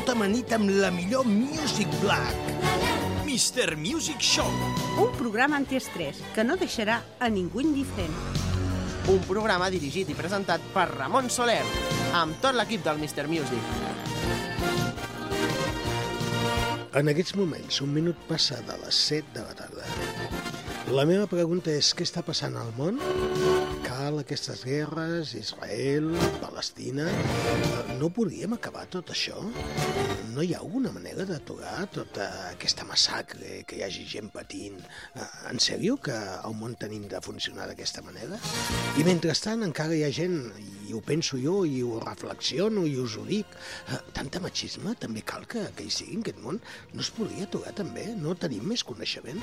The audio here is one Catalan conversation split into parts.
Tot amanit amb la millor Music Black. Mr. Music Show. un programa antiestrès que no deixarà a ningú indiferent. Un programa dirigit i presentat per Ramon Soler, amb tot l'equip del Mr. Music. En aquests moments, un minut passa de les 7 de la tarda. La meva pregunta és què està passant al món? Cal aquestes guerres, Israel, Palestina... Eh, No podríem acabar tot això? No hi ha alguna manera d'aturar tota aquesta massacre, que hi hagi gent patint? Eh, En sèrio que el món tenim de funcionar d'aquesta manera? I mentrestant encara hi ha gent, i ho penso jo, i ho reflexiono, i us ho dic, eh, tanta machisme també cal que, que hi sigui en aquest món? No es podria aturar també? No tenim més coneixement?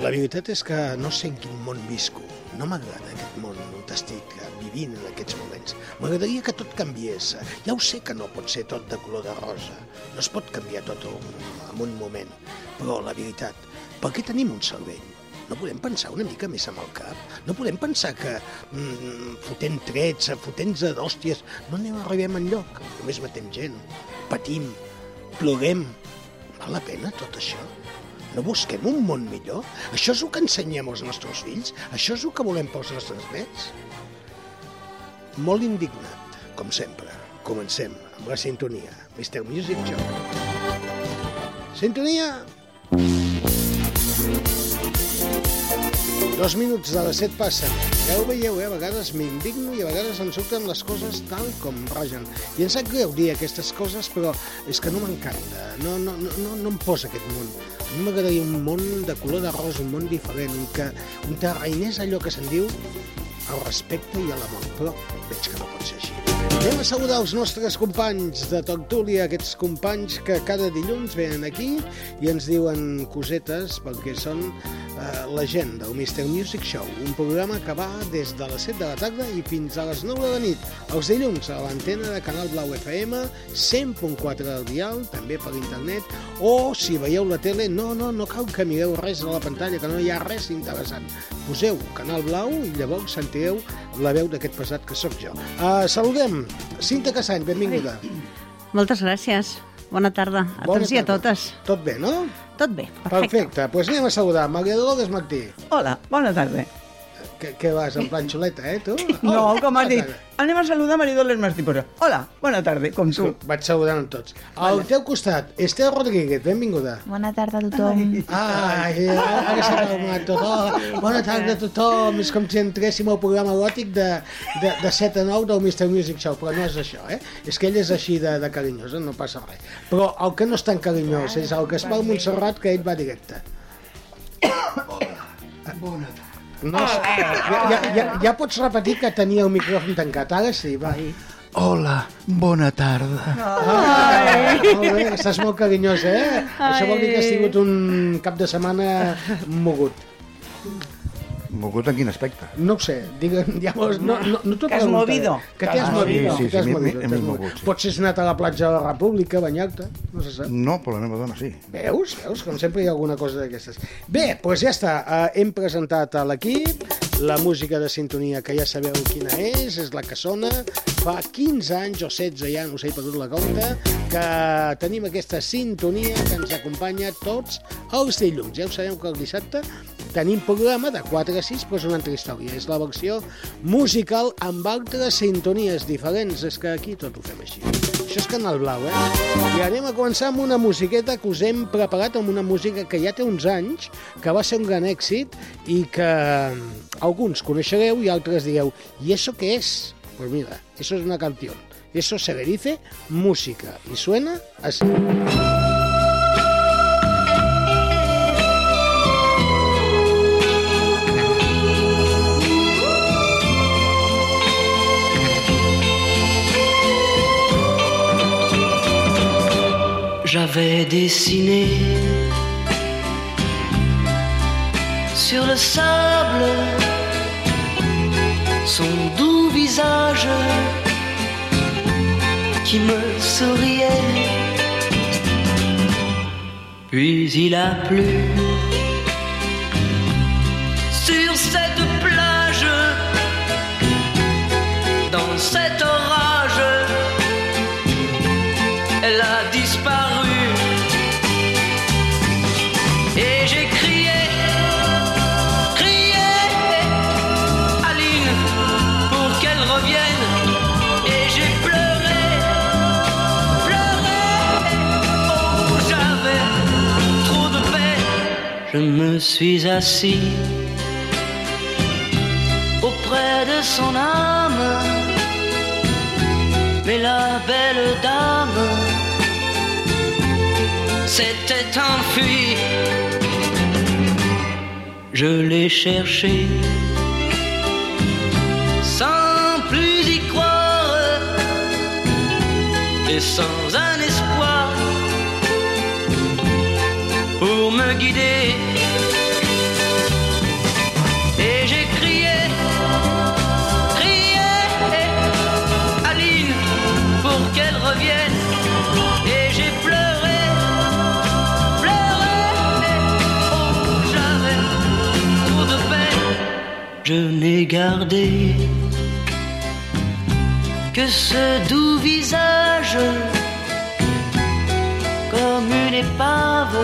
La veritat és que no sé en quin món visco. No m'agrada aquest món on estic eh, vivint en aquests moments. M'agradaria que tot canviés. Ja ho sé que no pot ser tot de color de rosa. No es pot canviar tot en un moment. Però la veritat, per què tenim un cervell? No podem pensar una mica més amb el cap? No podem pensar que mm, fotent trets, fotent d'hòsties, no anem arribem enlloc. Només matem gent, patim, ploguem. Val la pena tot això? No busquem un món millor? Això és el que ensenyem als nostres fills? Això és el que volem pels nostres nets? Molt indignat, com sempre. Comencem amb la sintonia. Mr. Music Show. Sintonia! Dos minuts de les set passen. Ja ho veieu, eh? A vegades m'indigno i a vegades em surten les coses tal com rogen. I em sap greu dir aquestes coses, però és que no m'encanta. No, no, no, no, em posa aquest món. A mi m'agradaria un món de color de rosa, un món diferent, un que, un que reinés allò que se'n diu el respecte i l'amor, però veig que no pot ser així. Anem a saludar els nostres companys de Toctúlia, aquests companys que cada dilluns venen aquí i ens diuen cosetes pel que són eh, la gent del Mr. Music Show, un programa que va des de les 7 de la tarda i fins a les 9 de la nit, els dilluns a l'antena de Canal Blau FM, 100.4 del dial, també per internet, o si veieu la tele, no, no, no cal que mireu res a la pantalla, que no hi ha res interessant. Poseu Canal Blau i llavors sentireu la veu d'aquest pesat que sóc jo. Uh, saludem, Cinta Cassany, benvinguda. Moltes gràcies. Bona tarda a Bona tots i a tarda. totes. Tot bé, no? Tot bé, perfecte. Perfecte, doncs pues anem a saludar. Maria Dolores Martí. Hola, bona tarda. Que, que vas en plan xuleta, eh, tu? No, Hola, com has bona dit, tarda. anem a saludar Maridoles Martí, però... Hola, bona tarda, com tu. Vaig saludant amb tots. Al teu costat, Esther Rodríguez, benvinguda. Bona tarda a tothom. Ai, ara s'ha calmat tot. Oh, bona tarda a tothom. És com si entréssim al programa gòtic de, de, de 7 a 9 del Mr. Music Show, però no és això, eh? És que ell és així de, de carinyosa, no passa res. Però el que no és tan carinyós és el Gaspar Montserrat, que ell va directe. No, ja, ja, ja, ja pots repetir que tenia el micròfon tancat, ara sí, va. Hola, bona tarda. Ai. Molt bé, estàs molt carinyós, eh? Això vol dir que has tingut un cap de setmana mogut. Mogut en quin aspecte? No ho sé, digue, ja, no, no, no t'ho Que has preguntaré. movido. Que t'hi has Ah, sí, movido. sí, que t'hi has sí, m'he- movido, m'he t'has mogut, sí. Potser has anat a la platja de la República a banyar-te, no se sap. No, però la meva dona sí. Veus? Veus? Com sempre hi ha alguna cosa d'aquestes. Bé, doncs ja està. Uh, hem presentat a l'equip la música de sintonia, que ja sabeu quina és, és la que sona. Fa 15 anys o 16, ja no us he perdut la compte, que tenim aquesta sintonia que ens acompanya tots els dilluns. Ja ho sabeu que el dissabte tenim programa de 4 a 6, però és una altra història. És la versió musical amb altres sintonies diferents. És que aquí tot ho fem així. Això és Canal Blau, eh? I anem a començar amb una musiqueta que us hem preparat amb una música que ja té uns anys, que va ser un gran èxit i que alguns coneixereu i altres digueu, ¿y eso qué es? Pues mira, eso es una canción. Eso se le dice música y suena así. J'avais dessiné sur le sable son doux visage qui me souriait. Puis il a plu suis assis auprès de son âme. Mais la belle dame s'était enfuie. Je l'ai cherché sans plus y croire et sans un espoir pour me guider. Je n'ai gardé que ce doux visage comme une épave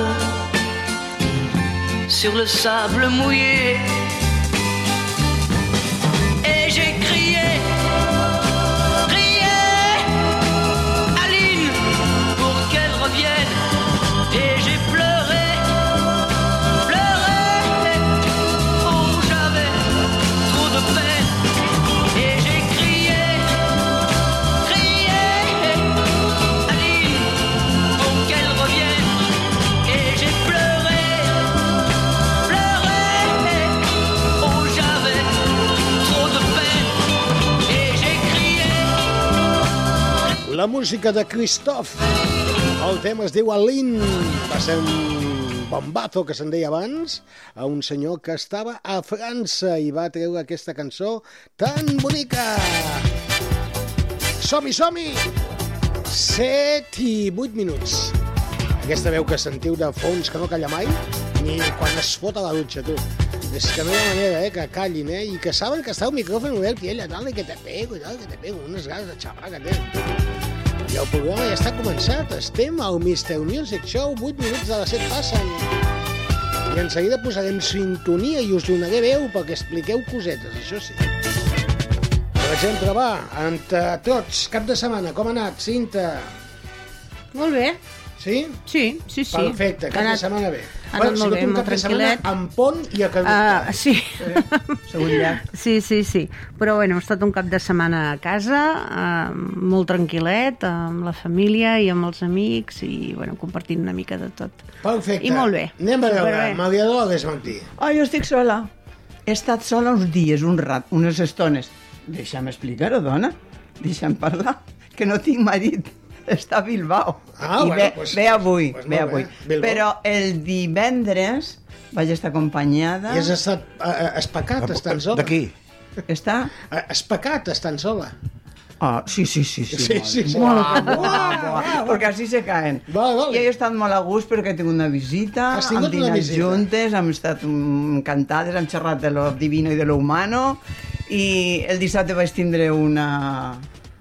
sur le sable mouillé. La música de Christoph. El tema es diu Aline. Va ser un bombazo que se'n deia abans a un senyor que estava a França i va treure aquesta cançó tan bonica. Som-hi, som-hi! 7 i 8 minuts. Aquesta veu que sentiu de fons que no calla mai, ni quan es fot a la dutxa, tu. És que no hi ha manera, eh, que callin, eh, i que saben que està el micròfon obert i ella, tal, i que te pego, tal, que te pego, unes ganes de xerrar que tenen. I el programa ja està començat. Estem al Mr. Music Show, 8 minuts de les 7 passen. I en seguida posarem sintonia i us donaré veu perquè expliqueu cosetes, això sí. Per exemple, va, entre tots, cap de setmana, com ha anat, Cinta? Molt bé. Sí? Sí, sí, sí. Perfecte, cap de setmana bé. ha anat ha molt bé, molt cap de setmana tranquil·let. amb pont i a Ah, caducat. sí. Segon llac. Sí, sí, sí. Però bueno, ha estat un cap de setmana a casa, eh, molt tranquil·let, amb la família i amb els amics i bueno, compartint una mica de tot. Perfecte. I molt bé. Anem a veure. Maria Dolores Martí. Oh, jo estic sola. He estat sola uns dies, un rat, unes estones. Deixa'm explicar-ho, dona. Deixa'm parlar. Que no tinc marit. Està a Bilbao. Ah, I bueno, ve, pues- ve avui, pues ve molt bé. avui. Bilbao. Però el divendres vaig estar acompanyada... I has estat eh, especat estant sola. D'aquí? Està... Eh, Especat estant sola. Ah, sí, sí, sí. Sí, Sí, sí, sí. Buah, perquè així se caen. Vale, vale. I he estat molt a gust perquè he tingut una visita, Has tingut hem una dinat visita. juntes, hem estat encantades, hem xerrat de lo divino i de lo humano, i el dissabte vaig tindre una...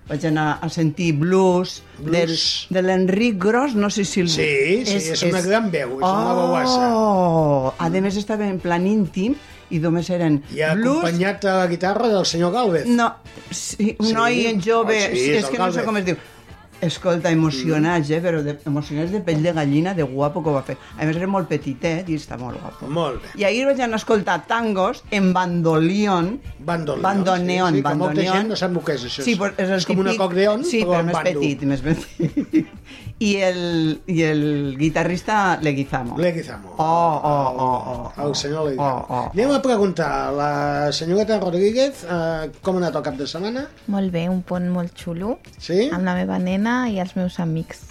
Vaig anar a sentir blues, Blues. Del, de l'Enric Gros, no sé si... El... Sí, sí, és una gran veu, és una veuassa. Oh! A més, estava en plan íntim i només eren I ha blues acompanyat a la guitarra del senyor Galvez. no, sí, un Sí? noi jove, Oh, sí, és és que no sé Galvez. com es diu. Escolta, emocionats, eh? Però de, emocionats de pell de gallina, de guapo que ho va fer. A més, era molt petitet i està molt guapo. Molt bé. I ahir vaig anar a escoltar tangos en bandoleón. Bandoneon. Bandoneon, sí, sí, que molta bandoneon. gent no sap que és això. Sí, però és, el és com un típic- acordeon, sí, però, però més bando. petit, més petit. I el, I el guitarrista Leguizamo. Leguizamo. Oh, oh, oh, oh. El senyor Leguizamo. Oh, oh, Anem a preguntar a la senyoreta Rodríguez eh, com ha anat el cap de setmana. Molt bé, un pont molt xulo, Sí? amb la meva nena, nena i els meus amics.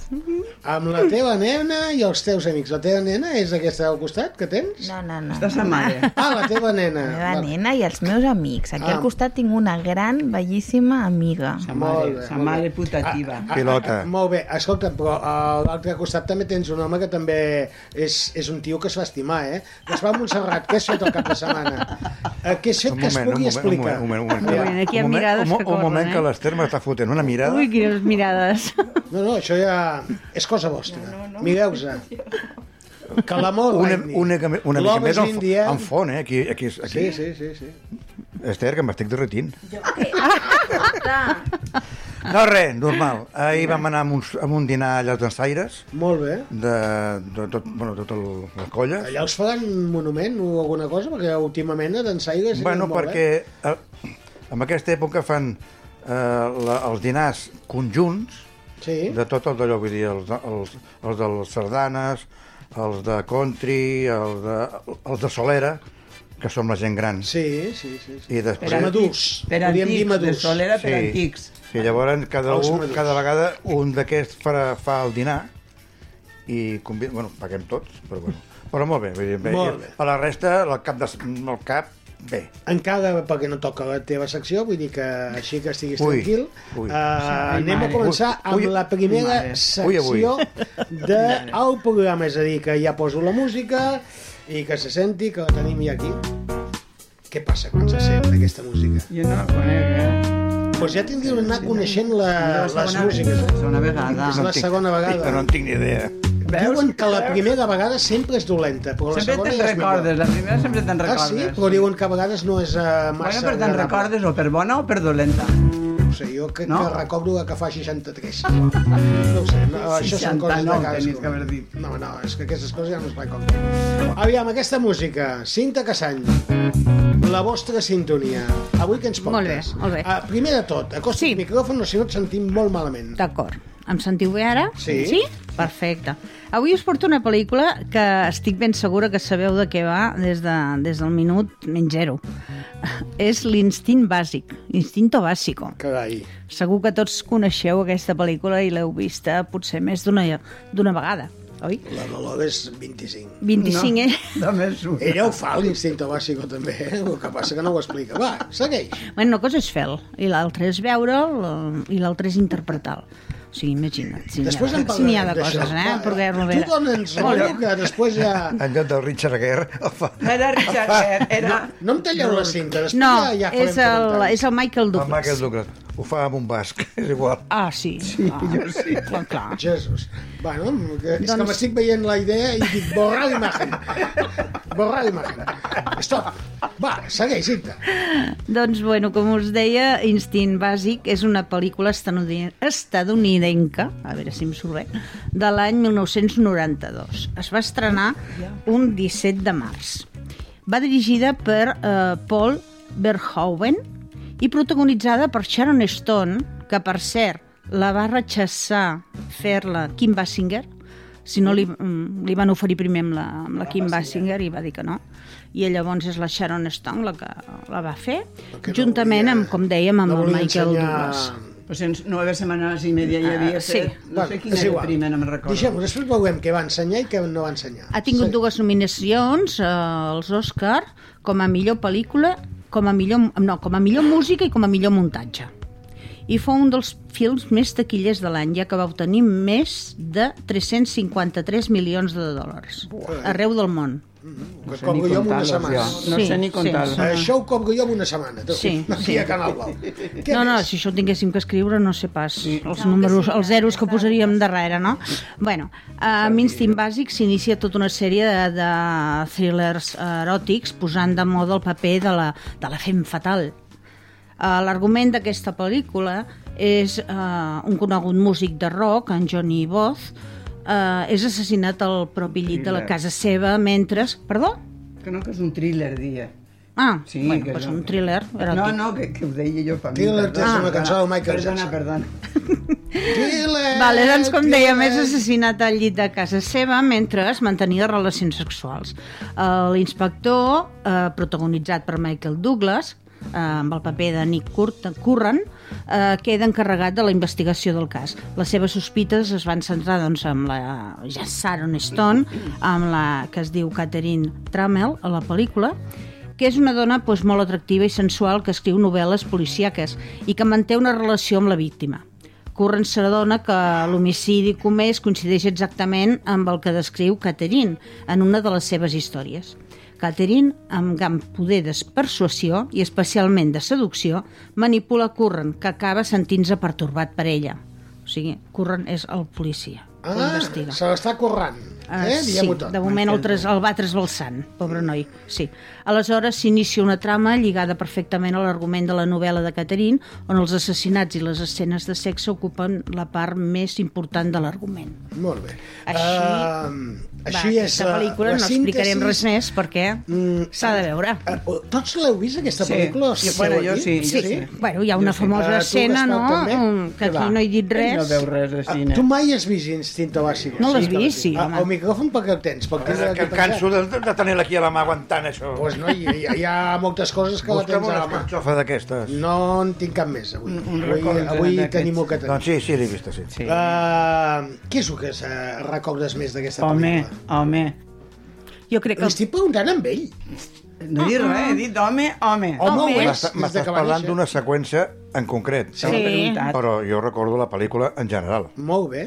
Amb la teva nena i els teus amics. La teva nena és aquesta al costat que tens? No, no, no. Està sa mare. Ah, la teva nena. La meva nena i els meus amics. Aquí Ah. al costat tinc una gran, bellíssima amiga. Sa mare, bé, sa mare putativa. Ah, Pilota. ah, molt bé, escolta, però a l'altre costat també tens un home que també és, és un tio que es va estimar, eh? Gaspar Montserrat, què has fet el cap de setmana? Eh, què has fet Un que es moment, un pugui moment, un explicar? moment, un moment. Un moment, aquí hi ha Un moment, mirades un, mo- que Un moment corren, que eh? l'Ester m'està fotent una mirada. Ui, quines mirades. No, no, això ja és cosa vostra. No, no, no. Mireu-se. Que l'amor Una, una, una, una mica més en, in fo- the air. en font, eh? Aquí, aquí, aquí. Sí, sí, sí, sí. Esther, que m'estic derretint. No, res, normal. Ahir vam anar amb un, amb un dinar allà als dansaires, Molt bé. de, de tot, bueno, tot el, la colla. Allà us faran monument o alguna cosa? Perquè últimament a dansaires... Bueno, perquè eh, en aquesta època fan eh, la, els dinars conjunts Sí. de tot el d'allò, vull dir, els, de- els, els de les sardanes, els de country, els de, els de Solera, que som la gent gran. Sí, sí, sí. sí. I després... Per madurs. Per Podríem dir antics, de madurs. solera per Sí. antics. I llavors cada, un, madurs. cada vegada un d'aquests farà, fa el dinar i convida, bueno, paguem tots, però bueno. Però molt bé, vull dir, bé. Molt bé. A la resta, el cap, de, el cap bé. Encara, perquè no toca la teva secció, vull dir que així que estiguis Ui, tranquil, ui. uh, anem a mare. començar amb Ui, la primera mare. Ui, secció del programa, és a dir, que ja poso la música i que se senti que la tenim ja aquí. Què passa quan se sent aquesta música? Jo no la conec, eh? Doncs pues ja tindríeu d'anar coneixent la, La les músiques. la segona vegada. És la segona vegada. No en tinc ni idea. Diuen que la primera vegada sempre és dolenta, però la Sempre segona ja és recordes, millor. la primera sempre te'n Ah, recordes. sí? Però diuen que a vegades no és uh, massa Bueno, però te'n recordes o per bona o per dolenta. No sé, jo que, No? que recordo la que fa 63. No ho sé, no, això són coses de 69 cadascú. que haver dit. No, no, és que aquestes coses ja no es recordo. Aviam, aquesta música, Cinta Cassany, la vostra sintonia. Avui què ens portes? Molt bé, molt bé. Uh, primer de tot, acosta Sí. el micròfon, o si no et sentim molt malament. D'acord. Em sentiu bé ara? Sí. Sí? Perfecte. Avui us porto una pel·lícula que estic ben segura que sabeu de què va des, de, des del minut menys zero. És l'Instint Bàsic, Instinto Básico. Carai. Segur que tots coneixeu aquesta pel·lícula i l'heu vista potser més d'una vegada, oi? La Dolores és 25. 25, eh? Només un. Ella ho fa, l'instinto bàsico, també, eh? El que passa que no ho explica. Va, segueix. Bueno, una cosa és fer-lo, i l'altra és veure'l, i l'altra és interpretar-lo. O sigui, imagina't, si n'hi Després ha, en de- si n'hi ha de coses, eh? Perquè Tu Rovera... dona'ns rotllo, que després ja... En lloc del Richard Gere, el fa... No era Richard Gere, era... No em talleu la cinta, després No, ja, ja farem és el, comentaris. és el Michael El Douglas. Michael Douglas. Ho fa amb un basc, és igual. Ah, sí. sí ah, jo sí. Clar, clar. Jesús. Bueno, que, és que Doncs- m'estic veient la idea i dic, borrar l'imatge. Borrar l'imatge. Stop. Va, segueix, Cinta. Doncs, bueno, com us deia, Instint Bàsic és una pel·lícula estanudi- estadounidenca, a veure si em surt bé, de l'any 1992. Es va estrenar un 17 de març. Va dirigida per eh, Paul Verhoeven i protagonitzada per Sharon Stone, que, per cert, la va rechaçar fer-la Kim Basinger, si no li, mm, li van oferir primer amb la, amb la Kim Basinger i va dir que no i llavors és la Sharon Stone la que la va fer Perquè no juntament volia- amb, com dèiem, amb no el Michael ensenyar- Douglas Pues en nueve setmanes i media hi havia Ah, sí. fet... No sé quin és era el igual. primer, no me'n recordo. Deixem-ho, després veurem què va ensenyar i què no va ensenyar. ha tingut Sí. dues nominacions eh, als Oscar com a millor pel·lícula com a millor, no, com a millor música i com a millor muntatge i fou un dels films més taquillers de l'any, ja que va obtenir més de 353 milions de dòlars arreu del món. Que sé ni cobro jo en una setmana. jo. No Sí, sé ni sí, comptar-los. sí. Això ho cobro jo en una setmana, tu, Sí, aquí sí. a Canal Blau. Què no, no, més? si això ho tinguéssim que escriure, no sé pas els números, els zeros que posaríem darrere, no? Bueno, amb Instinct Bàsic s'inicia tota una sèrie de, de thrillers eròtics posant de moda el paper de la, de la fem fatal. Uh, L'argument d'aquesta pel·lícula és uh, un conegut músic de rock, en Johnny Both, uh, és assassinat al propi llit de la casa seva mentre... Perdó? Que no, que és un thriller, dia. Ah, Sí, bueno, que pues és un thriller eròtic. No, no, que, que ho deia jo per mi. Thriller és una cançó del Michael perdona, Jackson. Perdona, Thriller, Vale, doncs com thriller. dèiem, és assassinat al llit de casa seva mentre es mantenia relacions sexuals. Eh, L'inspector, eh, protagonitzat per Michael Douglas, eh, amb el paper de Nick Curt, Curran, eh, queda encarregat de la investigació del cas. Les seves sospites es van centrar doncs, amb la ja Sharon Stone, amb la que es diu Catherine Trammell a la pel·lícula, que és una dona doncs, molt atractiva i sensual que escriu novel·les policíaques i que manté una relació amb la víctima. Curran s'adona que l'homicidi comès coincideix exactament amb el que descriu Catherine en una de les seves històries. Catherine, amb gran poder de persuasió i especialment de seducció, manipula Curran, que acaba sentint-se pertorbat per ella. O sigui, Curran és el policia. que Ah, investiga. se l'està currant. Uh, Eh? sí, Diguem-ho tot. de moment el, tres, el va trasbalsant, pobre noi. Sí. Aleshores s'inicia una trama lligada perfectament a l'argument de la novel·la de Catherine, on els assassinats i les escenes de sexe ocupen la part més important de l'argument. Molt bé. Així- Uh, així Va, és aquesta la, pel·lícula la no explicarem res més perquè Mm, s'ha de veure. Uh, tots l'heu vist, aquesta Sí. pel·lícula? Sí, bueno, jo aquí? sí, jo sí. Bueno, hi ha una Jo sí. famosa Ah, tu, escena, no?, també? Mm, que aquí va? no he dit res. No veu res de Ah, cine. tu mai has vist Instinto Básico? No l'has vist? Sí, Ah, home. El micròfon per què el tens? Per tindre Que em canso de, de tenir-la aquí a la mà aguantant, això. Pues no, hi, hi, hi ha moltes coses que la Busca'm tens a la mà. escarxofa d'aquestes. No en tinc cap més, avui. Un- un avui avui tenim el que tenim. Doncs sí, sí, l'he vista, sí. Sí. Uh, què és el que se recordes més d'aquesta Home, pel·lícula? home. Jo crec que... Li estic preguntant amb ell. No he dit res, he dit home, home. Home, ho Home. M'estàs parlant d'una seqüència en concret. S'ha preguntat. Però jo recordo la pel·lícula en general. Molt bé.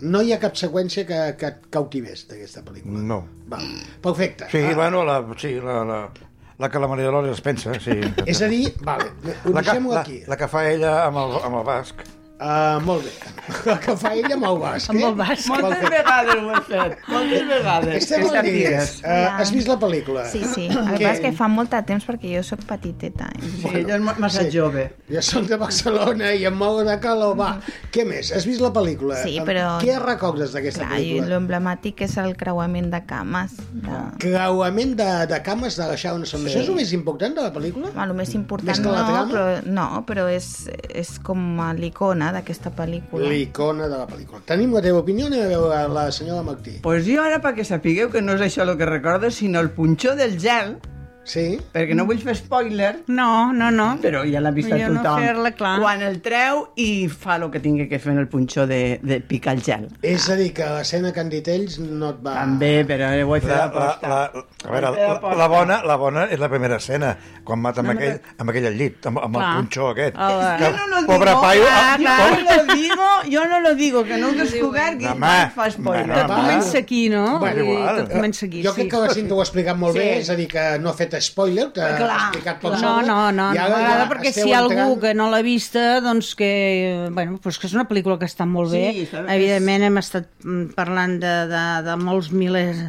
No hi ha cap seqüència que, que et cautivés d'aquesta pel·lícula. No. Va, perfecte. Sí, Ah, bueno, la, sí, la, la, la que la Maria Dolores es pensa, sí. És a dir, vale, ho la que, deixem la, aquí. la que fa ella amb el, amb el basc. Uh, molt bé. La que fa ella amb el basc. Amb eh? el basc. Moltes vegades ho he fet, moltes vegades. Estem al sàpigues. Uh, has vist la pel·lícula? Sí, sí. El que que fa molt de temps perquè jo sóc petiteta. Sí, ella és massa Sí. jove. Jo soc de Barcelona i em mouen de calor, va. Què més? Has vist la pel·lícula? Sí, però- Què recordes d'aquesta Clar, i pel·lícula? l'emblemàtic és el creuament de cames. De... Creuament de, de cames de la Sharon Stone. Sí. Això és el més important de la pel·lícula? Bueno, el més important Més no, però, no, però és, és com l'icona d'aquesta pel·lícula. L'icona de la pel·lícula. Tenim la teva opinió? Anem a veure la senyora Martí. Pues jo ara, perquè sapigueu que no és això el que recordo, sinó el punxó del gel, Sí? perquè no vull fer spoiler, No, no, no. però ja l'ha vist a Millor no tothom. fer-la, clar. Quan el treu i fa el que tingui que fer en el punxó de, de picar el gel. És a dir, que l'escena que han dit ells no et va... També, però ho he fet La, la, aposta. la, a veure, la, la, bona, la bona és la primera escena, quan mata amb, aquell, amb aquell al llit, amb, amb el Clar. punxó aquest. El- Que, Yo no lo pobre digo, paio... ah, ah, yo pobre- no lo digo, yo no lo digo, que no ho descobert i Home, mai fa spoiler. bueno, Tot comença aquí, no? Bueno. Tot comença aquí, jo sí. crec que la Cinta ho ha explicat molt Sí. bé, és a dir, que no ha fet spoiler, que ha Clar, explicat per No, no, no, i no m'agrada ja perquè si hi ha algú entrant- que no l'ha vista, doncs que, bueno, doncs que és una pel·lícula que està molt bé. Sí, Evidentment hem estat mm, parlant de, de, de molts milers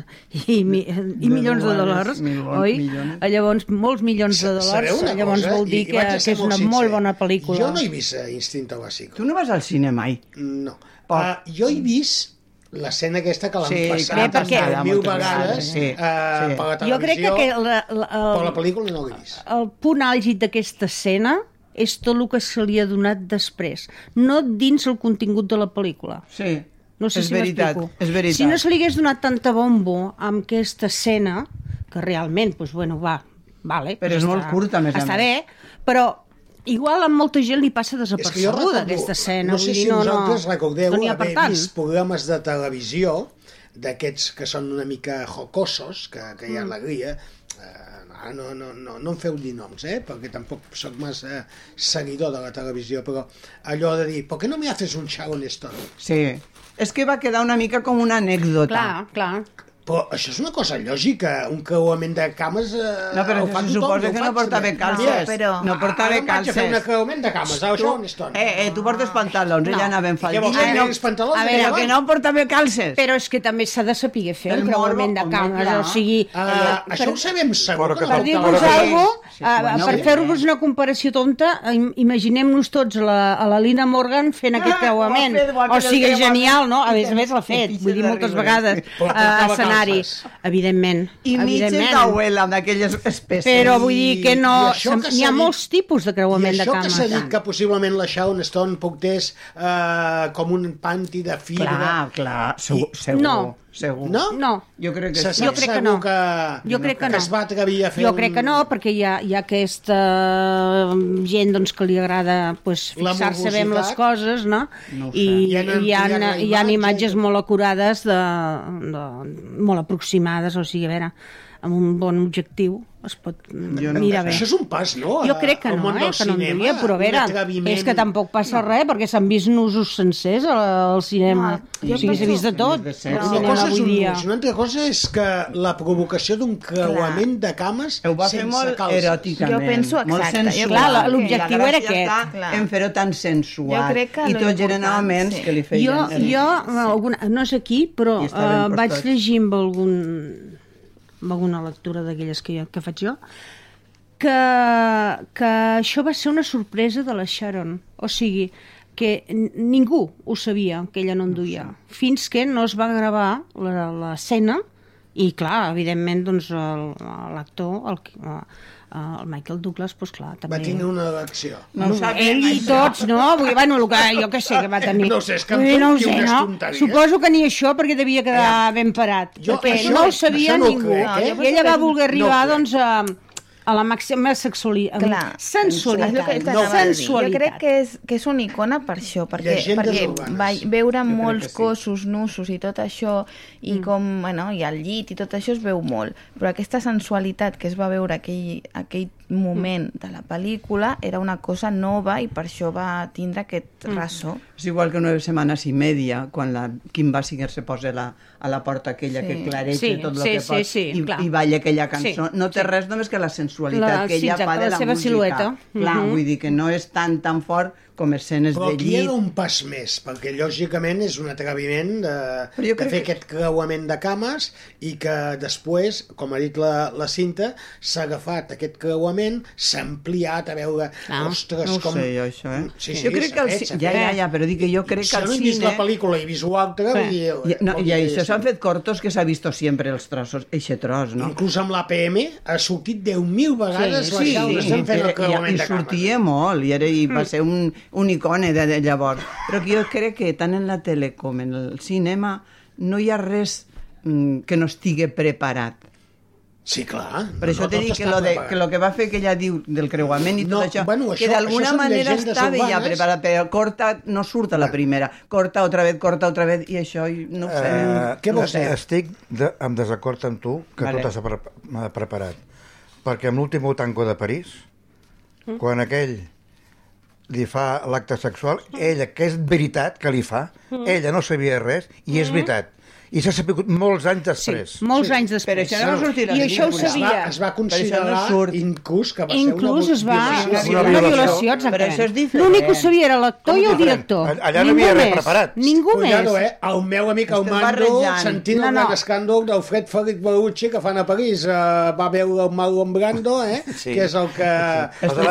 i, mi, i milions de dòlars, dòlars, milions, oi? milions. Llavors, molts milions de dòlars, llavors cosa? vol dir que, que és una sincer. molt bona pel·lícula. Jo no he vist eh, Instinto Básico. Tu no vas al cine mai? No. Poc. Uh, jo he vist l'escena aquesta que l'han Sí, passat Bé, perquè- perquè... mil vegades vegades, sí, uh, sí. per la televisió, Jo crec que, que la, la, però la el, pel·lícula no vist. el punt àlgid d'aquesta escena és tot el que se li ha donat després, no dins el contingut de la pel·lícula. Sí. No sé és si veritat, és veritat. Si no se li hagués donat tanta bombo amb aquesta escena, que realment, doncs, bueno, va, vale, Però és molt curta, a més a Està més. bé, però igual a molta gent li passa desapercebuda recordo, aquesta escena. no sé si vosaltres no, recordeu no haver tant. vist programes de televisió d'aquests que són una mica jocosos, que, que hi ha alegria, eh, no, no, no, no em feu dir noms, eh? perquè tampoc sóc massa seguidor de la televisió, però allò de dir, per què no me haces un Sharon Stone? Sí. És que va quedar una mica com una anècdota. Clar, clar. Però això és una cosa lògica, un creuament de cames eh, No, però ho se fa tothom, suposa que no portava calces. No, però- No portava Ara em vaig a fer un calces. creuament de cames, a Sharon Stone. Eh, eh, tu portes pantalons, No. ella anava en què vols, faldilla. que no, tens pantalons a veure, que no portava calces. Però és que també s'ha de saber fer El creuament de cames, o sigui... Uh, eh, això ho sabem segur. Per dir-vos alguna cosa, bueno, per fer-vos una comparació tonta, im- imaginem-nos tots la, a la Lina Morgan fent aquest Ah, creuament. O sigui, genial, no? A més a més l'ha fet, vull dir, moltes vegades Però calces. Evidentment, I mitges d'abuela, d'aquelles espècies. Però vull dir que no... I N'hi ha dit- molts tipus de I creuament de això que cames. s'ha dit que possiblement la Sharon Stone portés eh, com un panty de fibra... Clar, clar, segur, I- segur. No, segur. No? No. Jo crec que Se sí. Jo crec que no. que, Jo crec que no. es va atrevir a fer Jo un- crec que no, perquè hi ha, hi ha aquesta gent doncs, que li agrada pues, fixar-se bé amb les coses, no? No. I Hi ha- hi, ha, hi ha hi ha imatges. imatges molt acurades, de, de, molt aproximades, o sigui, a veure, amb un bon objectiu es pot Jo no mirar bé. Això és un pas, no? Jo crec que no, món eh, del que no en cinema, duia, però a veure, atreviment- és que tampoc passa res, perquè s'han vist nusos sencers al, cinema. No, jo o sigui, s'ha vist de tot. De sexe. Una cosa és un dia. nus, una altra cosa és que la provocació d'un creuament de cames Ho va fer sense molt calces. eròticament. Jo penso molt exacte, jo sensual. Clar, l'objectiu era aquest. Clar. En fer-ho tan sensual. Jo crec que I tots eren homes sí. que li feien... Jo, el- jo alguna, no és aquí, però uh, vaig llegir amb, algun, amb alguna lectura d'aquelles que, jo- que faig jo, que, que això va ser una sorpresa de la Sharon. O sigui, que ningú ho sabia, que ella no en duia, fins que no es va gravar la- l'escena i, clar, evidentment, doncs, el- l'actor, el, el, el Michael Douglas, doncs, clar, també... Va tenir una elecció. No ho sabem, Ell i tots, no? Vull dir, bueno, el que, jo què sé que va tenir. No sé, és que em no ho sé, no? Suposo que ni això, perquè devia quedar ben parat. Jo això- no ho sabia no ningú. crec, eh? I ella va voler arribar, No doncs, a, a la màxima sexualitat. Clar. sensualitat. No, sensualitat. Jo crec que és, que és una icona per això, perquè, perquè va, veure crec molts sí. cossos, nusos i tot això, i mm. com, bueno, i el llit i tot això es veu molt. Però aquesta sensualitat que es va veure aquell, aquell moment de la pel·lícula era una cosa nova i per això va tindre aquest ressò. És igual que nueve setmanes i media, quan la Kim Basinger se posa la, a la porta aquella Sí. que clareja Sí, tot el sí, que sí, pot sí, i, clar. i balla aquella cançó. Sí, no té sí. res només que la sensualitat La- que sí, ella exacte, fa de la la, seva música. silueta. Clar, Mhm. vull dir que no és tan tan fort com escenes Però de aquí llit. era un pas més, perquè lògicament és un atreviment de, Però de fer que- aquest creuament de cames i que després, com ha dit la, la cinta, s'ha agafat aquest creuament, s'ha ampliat a veure, Ah, ostres, No ho com... sé, jo, això, eh? Sí, sí, jo crec que el, fet, ja, ja, ja, però dic que jo crec si que al no he vist cine... la pel·lícula i vist l'altra, Sí. vull dir, I, no, vol I això s'han sí. fet cortos que s'ha vist sempre els trossos, eixe tros, no? Inclús amb l'APM ha sortit 10.000 vegades Sí, la sí, sí. El i, i de cames. sortia molt i, era, i va ser un, un icone de, de llavors però que jo crec que tant en la tele com en el cinema no hi ha res mm, que no estigui preparat Sí, clar. per això no t'he tot dit que lo, de, que lo que va fer que ella diu del creuament i tot No, això, bueno, que això- d'alguna això són manera estava ja preparat, però corta, no surt a la primera, corta otra vez, corta otra vez, i això i no ho sé. Eh, Què vols dir? Estic de, en desacord amb tu, que Vale. tot pre m'ha preparat. Perquè amb l'últim tango de París, Mm. quan aquell li fa l'acte sexual, ella, que és veritat que li fa, Mm. ella no sabia res, i és veritat. I s'ha sabut molts anys Sí, després. molts Sí. anys després. Però això no va sortir a la I això ho. Es va, sabia. es va això considerar no surt. inclús que va Inclús ser es una va... violació. Una Una violació. violació, exactament. Però això és diferent. L'únic que ho sabia era l'actor i el director. Allà no Ningú havia res preparat. Ningú Cuidado, més. eh? El meu amic el Estem Mando, barrejant. sentint No, el no. gran escàndol del Fred Félix Barucci que fan a París, eh, va veure el Marlon Brando, eh? Sí. que és el que... Va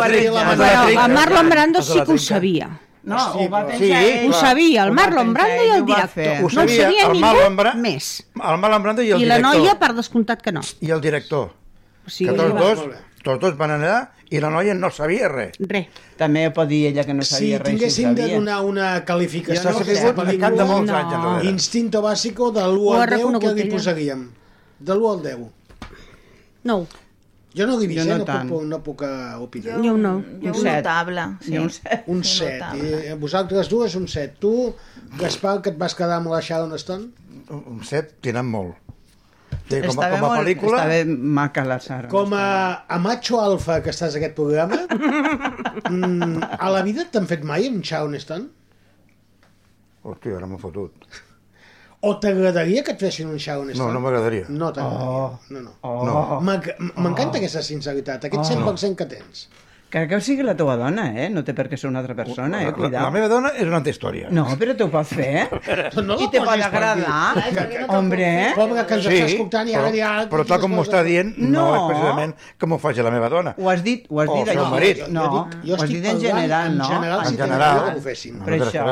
de la manera- trinca. el Marlon Brando sí que ho sabia. No, Hosti, ho va pensar Sí, ell. Ho sabia el Marlon Brando i el director. Ho No ho sabia sabia el ningú Marlon Bra- més. El Marlon Brando i el I la director. noia, per descomptat que no. I el director. O sigui, Que tots dos, tots dos van anar i la noia no sabia res. Res. També pot dir ella que no Si sabia res. tinguéssim ho de donar una qualificació S'ha a aquesta sabut al cap de molts No. anys enrere. instinto bàsico de l'1 Ho ha al 10, reconegut què li posaríem? De l'1 al 10. No. Jo no vist, Jo no eh? no, tant. puc, no puc eh, opinar. Jo no. Jo Un un set. notable. Sí. Jo un set. Un Sí, 7. notable. I vosaltres dues un 7. Tu, Gaspar, que et vas quedar amb la Sharon Stone? Un set tirant molt. Sí, com, a, com a molt- pel·lícula... Estava maca la Sara. Com a, a macho alfa que estàs a aquest programa, mm, a la vida t'han fet mai un Sharon Stone? Hòstia, ara m'ha fotut. O t'agradaria que et fessin un Sharon No, Stone? no m'agradaria. No t'agradaria. Oh. No, no. Oh. No. M'ag- M'encanta aquesta sinceritat, aquest 100% que tens. Que que sigui la teva dona, eh? No té per què ser una altra persona, eh? La, la, Cuidao. la meva dona és una altra història. No, però t'ho pot fer. No I te pot posis per agradar. Hombre, Pobra que ens Sí, està escoltant i ara però, ja... però tal com m'ho està dient, no. No. és precisament com ho faci la meva dona. ho has dit, ho has O dit el seu marit. No, jo, dic, jo ho has estic dit en general, en no? general, si En general. que ho fessin. No. Per això,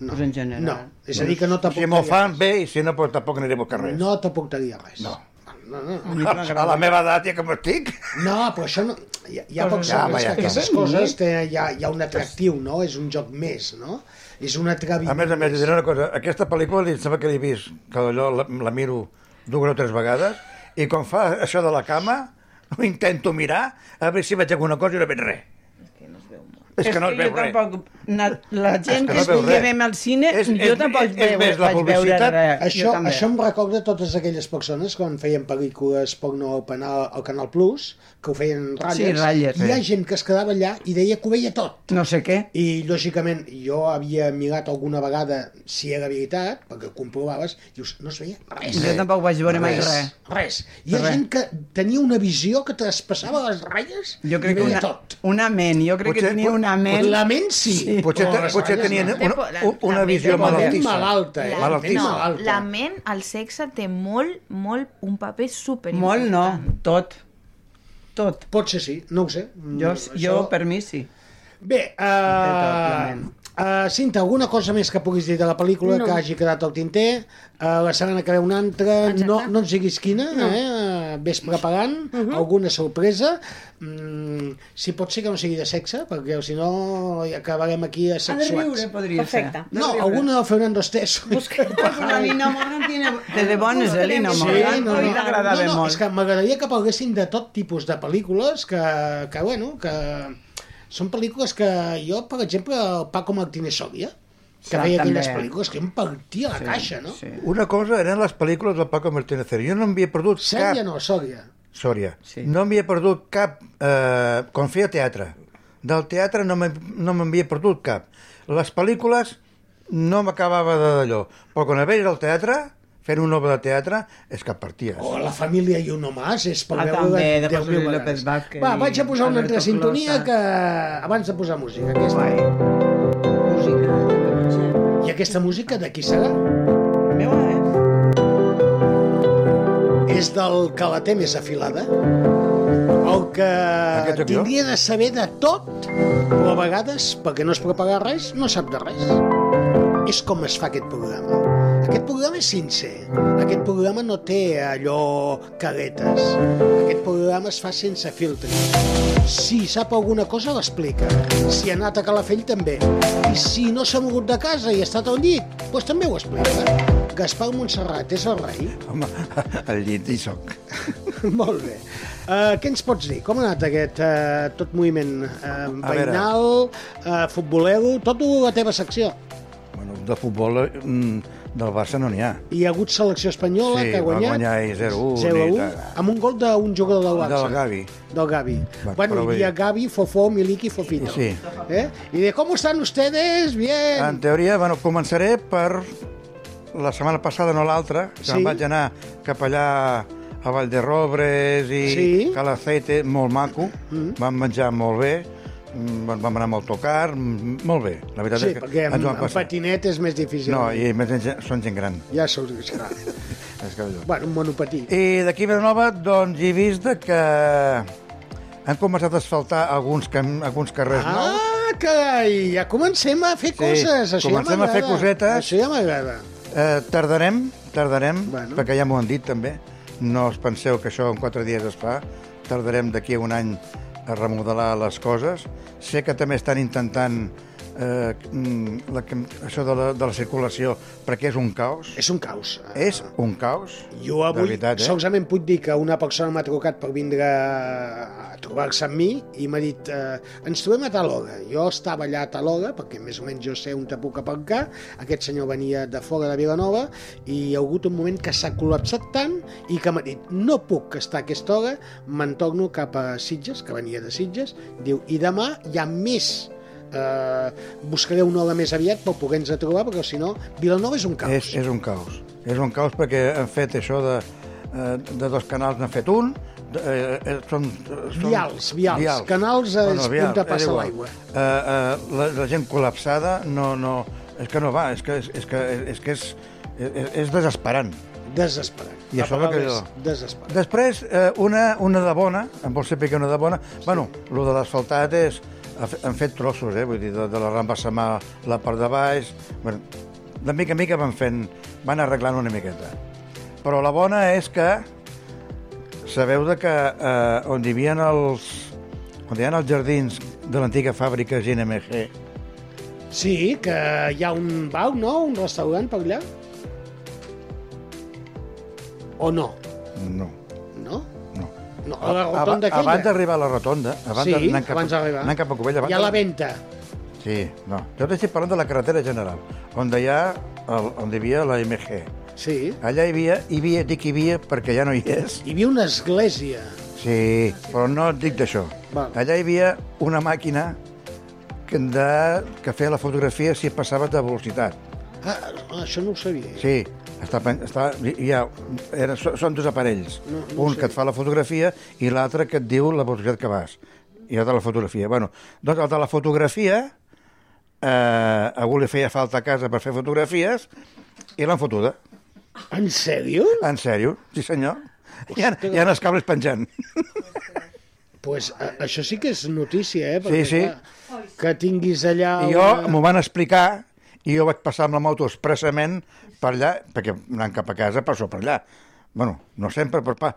veure. pues en general. No, és a dir que no Si t'aportaria m'ho fan res. bé i si no, pues, tampoc aniré a buscar res. No t'aportaria res. No. No, no. M'agrada. A la meva edat, ja com estic... No, però això no... Hi ha, hi ha pocs Ja, ja, va, ja que aquestes coses té, hi, ha, hi ha un atractiu, no? És un joc més, no? És un atreviment. A més a més, diré una cosa, aquesta pel·lícula li sembla que l'he vist, que allò la, la miro dues o tres vegades, i quan fa això de la cama, ho intento mirar, a veure si veig alguna cosa i no veig res. És que no es veu res. tampoc... Na, la gent que que, no es veu res. veiem al cine, És- jo és- tampoc és veu, més la vaig veure publicitat. res. Això, això em recorda totes aquelles persones quan feien pel·lícules porno al canal, al canal Plus, que ho feien ratlles, Sí, ratlles, i hi ha sí. gent que es quedava allà i deia que ho veia tot. No sé què. I, lògicament, jo havia mirat alguna vegada si era veritat, perquè ho comprovaves, i dius, no es veia res. Jo tampoc vaig veure mai res. Res. Hi ha Res. gent que tenia una visió que traspassava les ratlles Jo crec i que veia una, tot. una ment, jo crec Potser- que tenia una ment... La ment sí. Sí. Potser, te, potser tenien no. una, una la visió malaltissa. malalta, eh? Malaltissa. no, Malalta. la ment, el sexe té molt, molt, un paper super Molt no, tot. Tot. Pot ser sí, no ho sé. Jo, Mm, jo això- per mi sí. Bé, uh. Uh, Cinta, alguna cosa més que puguis dir de la pel·lícula No. que hagi quedat al tinter? Uh, la setmana que ve una altra, Exacte. no, no ens diguis quina, No. eh? Ves preparant Mhm. alguna sorpresa. Mm, si pot ser que no sigui de sexe, perquè si no acabarem aquí Ha de asexuats. riure, podria Perfecte. ser. No, alguna del Fernando Estés. La Lina Morgan tiene... Té de bones, eh, Lina Sí, Morgan? no, mi no, no, no, molt. és que m'agradaria que parlessin de tot tipus de pel·lícules que, que bueno, que són pel·lícules que jo, per exemple, el Paco Martínez Sòria, que també. aquelles pel·lícules que em partia la caixa, no? Sí. Una cosa eren les pel·lícules del Paco Martínez Sòria. Jo no m'havia perdut Sèrie cap... no, Sòria. Sòria. Sí. No m'havia perdut cap... Eh, quan feia teatre. Del teatre no m'havia perdut cap. Les pel·lícules no m'acabava de d'allò. Però quan veies al teatre, fent una obra de teatre, és que parties. O La família i uno más, és per Ah, veure també, de 10.000 José. López Vázquez Va, vaig a posar una altra sintonia que... abans de posar música. Aquesta. Guai. Música. I aquesta música de qui serà? Meva, eh? és del que la té més afilada, el que tindria de saber de tot, però a vegades, perquè no es prepara res, no sap de res. És com es fa aquest programa. Aquest programa és sincer. Aquest programa no té allò caretes. Aquest programa es fa sense filtre. Si sap alguna cosa, l'explica. Si ha anat a Calafell, també. I si no s'ha mogut de casa i ha estat al llit, doncs també ho explica. Gaspar Montserrat és el rei. Home, al llit hi soc. Molt bé. Uh, què ens pots dir? Com ha anat aquest uh, tot moviment uh, veïnal, uh, futbolero, tot la teva secció? Bueno, de futbol mm, del Barça no n'hi ha. Hi ha hagut selecció espanyola Sí, que ha va guanyat guanyar i 0-1 0 i 1 tal. amb un gol d'un jugador del Barça. Del Gavi. Del Gavi. Va, bueno, hi havia Gavi, Fofó, Milik i Fofito. Sí. Eh? I de com estan ustedes? Bien. En teoria, bueno, començaré per la setmana passada, no l'altra, que Sí. sí. em vaig anar cap allà a Vall de Robres i Sí. Calacete, molt maco, mm. vam menjar molt bé, vam anar amb autocar, molt bé. La veritat Sí, és que perquè amb, amb patinet és més difícil. No, i més gent- són gent gran. Ja sou clar. És que bueno, un monopatí. I d'aquí a Vilanova, doncs, he vist que han començat a asfaltar alguns, cam alguns carrers nous. Ah, carai, ja comencem a fer Sí, coses. Això comencem ja a fer cosetes. Això ja m'agrada. Eh, tardarem, tardarem, bueno. perquè ja m'ho han dit també. No us penseu que això en quatre dies es fa. Tardarem d'aquí a un any a remodelar les coses. Sé que també estan intentant eh, mm, la, això de la, de la circulació perquè és un caos. És un caos. És un caos. Jo avui veritat, eh? solament puc dir que una persona m'ha trucat per vindre a trobar-se amb mi i m'ha dit eh, ens trobem a tal hora. Jo estava allà a tal hora, perquè més o menys jo sé on te puc aparcar. Aquest senyor venia de fora de Vilanova i hi ha hagut un moment que s'ha col·lapsat tant i que m'ha dit no puc estar a aquesta hora, me'n torno cap a Sitges, que venia de Sitges, diu, i demà hi ha més eh, buscaré una hora més aviat per poder-nos trobar, perquè si no, Vilanova és un caos. És, és un caos. És un caos perquè han fet això de, eh, de dos canals, n'han fet un, eh, eh, són, són... Vials, vials. Canals és punta és passa igual. l'aigua. Eh, eh, la, la gent col·lapsada no, no, és que no va, és que és, és, que, és, que és, és, és desesperant. Desesperat. I La això és que jo- Desesperat. Després, eh, una, una de bona, em vol ser picar una de bona, sí. bueno, el de l'asfaltat és, han fet trossos, eh, vull dir, de, de la Rambla Samà, la part de baix, bueno, de mica en mica van fent, van arreglant una miqueta. Però la bona és que sabeu de que eh, on hi havia els, on hi havia els jardins de l'antiga fàbrica GNMG, Sí, que hi ha un bar, no? Un restaurant per allà? O? No. No? No. A la rotonda aquella. Abans d'arribar a la rotonda, abans Sí, d'anar cap, abans d'arribar. anant cap a Covella... abans Hi ha la venta. Sí, no. Jo t'estic parlant de la carretera general, on hi ha, el, on hi havia la MG. Sí. Allà hi havia, hi havia, dic hi havia perquè ja no hi és. Hi havia una església. Sí, però no et dic d'això. Allà hi havia una màquina que, de, que feia la fotografia si passava de velocitat. Ah, això no ho sabia. Sí, està, està, ha, era, són dos aparells. No, no Un que et fa la fotografia i l'altre que et diu la velocitat que vas. I el de la fotografia. Bueno, doncs el de la fotografia, eh, a algú li feia falta a casa per fer fotografies i l'han fotuda. En sèrio? En sèrio, sí senyor. Hi ha, hi ha els cables penjant. pues, a, això sí que és notícia, eh? Sí, sí. Clar, que tinguis allà... I jo una- m'ho van explicar i jo vaig passar amb la moto expressament per allà, perquè anant cap a casa passo per allà. Bueno, no sempre, però... Pa...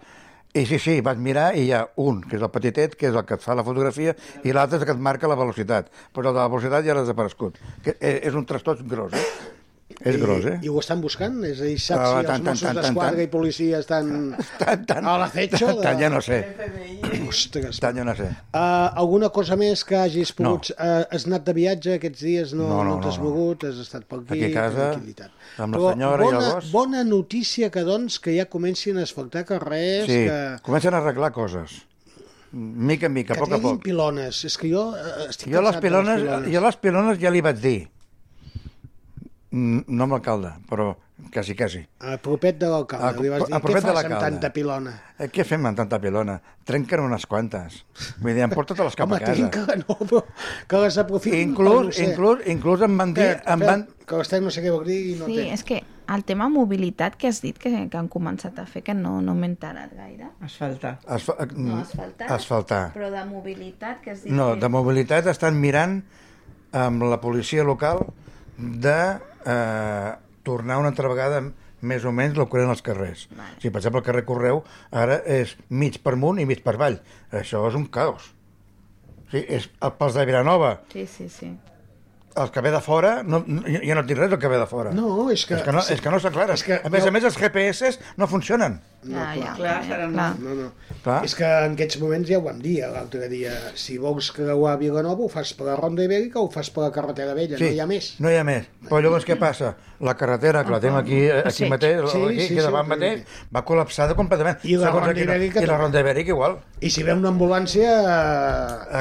I sí, sí, vaig mirar i hi ha un, que és el petitet, que és el que et fa la fotografia, i l'altre és el que et marca la velocitat. Però la velocitat ja l'ha desaparegut. Que és, és un trastot gros, eh? És gros, eh? I ho estan buscant? És a dir, saps Ah, si tant, els Mossos d'Esquadra i policia estan Tant, tant, a l'acecho? tant, tant, ja no sé. Ostres. Tant, ja no sé. Uh, alguna cosa més que hagis pogut... Uh, has anat de viatge aquests dies? No, No, no, no, no t'has no, no. mogut? Has estat per aquí? Aquí a casa, amb la Però senyora i el bona, gos. Bona notícia que, doncs, que ja comencin a asfaltar carrers, Sí, que, comencen a arreglar coses. Mica en mica, que a poc a poc. pilones. És que jo uh, estic Jo les de pilones, pilones. jo les pilones ja li vaig dir. Mm, No amb l'alcalde, però quasi, quasi. A propet de l'alcalde, li vas dir, a què fas amb l'alcalde." tanta pilona? Eh, què fem amb tanta pilona? Trenquen unes quantes. Vull dir, em porta-te-les cap Home, a casa. trinca, no, però que les aprofitin. Inclús, no sé, inclús, inclús em van dir... Que, Em van... que l'Estec no sé què vol dir i no Sí, té. és que el tema mobilitat que has dit que, que han començat a fer, que no, no m'he enterat gaire. Asfaltar. Asfa... No, asfaltar. Asfaltar. Però de mobilitat que has dit No, que... de mobilitat estan mirant amb la policia local de eh, tornar una altra vegada més o menys eren els carrers. Vale. Si, per exemple, el carrer Correu ara és mig per amunt i mig per avall. Això és un caos. Sí, és pels de Vilanova, Sí, sí, sí. Els que ve de fora, no, no, jo no et dic res del que ve de fora. No, és que... és que no, és que no s'aclara. És que a més jo- a més, els GPS no funcionen. ja, ja, clar, ja, ara no. clar. No, no. Clar. És que en aquests moments ja ho vam dir l'altre dia. Si vols creuar Vilanova, ho fas per la Ronda Ibèrica o ho fas per la carretera vella, no hi ha més. No hi ha més. Però llavors què passa? La carretera, que la tenim aquí, eh, aquí Passeig. mateix, Sí, aquí, sí, aquí sí, davant sí. mateix, va col·lapsada completament. I la Ronda no. Ibèrica I la. Ronda Ibèrica igual. I si ve una ambulància,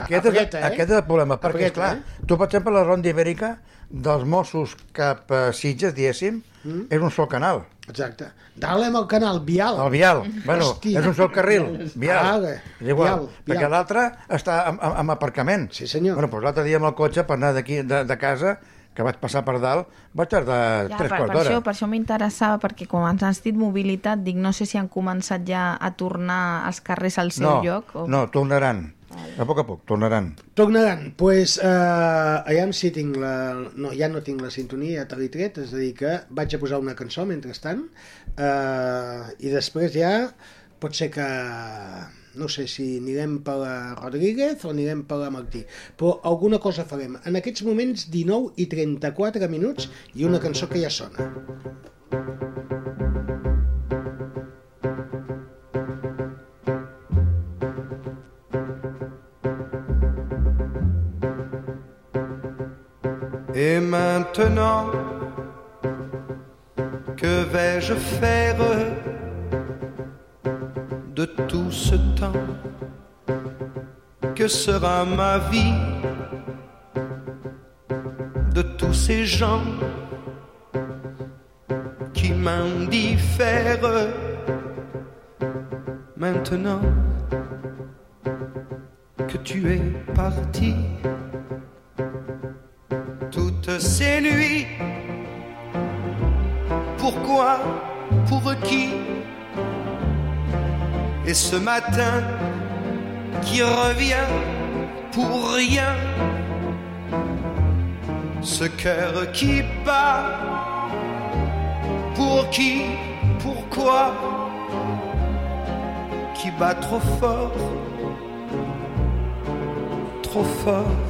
Aquest, aprieta, és, eh? aquest és el problema, perquè, Aprieta, clar, eh? tu, per exemple, la Ronda Ibèrica dels Mossos cap a Sitges, diguéssim, Mm. és un sol canal. Exacte. Dalt amb el canal Vial. El vial, bueno, Hòstia. és un sol carril, vial. Ah, és igual, vial, perquè l'altre està amb, amb, amb aparcament. Sí, senyor. Bueno, doncs l'altre dia amb el cotxe, per anar d'aquí, de, de casa, que vaig passar per dalt, vaig tardar Ja, tres quarts per, això, d'hora. per això m'interessava, perquè quan ens has dit mobilitat, dic, no sé si han començat ja a tornar els carrers al seu No, lloc. O... no, tornaran. A poc a poc, tornaran. Tornaran. pues, eh, aviam si tinc la... No, ja no tinc la sintonia, ja te l'he tret, és a dir que vaig a posar una cançó mentrestant eh, i després ja pot ser que no sé si anirem per la Rodríguez o anirem per la Martí, però alguna cosa farem. En aquests moments 19 i 34 minuts i una cançó que ja sona. Et maintenant, que vais-je faire de tout ce temps Que sera ma vie de tous ces gens qui m'indiffèrent Maintenant que tu es parti Et ce matin qui revient pour rien. Ce cœur qui bat. Pour qui Pourquoi Qui bat trop fort Trop fort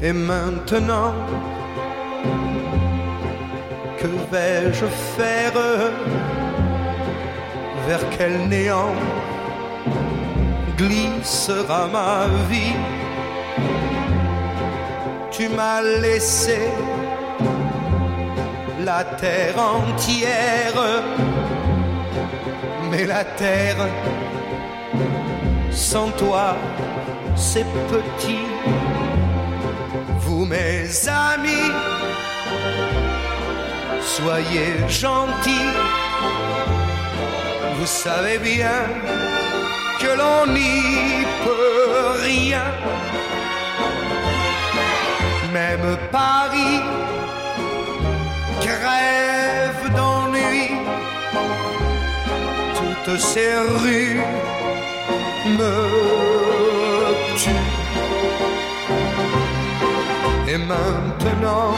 Et maintenant, que vais-je faire? Vers quel néant glissera ma vie Tu m'as laissé la terre entière, mais la terre sans toi, c'est petit. Vous, mes amis, soyez gentils. Vous savez bien que l'on n'y peut rien. Même Paris crève d'ennui. Toutes ces rues me tuent. Et maintenant,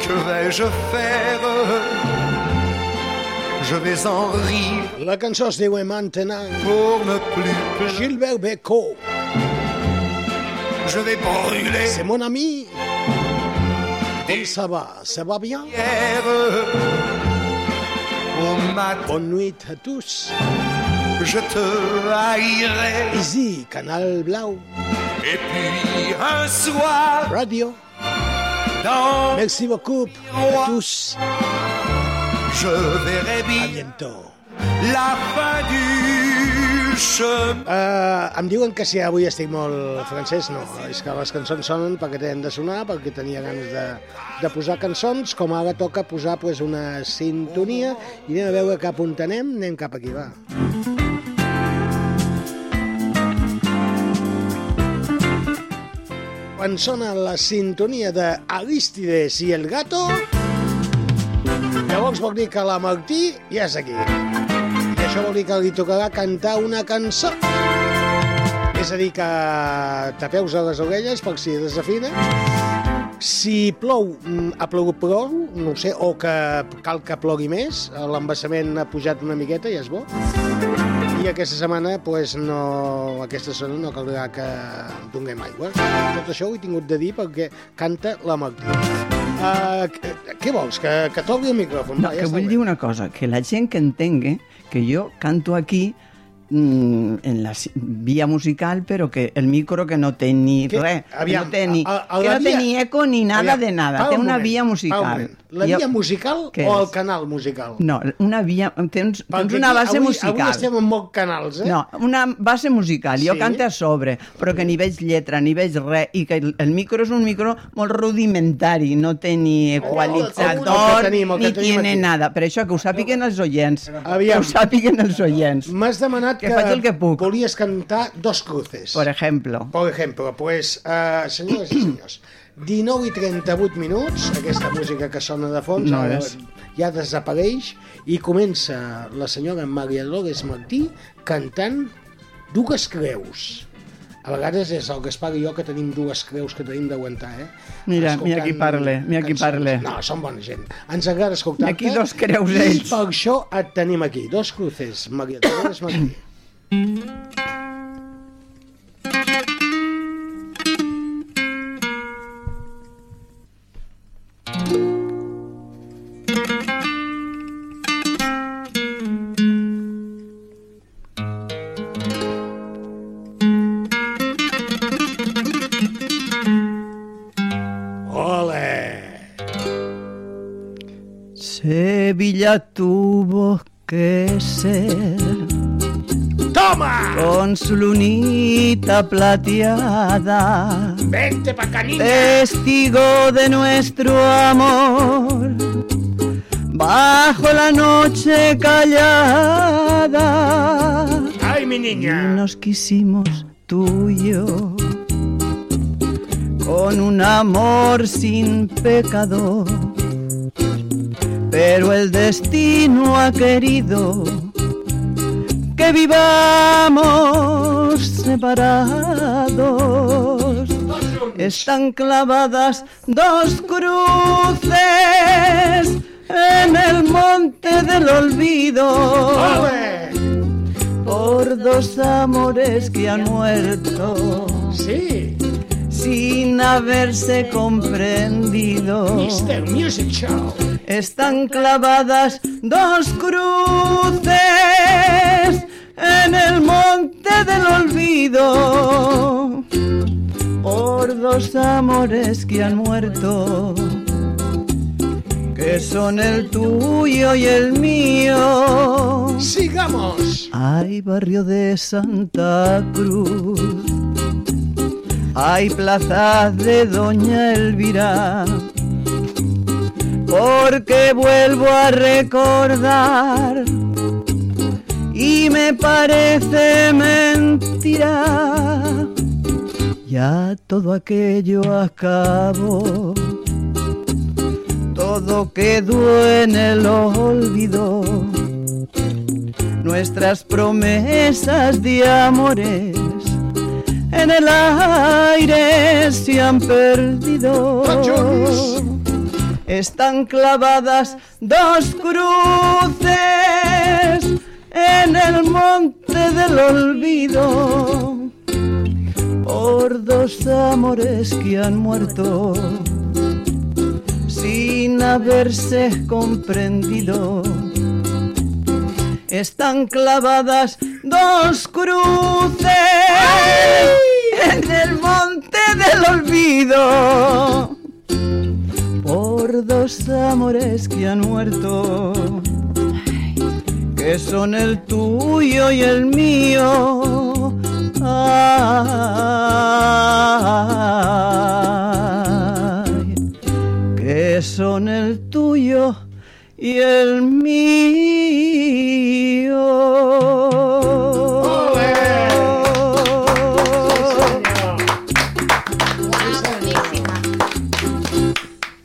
que vais-je faire Je vais en rire La cançó es diu Maintenant. pour ne plus. Gilbert Bécaud. Je vais brûler C'est mon ami. Com ça va? Ça va bien? hier au matin. Bonne nuit à tous. Je te haïrai. Easy, Canal Blau, Et puis un soir, Radio. dans Merci beaucoup à tous. Je verrai bien la fin du chemin. Uh, em diuen que si avui estic molt francès, no. És que les cançons sonen perquè tenen de sonar, perquè tenia ganes de, de posar cançons, com ara toca posar pues, una sintonia i anem a veure cap on anem, anem cap aquí, va. Quan sona la sintonia de Aristides i el gato, llavors vol dir que la Martí ja és aquí. I això vol dir que li tocarà cantar una cançó. És a dir, que tapeus a les orelles per si desafina. Si plou, mm, ha plogut prou, no sé, o que cal que plogui més, l'embassament ha pujat una miqueta i és bo. I aquesta setmana, pues, no, aquesta zona no caldrà que donem aigua. Tot això ho he tingut de dir perquè canta la Martí. Uh, què vols? Que, que toqui el micròfon? No, Va, que està vull bé. dir una cosa, que la gent que entengui que jo canto aquí mm, en la via musical, però que el micro que no té ni Que- res, aviam, que no té ni, a- a que no té via- ni eco ni nada Aviam, de nada, té un una moment, via musical. La Jo- via musical Què o el canal musical? No, una via... Tens, tens una base avui, musical. Avui estem en molts canals, eh? No, una base musical. Jo Sí? canto a sobre, però que ni veig lletra, ni veig res, i que el, micro és un micro molt rudimentari, no té ni el que equalitzador, tenim, el que ni tiene aquí. nada. Per això que ho sàpiguen els oients. Aviam. Que ho sàpiguen els oients. M'has demanat Que faig el que puc. volies cantar dos cruces. Por ejemplo. Por ejemplo, pues, uh, senyores i senyors, 19 i 38 minuts, aquesta música que sona de fons No ara és. ja desapareix i comença la senyora Maria Dolores Martí cantant dues creus. A vegades és el Gaspar i jo que tenim dues creus que tenim d'aguantar, eh? Mira, mira Escoltant qui parle, mira qui parle. No, són bona gent. Ens agrada escoltar-te. Aquí dos creus I ells. per això et tenim aquí. Dos cruces, Maria Dolores Martí. Tuvo que ser Toma! con su lunita plateada, Vente pa niña. testigo de nuestro amor, bajo la noche callada. Ay, mi Y niña. nos quisimos tú y yo con un amor sin pecado. Pero el destino ha querido que vivamos separados. Están clavadas dos cruces en el monte del olvido por dos amores que han muerto. Sí. sin haberse comprendido. Mr. Music Show. Están clavadas dos cruces en el monte del olvido por dos amores que han muerto, que son el tuyo y el mío. Sigamos. Hay barrio de Santa Cruz, hay plaza de Doña Elvira, porque vuelvo a recordar y me parece mentira. Ya todo aquello acabó, todo quedó en el olvido nuestras promesas de amores en el aire se han perdido. Están clavadas dos cruces en el monte del olvido por dos amores que han muerto sin haberse comprendido. Están clavadas dos cruces en el monte del olvido dos amores que han muerto, que son el tuyo y el mío. Que son el tuyo y el mío.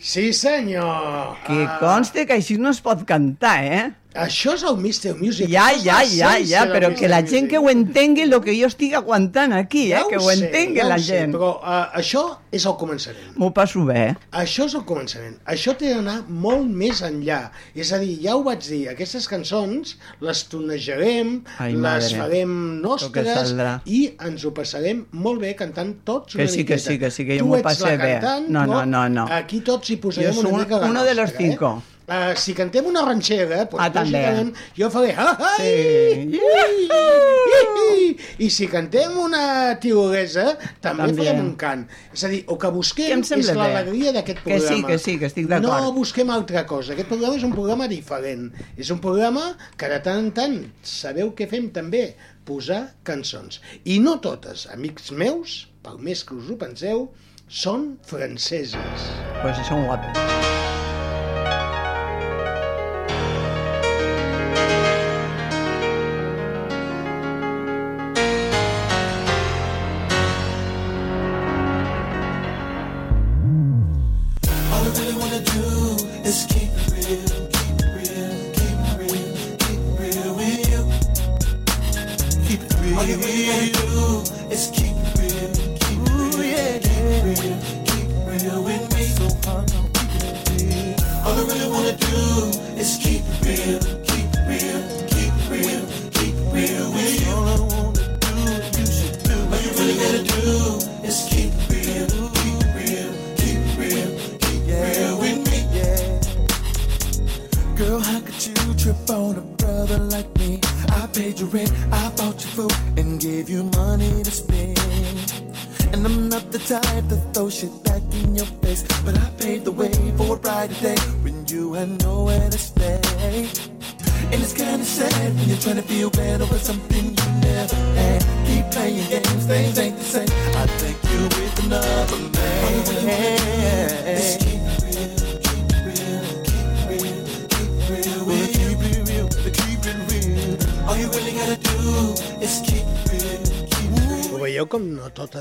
Sí, senyor. Que conste que així no es pot cantar, eh? Això és el Mr. Music. Ja, ja, ja, ja, però que la gent que ho entengui el que jo estic aguantant aquí, eh? Ja que ho sé, entengui ja la ho sé, gent. Però uh, això és el començament. M'ho passo bé. Això és el començament. Això té d'anar molt més enllà. És a dir, ja ho vaig dir, aquestes cançons les tonejarem, Ai, les madre. farem que nostres i ens ho passarem molt bé cantant tots Que una sí, que miqueta. sí, que sí, que jo m'ho passé la bé. cantant, No, no, no, no. Aquí tots hi posarem Jo una mica la uno de los nostra, cinco. Eh? Uh, si cantem una ranxera, pues, Ah, també. lògicament, jo faré... Ah, Sí. I, I si cantem una tirolesa, també, També. farem un cant. És a dir, el que Que busquem em és l'alegria d'aquest Que sí, programa. que sí, que estic d'acord. No busquem altra cosa. Aquest programa és un programa diferent. És un programa que de tant en tant sabeu què fem també? Posar cançons. I no totes, amics meus, per més que us ho penseu, són franceses. Pues són guapes.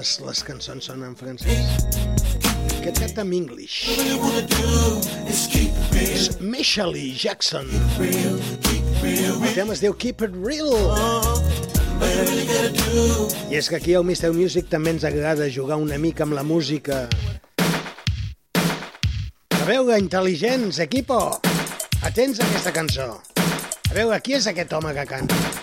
Totes les cançons són en francès? Aquest canta en English. És Michelle Jackson. El tema es diu Keep It Real. I és que aquí al Mr. Music també ens agrada jugar una mica amb la música. A veure, intel·ligents, equipo, atents a aquesta cançó. A veure, qui és aquest home que canta?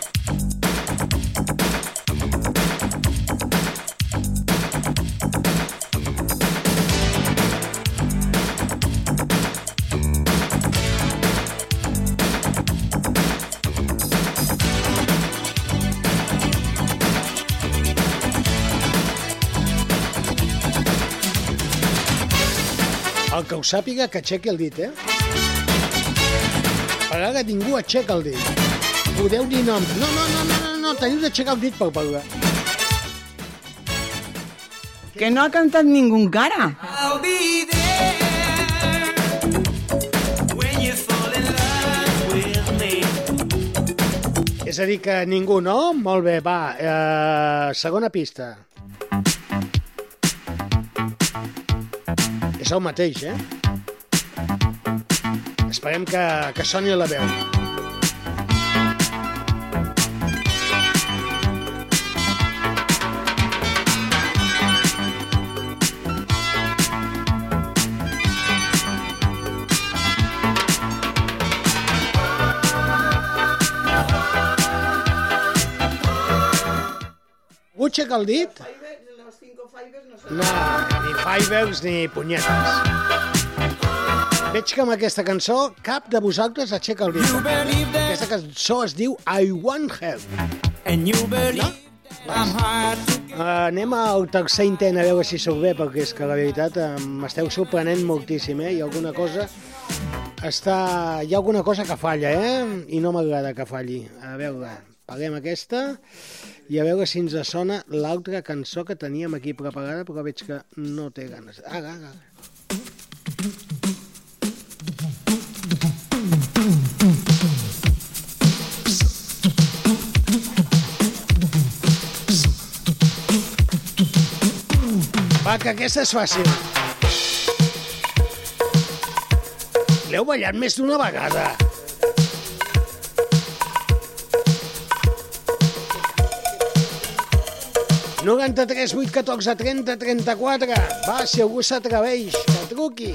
El que ho sàpiga, que aixequi el dit, eh? Per ara ningú aixeca el dit. Podeu dir noms. No, no, no, no, no, no teniu d'aixecar el dit per parlar. Que no ha cantat ningú encara. I'll be there when you fall in love with me. És a dir, que ningú, no? Molt bé, va. Eh, segona pista. És el mateix, eh? Esperem que, que soni la veu. Vull aixecar el dit? No, ni Fivers ni punyetes. Veig que amb aquesta cançó cap de vosaltres aixeca el dit. Aquesta cançó es diu I Want Help. And you believe I'm hard to Uh, anem al tercer intent a veure si sóc bé, perquè és que la veritat m'esteu sorprenent moltíssim, eh? Hi ha alguna cosa... Està... Hi ha alguna cosa que falla, eh? I no m'agrada que falli. A veure, paguem aquesta i a veure si ens sona l'altra cançó que teníem aquí preparada, però veig que no té ganes. Ara, ara. Va, que aquesta és fàcil. L'heu ballat més d'una vegada. ...93, 8, 14, 30, 34. Va, si algú s'atreveix, que truqui.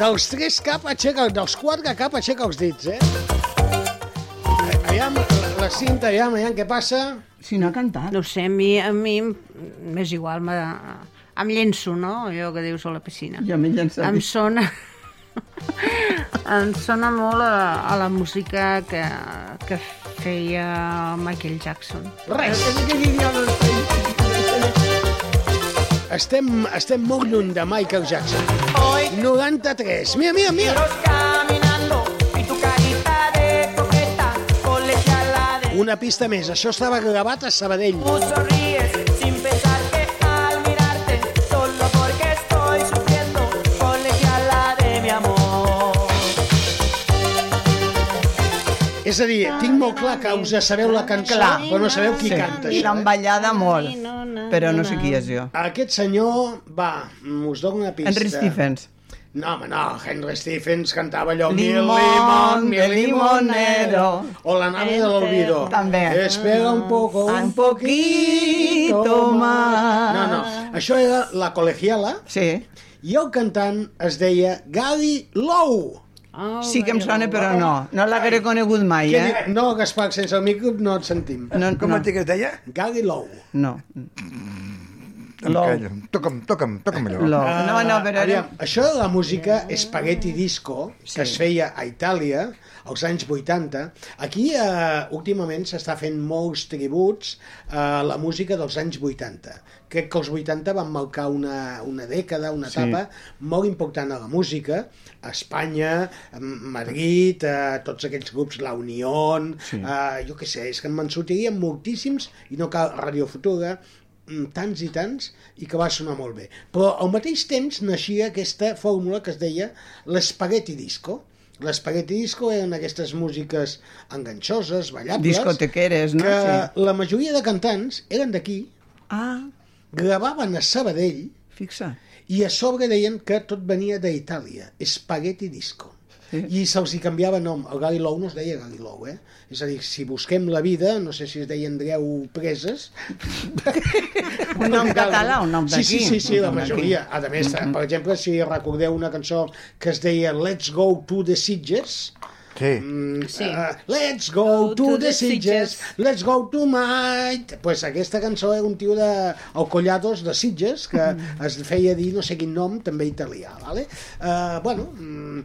Dels tres cap aixeca, dels quatre cap aixeca els dits, eh? Aviam, la, la cinta, aviam, aviam què passa. Si no ha cantat. No sé, a mi, a mi m'és igual, me, em llenço, no? Allò que dius a la piscina. Jo m'he llançat. Em sona... em sona molt a, a la música que, que feia Michael Jackson. Res. Estem, estem molt lluny de Michael Jackson. 93. Mira, mira, mira. tu Una pista més. Això estava gravat a Sabadell. tú És a dir, tinc molt clar que us sabeu la cançó, Clar. però no sabeu qui Sí, canta I això. l'han Eh? ballada molt, però no sé qui és jo. Aquest senyor, va, us dono una pista. Henry Stephens. No, home, no, Henry Stephens cantava allò... mi Limón, mi limonero. O la nave de l'olvido. També. Espera un poco, un Un poquito más. No, no, això era la colegiala Sí, i el cantant es deia Gary Lowe. Oh, sí que em sona, però no. No l'hagué conegut mai, Què eh? No, Gaspar, sense el micro no et sentim. No, Com no, et es deia? Gary Lowe. no. Em Lou. calla. Toca'm, toca'm, toca'm allò. Lo. No, no, però era... Aviam, això de la música spaghetti disco, que es feia a Itàlia als anys 80, aquí eh, últimament s'està fent molts tributs a la música dels anys 80. Crec que els 80 van marcar una, una dècada, una Sí. etapa molt important a la música, a Espanya, a Madrid, a tots aquells grups, la Unión, Sí. eh, jo què sé, és que me'n sortirien moltíssims, i no cal Radio Futura, tants i tants, i que va sonar molt bé. Però al mateix temps naixia aquesta fórmula que es deia l'espaghetti disco. L'espaghetti disco eren aquestes músiques enganxoses, ballables, Discotequeres, no? que Sí. la majoria de cantants eren d'aquí, Ah, gravaven a Sabadell fixa. i a sobre deien que tot venia d'Itàlia, spaghetti disco. Sí. I se'ls hi canviava nom. El Gali Lou no es deia Gali Lou, eh? És a dir, si busquem la vida, no sé si es deia Andreu Preses... Un nom català, un nom Sí, d'aquí. sí, sí, sí, Un la majoria. A més, per exemple, si recordeu una cançó que es deia Let's Go to the Sitges, Sí. Mm, Sí. uh, let's go to, the Sitges, let's go to might. Pues aquesta cançó era un tio de el Collados de Sitges que es feia dir no sé quin nom, també italià, vale? Uh, bueno, mm,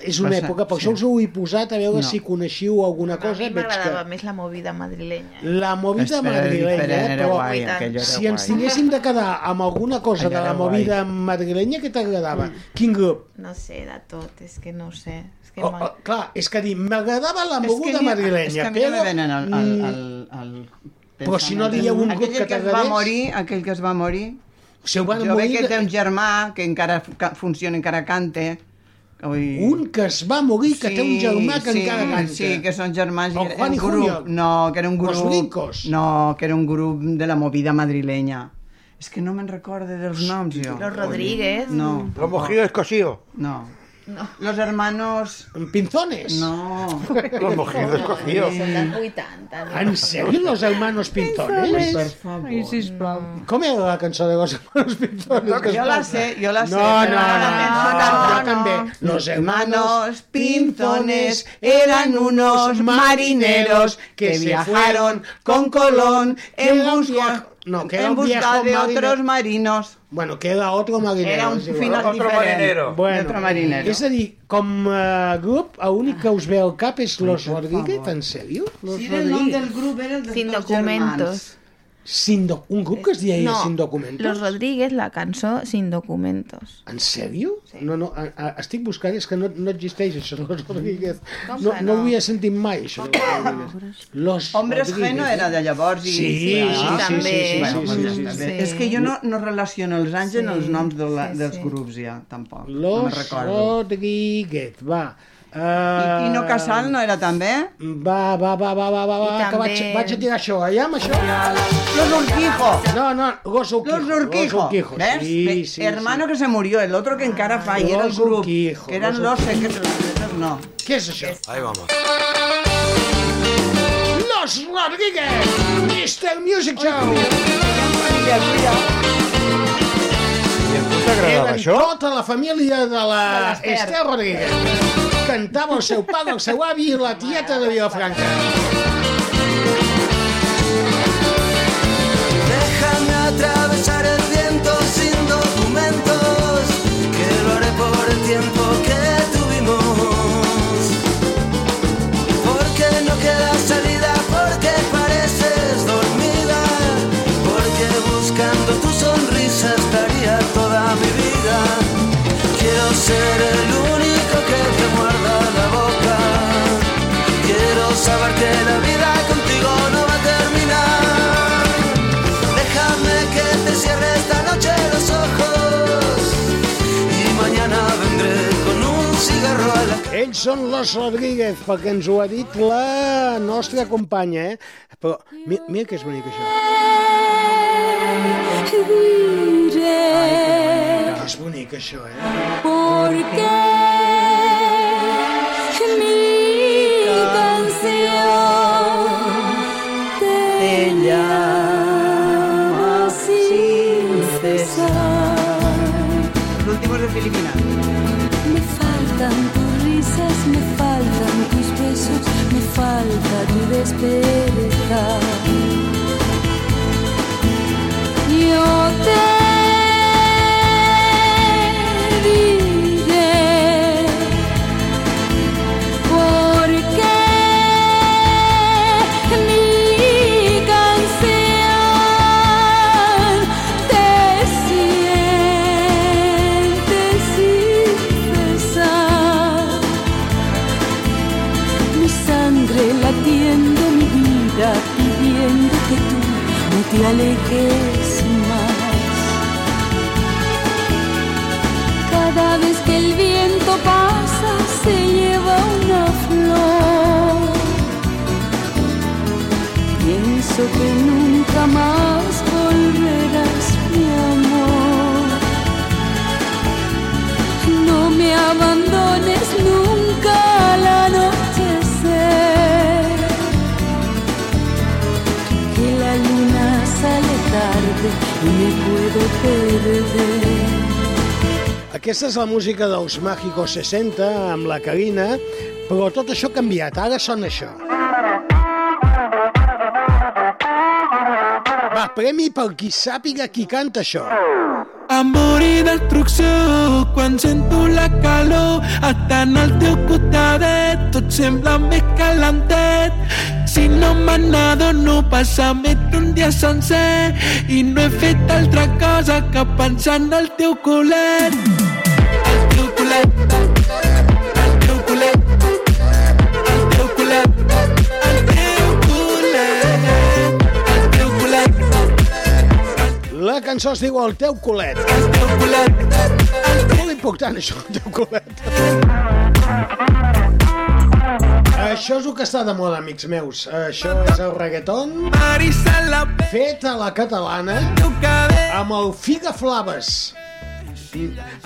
és una ser- època, per sí. això us ho he posat a veure No. si coneixiu alguna A cosa. mi Veig m'agradava que més la movida madrilenya. la movida Espera, madrilenya, però guai, si ens tinguéssim de quedar amb alguna cosa Allò de la era guai. movida madrilenya, què t'agradava? Quin grup? No sé, de tot, és que no ho sé. És que Oh, oh, clar, és que dir, m'agradava la És que moguda ha- madrilenya, És que a mi però... no venen al, al, mm, al, al Però si no pensament. dieu un grup aquell que que es va t'agradés- morir, aquell que es va morir, se ho van jo veig morir... que té un germà que encara ca- funciona, encara canta. Ui. Un que es va morir, que té un germà que sí, encara canta. Sí, que són germans. i El era Juan un y grup, Julio. No, que era un grup... Los Brincos. No, que era un grup de la movida madrilenya. És que no me'n recorde dels noms, jo. Los Rodríguez. No, Los mojidos cocidos. no. Los hermanos... Pinzones? No. Los mojidos cocidos. Són dels 80. No? ¿En serio los hermanos Pinzones? Per favor. Ai, sisplau. Com era la cançó de los hermanos Pinzones? que es Jo la sé, jo la sé. No, no, no, no, jo també. Los hermanos Hermanos Pinzones eran unos marineros que viajaron con Colón en busca, No, que era en un busca viejo de marine- otros marinos. Bueno, que era otro marinero. Era un igual. final Otro diferent. marinero. De otro marinero. És a dir, com a grup, l'únic que us ve al cap és Los Rodríguez, en sèrio? Los Sí, el nom Rodríguez. del grup era el de Sin documentos. germans. Sin do... Un grup que es deia No, Sin Documentos? Los Rodríguez, la cançó Sin Documentos. En sèrio? No, no, a, a, estic buscant, és que no, no existeix això, Los Rodríguez. Com No, no no? ho havia sentit mai, això. de Los Rodríguez. Los Hombres. G no era de llavors. I... Sí, sí, sí, sí, també. sí, sí, Bueno, sí, sí, sí, sí. És que jo no, no relaciono els anys en els noms de la, Sí, dels sí. grups ja, tampoc. no Los recordo. Rodríguez, va. I Uh, Quino Casal no era també? Va, va, va, va, va, va, va I que vaig, també- vaig a tirar això, allà amb això. Los Urquijo. No, no, Los Urquijo. Los Urquijo. Urquijo, ¿Ves? Sí, sí, Hermano sí. que se murió, el otro que encara fa, y era el Los grup. Urquijo, Que eran los los secretos, no. Què és això? Ahí vamos. Los Rodríguez! Mr. Music Show! I a tu t'agradava Eren això? tota la família de la l'Ester. Esther Rodríguez. Cantava el seu pare, el seu avi i la tieta de Vilafranca. Són Los Rodríguez, perquè ens ho ha dit la nostra companya, eh? Però mira, mira que és bonic això. diré Que és bonic això, eh? por tu alejes más. Cada vez que el viento pasa se lleva una flor. Pienso que nunca más volverás, mi amor. No me abandones Aquesta és la música dels Mágico 60 amb la Carina, però tot això ha canviat. Ara sona això. Va, premi per qui sàpiga qui canta això. Amor i destrucció, quan sento la calor, estant al teu costadet, tot sembla més calentet. Si no me n'adono, passa més d'un dia sencer i no he fet altra cosa que pensar en el teu culet. El teu culet, el teu culet, el teu culet, el teu culet, el teu culet. La cançó es diu El teu culet. Molt important, això, el teu culet. Això és el que està de moda, amics meus. Això és el reggaeton fet a la catalana amb el Figa Flaves.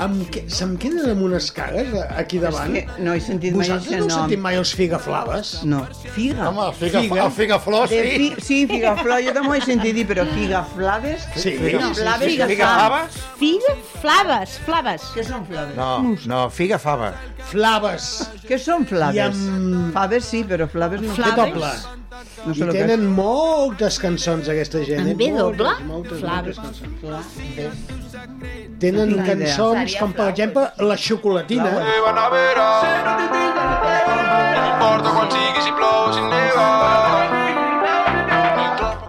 Amb què, se'm queden amb unes cares aquí davant. És que no he sentit mai Vosaltres aquest no heu nom. sentit mai els Figa Flaves? No, figa. Home, el figa, el figa flor, De sí. fi, sí, figaflor, jo també ho he sentit dir, però figaflaves? Sí, Figa- sí, flaves, Figa, figa figa flaves. flaves, flaves. Què són flaves? No, no, figa fava. Flaves. Què són flaves? I amb- Faves sí, però flaves no. Té doble. No sé I el que tenen moltes cançons, aquesta gent. En eh? B doble? Moltes, moltes, Flaves. moltes cançons. Tenen idea. cançons com, per exemple, La xocolatina.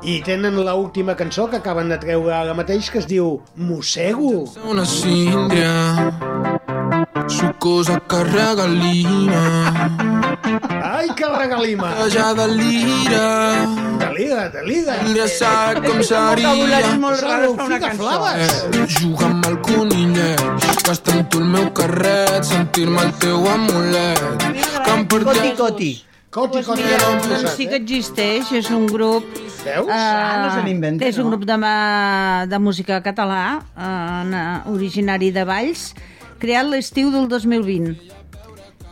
I tenen l'última cançó que acaben de treure ara mateix que es diu Mossego. Una síndria sucosa que regalina Ai, que regalima! que ja delira Delira, delira! ja sap com Vocabulari seria molt raro per una cançó. Flaves. eh, jugar amb el conillet gastar amb tu el meu carret sentir-me el teu amulet que em Coti, portés coti. Coti, coti, Mira, doncs sí que eh? existeix, és un grup... Veus? Ah, no se n'inventa, És un grup de, de música català, eh, originari de Valls, creat l'estiu del 2020.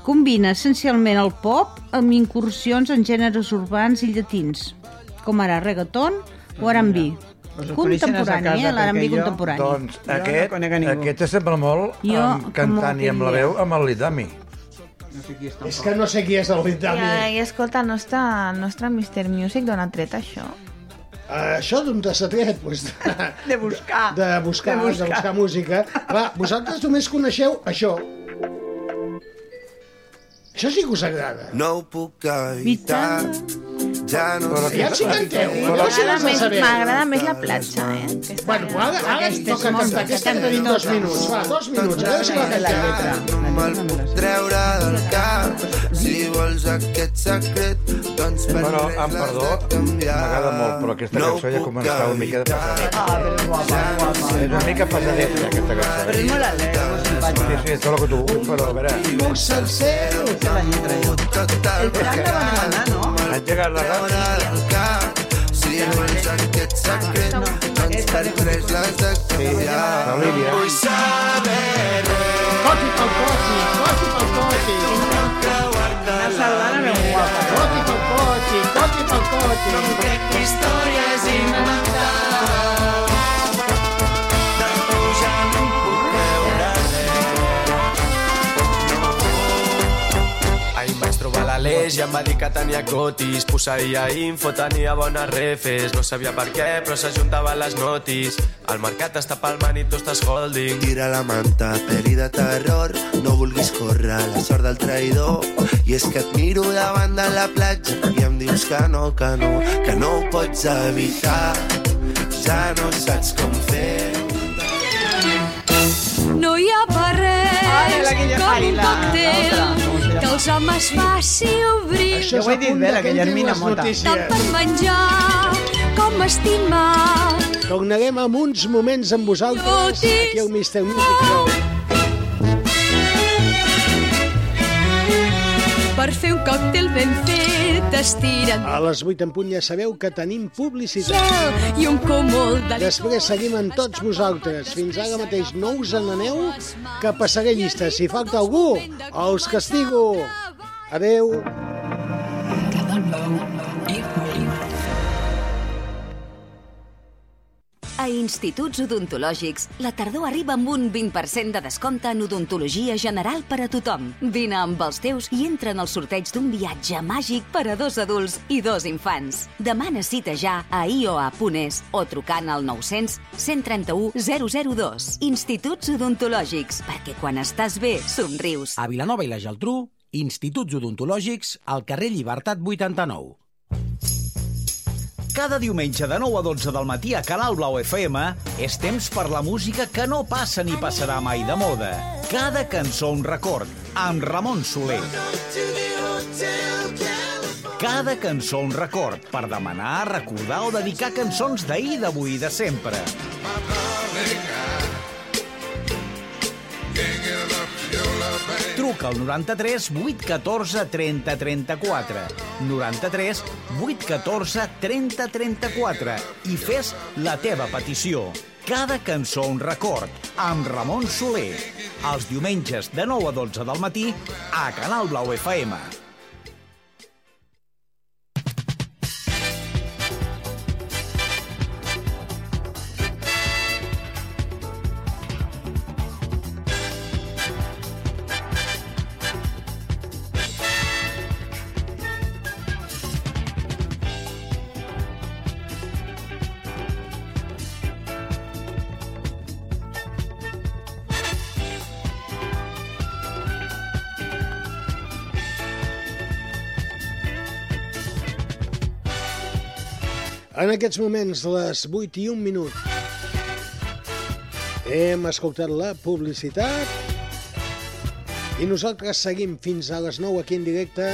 Combina essencialment el pop amb incursions en gèneres urbans i llatins, com ara reggaeton o R&B. Contemporani, eh? l'R&B contemporani. Doncs no aquest, ningú. aquest sembla molt Jo, amb cantant i amb la veu amb el Lidami. No sé qui és És que no sé qui és el Litami. I, I escolta, el nostre, el nostre Mr. Music d'on ha tret això? Uh, això d'on t'has tret? Pues, de, De buscar. de, buscar, De de buscar. buscar música. Clar, vosaltres només coneixeu això. Això sí que us agrada. No ho puc evitar, ja no Però sé... Ja si canteu, si M'agrada més, saber. m'agrada més la platja, eh? Aquesta Bueno, ara, ara és toca cantar. Aquesta en tenim dos minuts. Va, dos minuts. A veure si la La cantem. lletra. No me'l puc treure del cap. Si vols aquest secret, doncs per Però, res amb perdó, de canviar. m'agrada molt, però aquesta cançó ja puc començava una mica de pesadeta. Ah, però és guapa, guapa. És una mica pesadeta, aquesta cançó. Però és molt alegre, molt Sí, sí, el que tu vulguis, però a veure, la lletra, jo. El tram la van demanar, no? engegar la ràdio. Si vols aquest secret, per res l'has de canviar. L'Olivia. Vull saber Coti pel coti, coti pel coti. Una sardana ben guapa. Pel pel coti. crec que història és inventar. l'Aleix i em va dir que tenia cotis. Posseïa info, tenia bones refes. No sabia per què, però s'ajuntaven les notis. El mercat està palmant i tu estàs holding. Tira la manta, peli de terror, no vulguis córrer la sort del traïdor. I és que et miro davant de la platja i em dius que no, que no, que no ho pots evitar. Ja no saps com fer. No hi ha per Ai, res aquella- com ai, un la- còctel els homes faci obrir Això és ho he a dit bé, la que Guillermina Mota. tant per menjar com estimar. Tornarem amb uns moments amb vosaltres aquí al Mister Music Show. Per fer un còctel ben fet estiren A les 8 en punt ja sabeu que tenim publicitat. gel i un cúmul de Després seguim amb tots vosaltres. Fins ara mateix no us en aneu, que passaré llista. Si falta algú, els castigo. Adeu. A Instituts Odontològics, la tardor arriba amb un 20% de descompte en odontologia general per a tothom. Vine amb els teus i entra en el sorteig d'un viatge màgic per a dos adults i dos infants. Demana cita ja a ioa.es o trucant al 900 131 002. Instituts Odontològics, perquè quan estàs bé, somrius. A Vilanova i la Geltrú, Instituts Odontològics al carrer Llibertat 89. Cada diumenge de 9 a 12 del matí a Canal Blau FM és temps per la música que no passa ni passarà mai de moda. Cada cançó un record, amb Ramon Soler. Cada cançó un record, per demanar, recordar o dedicar cançons d'ahir, d'avui i de sempre. Truca al 93 814 30 34. 93 814 30 34 i fes la teva petició. Cada cançó un record, amb Ramon Soler. Els diumenges de 9 a 12 del matí a Canal Blau FM. Aquests moments, les 8 i 1 minut, hem escoltat la publicitat i nosaltres seguim fins a les 9 aquí en directe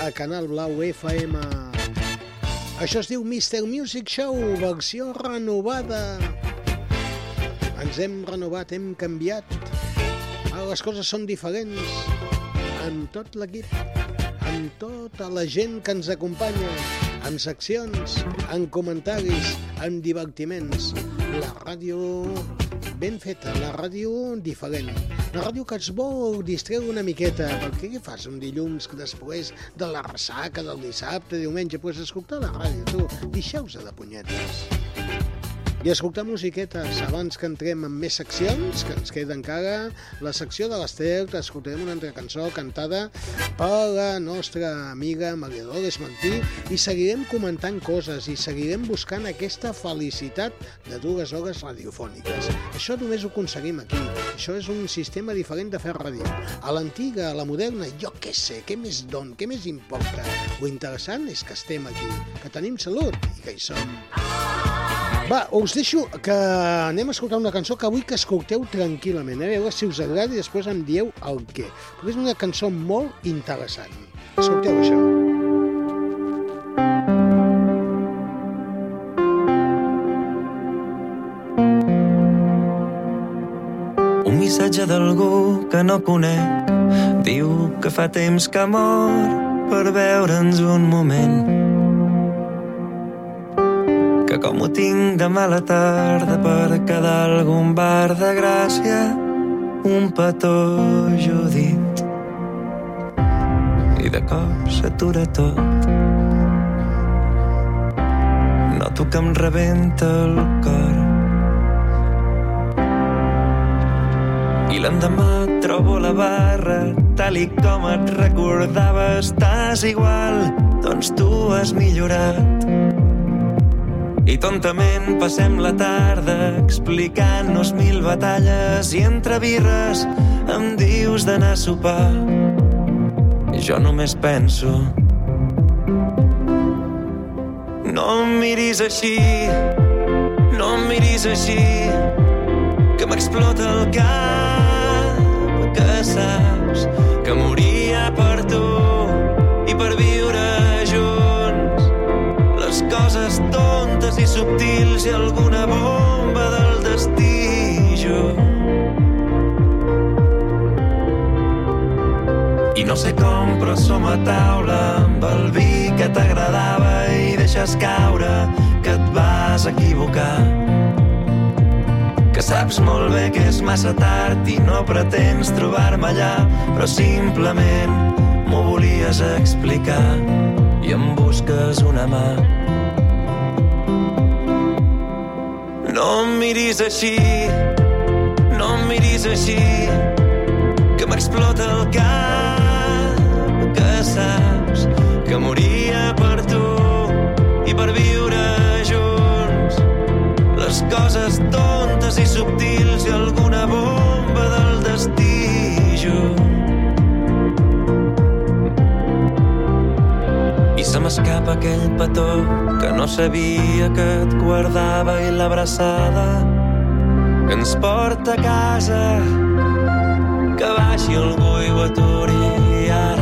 a Canal Blau FM. Això es diu Mr. Music Show, versió renovada. Ens hem renovat, hem canviat. Ara les coses són diferents. Amb tot l'equip, amb tota la gent que ens acompanya, amb seccions, amb comentaris, amb divertiments. La ràdio ben feta, la ràdio diferent. La ràdio que es vol distreure una miqueta, perquè què fas un dilluns que després de la ressaca del dissabte, diumenge, pues escoltar la ràdio, tu, deixeu-se de punyetes. I escoltar musiquetes abans que entrem en més seccions, que ens queda encara la secció de l'Ester, que escoltarem una altra cançó cantada per la nostra amiga Maria Dolores Mantí i seguirem comentant coses i seguirem buscant aquesta felicitat de dues hores radiofòniques. Això només ho aconseguim aquí. Això és un sistema diferent de fer ràdio. A l'antiga, a la moderna, jo què sé, què més don, què més importa? Lo interessant és que estem aquí, que tenim salut i que hi som. Va, us deixo que anem a escoltar una cançó que vull que escolteu tranquil·lament, eh? a veure si us agrada i després em dieu el què. Perquè és una cançó molt interessant. Escolteu això. Un missatge d'algú que no conec diu que fa temps que mor per veure'ns un moment que com ho tinc de mala tarda per quedar algun bar de Gràcia un petó Judit i de cop s'atura tot. Noto que em rebenta el cor. I l'endemà trobo la barra tal i com et recordava estàs igual doncs tu has millorat i tontament passem la tarda explicant-nos mil batalles i entre birres em dius d'anar a sopar. I jo només penso... No em miris així, no em miris així, que m'explota el cap, que saps que moria per tu i per viure subtils i alguna bomba del destí jo. I no sé com, però som a taula amb el vi que t'agradava i deixes caure que et vas equivocar. Que saps molt bé que és massa tard i no pretens trobar-me allà, però simplement m'ho volies explicar i em busques una mà. No em miris així, no em miris així, que m'explota el cap, que saps que moria per tu i per viure junts. Les coses tontes i subtils i alguna bomba del destí just. M'escapa aquell petó que no sabia que et guardava i l'abraçada que ens porta a casa que baixi algú i ho aturi ara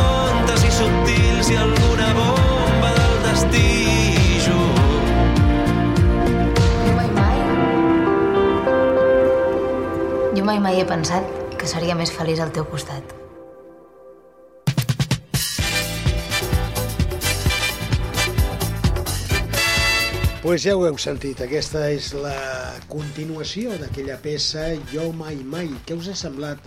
mai mai he pensat que seria més feliç al teu costat. Pues ja ho heu sentit, aquesta és la continuació d'aquella peça Jo mai mai. Què us ha semblat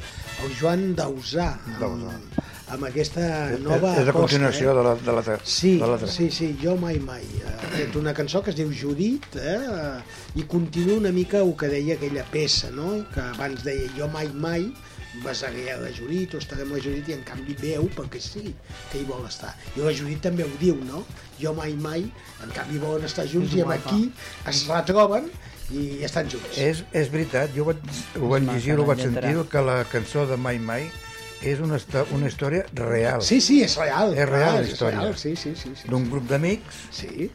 el Joan Dausà amb, amb aquesta nova és la continuació eh? de la, de la, ter- Sí, de la sí, sí, Jo mai mai. Ha fet una cançó que es diu Judit eh? i continua una mica el que deia aquella peça, no? que abans deia Jo mai mai, besaré a la Judit o estaré amb la Judit i en canvi veu perquè sí que hi vol estar. I la Judit també ho diu, no? Jo mai mai, en canvi volen estar junts És i amb aquí es retroben i estan junts. És, és veritat, jo vaig, ho vaig llegir, ho vaig sentir, que la cançó de Mai Mai és una, una història real. Sí, sí, és real. És real, la història. real, sí, sí, sí. sí. D'un grup d'amics. Sí.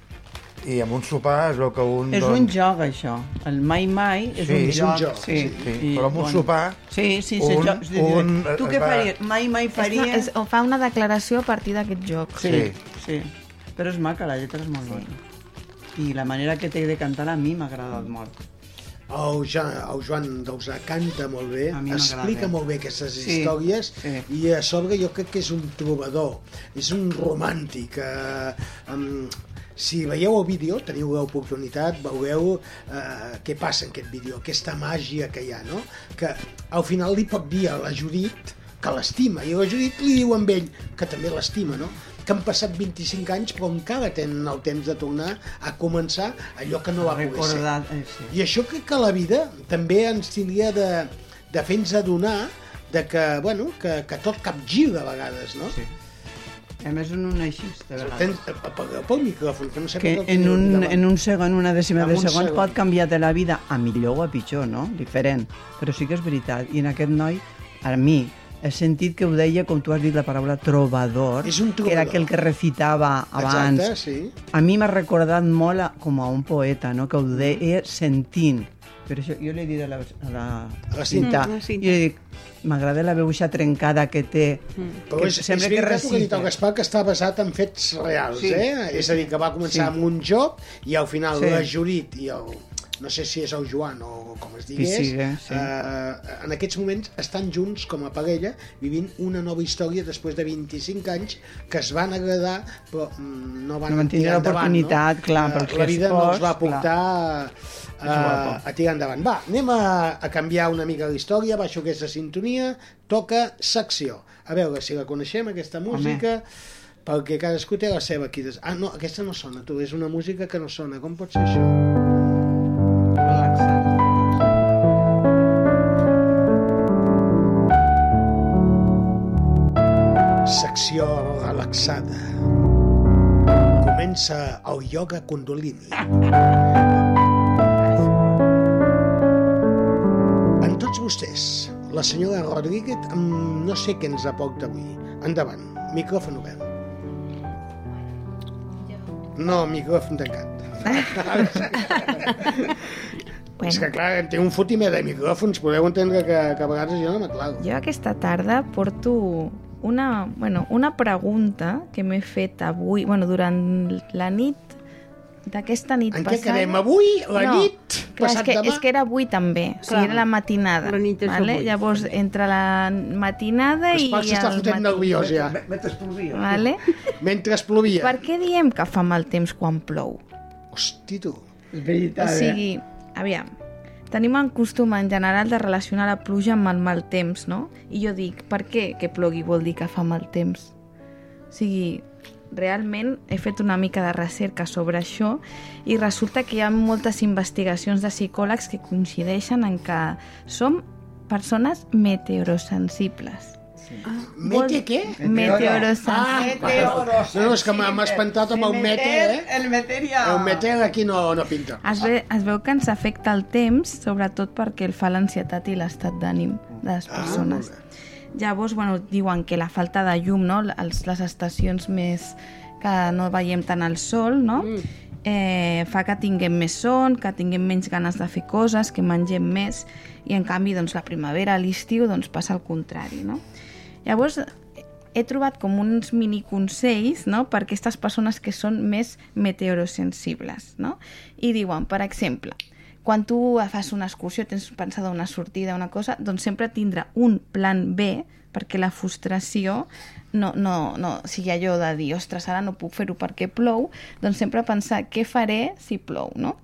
I amb un sopar es veu que un... És doncs, un joc, això. El mai mai és Sí, un és joc. un joc, sí. sí. Però amb un sopar, Sí, sí, sí. un- joc, sí, sí. un tu es què va- faries? Mai mai faria... És, fa una declaració a partir d'aquest joc. Sí, sí, sí. Però és maca, la lletra és molt sí. bona. I la manera que té de cantar a mi m'ha agradat molt. El, ja, el Joan Dausà canta molt bé, explica molt bé aquestes Sí, històries sí. i a sobre jo crec que és un trobador, és un romàntic. Eh, um, si veieu el vídeo, teniu l'oportunitat, veureu eh, què passa en aquest vídeo, aquesta màgia que hi ha, no? Que al final li pot dir a la Judit que l'estima, i la Judit li diu amb ell que també l'estima, no? Que han passat 25 anys però encara tenen el temps de tornar a començar allò que no va poder ser. Recordar, eh, sí. I això crec que la vida també ens tindria de, de fer-nos adonar de que, bueno, que, que tot capgira a vegades, no? Sí. A més, en un així, de vegades. Apaga pel micròfon, que no sé que el en un, en un segon, una dècima de segon, segon. pot canviar de la vida a millor o a pitjor, no? Diferent. Però sí que és veritat. I en aquest noi, a mi, he sentit que ho deia, com tu has dit la paraula, trobador, És un que era trobador. aquell que recitava abans. Exacte, sí. A mi m'ha recordat molt a, com a un poeta, no? que ho deia sentint. Per això jo li he dit a la, a la, A la Cinta. Mm, la Cinta. jo li dic, m'agrada la veu eixa trencada que té, Però que és, és sembla que veritat el que ha dit recita. el Gaspar, que està basat en fets reals, Sí, eh? És a dir, que va començar Sí. amb un joc i al final Sí. la Judit i el, no sé si és el Joan o com es digués, siga, sí. eh, en aquests moments estan junts com a parella, vivint una nova història després de 25 anys que es van agradar però mm, no van, No van tindre l'oportunitat, no? clar, Eh, pel que La vida no els va portar a, a tirar endavant. Va, anem a, a canviar una mica la història, baixo aquesta sintonia, toca secció. A veure si la coneixem, aquesta música, perquè cadascú té la seva aquí. Ah, no, aquesta no sona, tu, és una música que no sona. Com pot ser això? Secció relaxada. Comença el ioga kundalini. En tots vostès, la senyora Rodríguez, amb no sé què ens aporta avui. Endavant, micròfon obert. No, micròfon tancat. Bueno. És que, clar, té un fotimer de micròfons, podeu entendre que, que a vegades jo no m'aclaro. Jo aquesta tarda porto una, bueno, una pregunta que m'he fet avui, bueno, durant la nit d'aquesta nit En què passada... quedem avui? La no, nit? Clar, és que, demà? és que era avui també, o sigui, Clar. era la matinada. La nit és vale? avui, Llavors, entre la matinada El i Pau s'està el fotent matí... nerviós, ja. Mentre plovia. Vale? Mentre es plovia. Per què diem que fa mal temps quan plou? Hosti, tu. És O veritat, sigui, aviam, tenim el costum en general de relacionar la pluja amb el mal temps, no? I jo dic, per què que plogui vol dir que fa mal temps? O sigui, realment he fet una mica de recerca sobre això i resulta que hi ha moltes investigacions de psicòlegs que coincideixen en que som persones meteorosensibles. Mete què? Meteorosensibles. Ah, no, no, és que m'ha espantat amb el meter, eh? El meter ja... El meter aquí no, no pinta. Es, ve, es veu que ens afecta el temps, sobretot perquè el fa l'ansietat i l'estat d'ànim de les persones. Llavors, bueno, diuen que la falta de llum, no? Els, les estacions més que no veiem tant el sol, no? Eh, fa que tinguem més son, que tinguem menys ganes de fer coses, que mengem més, i en canvi, doncs, la primavera, l'estiu, doncs, passa el contrari, no? Llavors, he trobat com uns mini consells no? per aquestes persones que són més meteorosensibles. No? I diuen, per exemple, quan tu fas una excursió, tens pensada una sortida, una cosa, doncs sempre tindrà un plan B perquè la frustració no, no, no sigui allò de dir, ostres, ara no puc fer-ho perquè plou, doncs sempre pensar què faré si plou, no?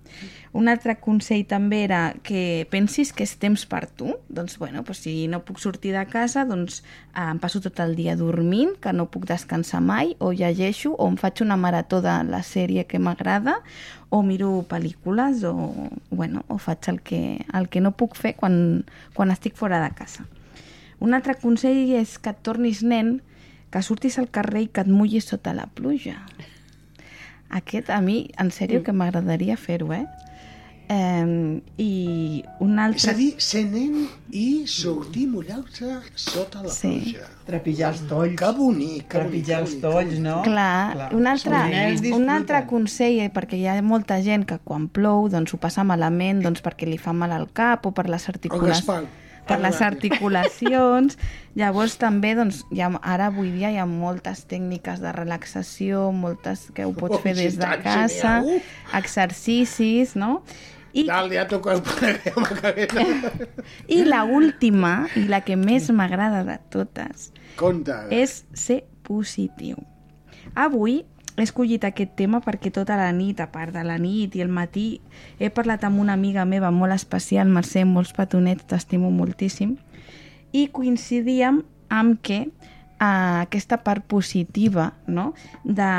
Un altre consell també era que pensis que és temps per tu, doncs bueno, doncs si no puc sortir de casa, doncs eh, em passo tot el dia dormint, que no puc descansar mai, o llegeixo, o em faig una marató de la sèrie que m'agrada, o miro pel·lícules, o, bueno, o faig el que, el que no puc fer quan, quan estic fora de casa. Un altre consell és que et tornis nen, que surtis al carrer i que et mullis sota la pluja. Aquest, a mi, en sèrio, que m'agradaria fer-ho, eh? Eh, I un altre... És a dir, ser nen i sortir mullar-se sota la Sí. pluja. Trepitjar els tolls. Que bonic, que bonic. Trepitjar els tolls, no? Clar, un altre, nens un altre consell, eh, perquè hi ha molta gent que quan plou doncs ho passa malament doncs perquè li fa mal al cap o per les articulacions Gaspar. Per les articulacions. Llavors també doncs, ha, ara avui dia hi ha moltes tècniques de relaxació, moltes que ho pots Oh, fer des de casa, genial. exercicis, no? I, Dale, a tu cuerpo de Macarena. I la última, i la que més m'agrada de totes, Conta. és ser positiu. Avui he escollit aquest tema perquè tota la nit, a part de la nit i el matí, he parlat amb una amiga meva molt especial, Mercè, molts petonets, t'estimo moltíssim, i coincidíem amb que eh, aquesta part positiva, no?, de,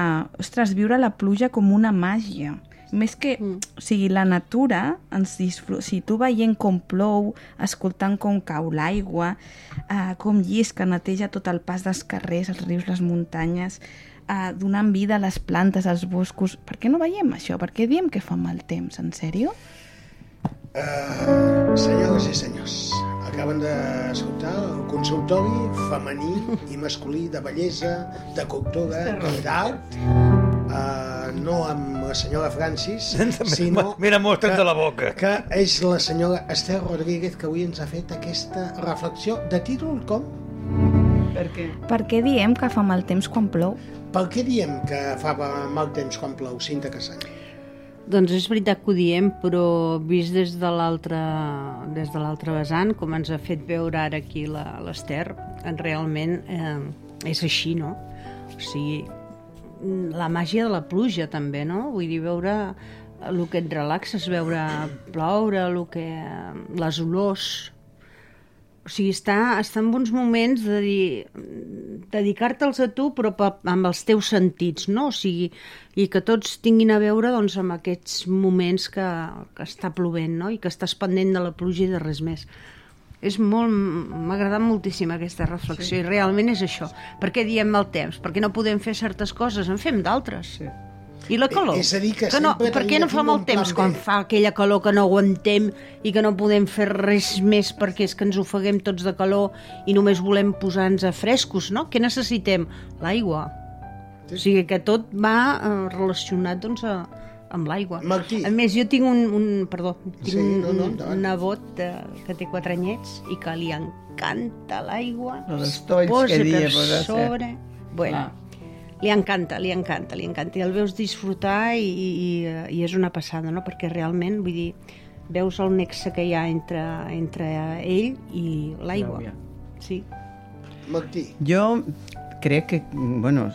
ostres, viure la pluja com una màgia. Més que, mm. o sigui, la natura, ens disfru... si tu veient com plou, escoltant com cau l'aigua, eh, com llisca, neteja tot el pas dels carrers, els rius, les muntanyes, eh, donant vida a les plantes, als boscos... Per què no veiem això? Per què diem que fa mal temps? En sèrio? Uh, senyores i senyors, acaben d'escoltar el consultori femení i masculí de bellesa, de cultura i d'art, uh, no amb la senyora Francis, sinó Mira, mostra't de la boca. que és la senyora Esther Rodríguez que avui ens ha fet aquesta reflexió de títol com? Per què? Per què diem que fa mal temps quan plou? Per què diem que fa mal temps quan plou, Cinta Cassany? Doncs és veritat que ho diem, però vist des de l'altre des de l'altre vessant, com ens ha fet veure ara aquí l'Ester, en realment eh, és així, no? O sigui, la màgia de la pluja també, no? Vull dir, veure el que et relaxes, veure ploure, el que, les olors, o sigui, està, està en bons moments de dir, dedicar-te'ls a tu, però pa- amb els teus sentits, no? O sigui, i que tots tinguin a veure doncs, amb aquests moments que, que està plovent, no? I que estàs pendent de la pluja i de res més. És molt... M'ha agradat moltíssim aquesta reflexió sí. i realment és això. Per què diem mal temps? Perquè no podem fer certes coses, en fem d'altres. Sí. I la calor? És a dir, que no, sempre per què no fa mal temps quan fa aquella calor que no aguantem i que no podem fer res més perquè és que ens ofeguem tots de calor i només volem posar-nos a frescos, no? Què necessitem? L'aigua. O sigui que tot va eh, relacionat doncs, a, amb l'aigua. A més, jo tinc un, un perdó, tinc Sí, un, no, no, un, endavant. un nebot de, que té quatre anyets i que li encanta l'aigua. Tolls posa que dia, per sobre. Bueno, li encanta, li encanta, li encanta. I el veus disfrutar i, i, i, és una passada, no? Perquè realment, vull dir, veus el nexe que hi ha entre, entre ell i l'aigua. Sí. Martí. Jo crec que, bueno,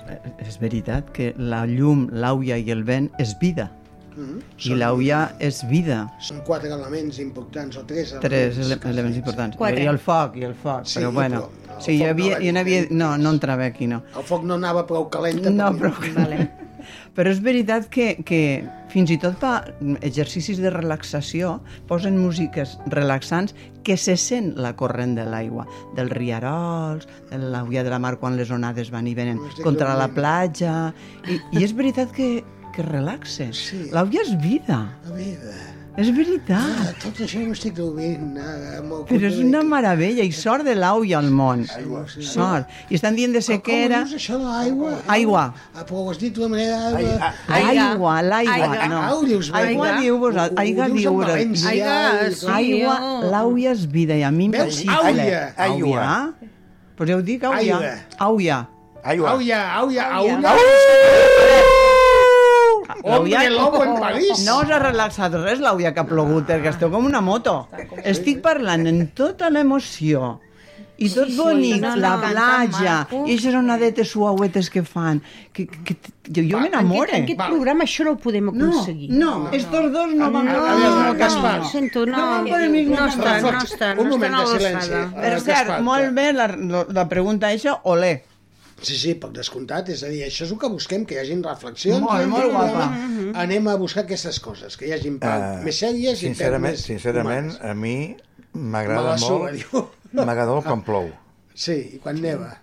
és veritat que la llum, l'auia i el vent és vida. Mm I l'auia és vida. Són quatre elements importants, o tres elements. Tres ele elements importants. Quatre. I el foc, i el foc, Sí, però bueno. però el sí, hi foc havia, no hi havia, no, no entrava aquí, no. El foc no anava prou calenta. No, perquè- però... Vale. Però és veritat que, que fins i tot per exercicis de relaxació posen músiques relaxants que se sent la corrent de l'aigua, dels riarols, de l'auia de la mar quan les onades van i venen contra la platja... I, i és veritat que, que relaxa. Sí. L'auia és vida. La vida. És veritat. Ah, tot això ho estic dormint. Ah, molt Però és una meravella, i sort de l'auia al món. Aigua, sí. Sort. I estan dient de sequera... Com dius això de l'aigua? Aigua. Ah, però ho has dit d'una manera... De- Aigua, l'aigua, Aigua. no. Ah, dius bé. Aigua diu vos, Ho- ho aigua diu Aigua, i tot. aigua, l'auia és vida, i a mi em Veus? xifla. Auia. Auia. Pues ja ho dic, auia. Aigua. Auia. Aigua. Auia, auia, Auia. auia. L'auia- Hombre, loco en París. No us ha relaxat res l'auia que ha plogut, perquè esteu com una moto. Estic parlant en tota l'emoció. I tot Sí, sí, bonic, no, no, la platja, i aquestes onadetes suauetes que fan. Que, que, jo jo En m'enamore. aquest, en aquest programa això no ho podem aconseguir. No, no, estos dos no van no, no, no, Gaspar. no, sento, no, No mismo no estan, no estan, Un no estan a silenci. l'alçada. Per cert, molt bé la, la, la pregunta això, olé. Sí, sí, per descomptat, és a dir, això és el que busquem, que hi hagin reflexions. Molt, molt que guapa. Anem a buscar aquestes coses, que hi hagin part Eh, més sèries i sincerament, més sincerament, a mi m'agrada molt... M'agrada molt quan plou. Sí, i quan neva.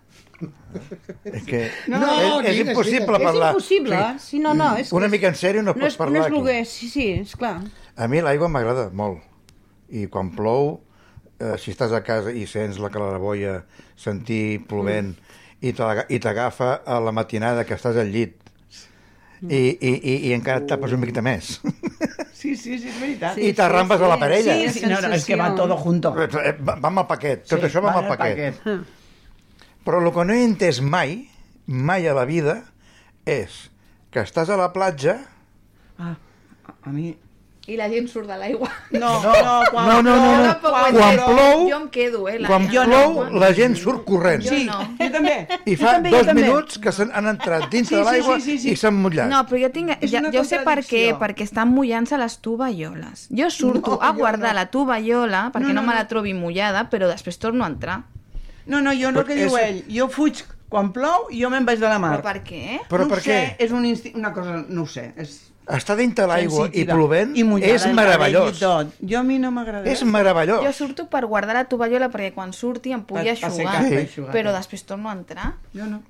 És que No, és, és digues, impossible digues. parlar. És impossible, sí, no, no, és que Una és- mica en sèrio no, No pots és, parlar no és aquí. lloguer, sí, sí, és clar. A mi l'aigua m'agrada molt. I quan plou, eh, si estàs a casa i sents la claraboia, sentir plovent, Mm. I t'aga- i t'agafa a la matinada que estàs al llit, i, i, i, i encara et tapes una miqueta més. Sí, sí, sí, és veritat. I t'arrambes a la parella. Sí, sí, no, no, és que va todo junto. Eh, Va, va amb el paquet, tot Sí, això va va amb el paquet. paquet. Però el que no he entès mai, mai a la vida, és que estàs a la platja... Ah, a mi... I la gent surt de l'aigua. No, no, quan No, no, no, Jo no. Quan entenc. plou, Jo em quedo, eh? La quan gent. plou, la gent surt corrent. Jo no. Jo també. I Jo fa també, jo dos també. minuts que s'han han entrat dins Sí, de sí, l'aigua sí, sí, sí. i s'han mullat. No, però jo tinc... Ja, jo sé per què, perquè estan mullant-se les tovalloles. Jo surto No, a jo guardar no. la tovallola perquè No, no, no, me no. la trobi mullada, però després torno a entrar. No, no, jo no el que diu és- ell. Jo fuig quan plou i jo me'n vaig de la mar. Però per què? Però no per ho sé, què? és un insti... una cosa, no ho sé. És Estar dintre l'aigua i plovent I mullada és el meravellós. i Tot. Jo a mi no m'agrada. És meravellós. Jo surto per guardar la tovallola perquè quan surti em pugui aixugar, aixugar. però després torno a entrar. Jo no.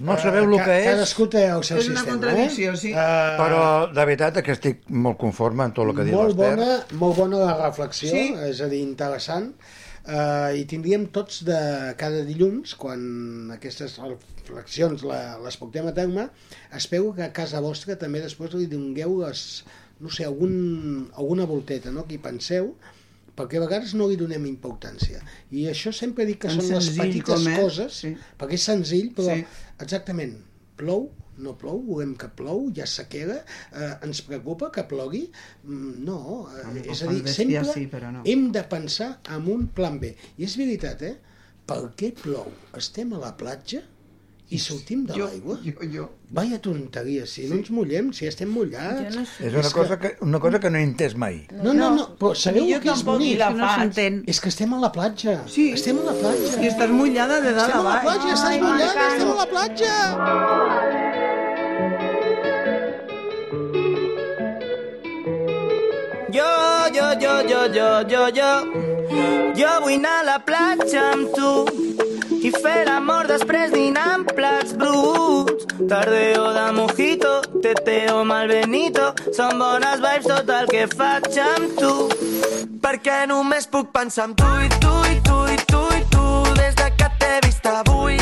No sabeu el Ca- que és, Cadascú té el seu És una sistema, contradicció, eh? sí. Eh, però de veritat que estic molt conforme amb tot el que diu molt l'Ester. bona, molt bona la reflexió, Sí. és a dir, interessant. Uh, I tindríem tots de cada dilluns, quan aquestes reflexions la, les portem a terme, espero que a casa vostra també després li dongueu les, no sé, algun, alguna volteta, no?, que hi penseu, perquè a vegades no li donem importància. I això sempre dic que Tan són les petites com és, coses, sí. perquè és senzill, però Sí. exactament, plou, no plou, volem que plou, ha sequera, eh, ens preocupa que plogui? Mm, No, eh, és a dir, sempre sí, però no. hem de pensar en un plan B. I és veritat, eh? Per què plou? Estem a la platja i sortim de l'aigua? jo, jo. Vaya tonteria, si no ens mullem, si estem mullats... No sé. És una cosa que, una cosa que no he entès mai. No, no, no, però sabeu jo que és bonic? Que no s'entén. És que estem a la platja. Sí. Estem a la platja. I estàs mullada de dalt Estem a a la baix. platja, estàs mullada, estem a la platja. Jo, jo, jo, jo, vull anar a la platja amb tu i fer l'amor després dinar amb plats bruts. Tardeo de mojito, teteo mal benito, són bones vibes tot el que faig amb tu. Perquè només puc pensar en tu i tu i tu i tu i tu Des de que t'he vist avui,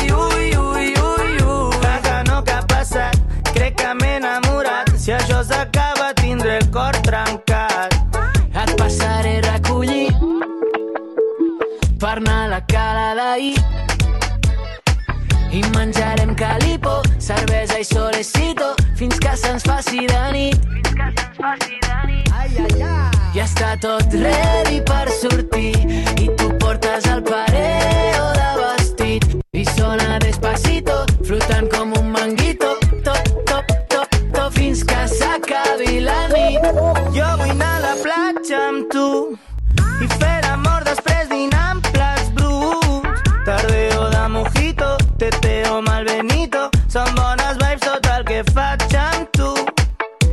la cala d'ahir. I menjarem calipo, cervesa i solecito, fins que se'ns faci de nit. Fins que se'ns faci de nit. Ai, ai, ai. Ja està tot ready per sortir i tu portes el pareo de vestit i sona despacito, flotant com un manguito, top, top, top, top, fins que s'acabi la nit. Jo vull anar a la platja amb tu són bones vibes tot el que faig amb tu.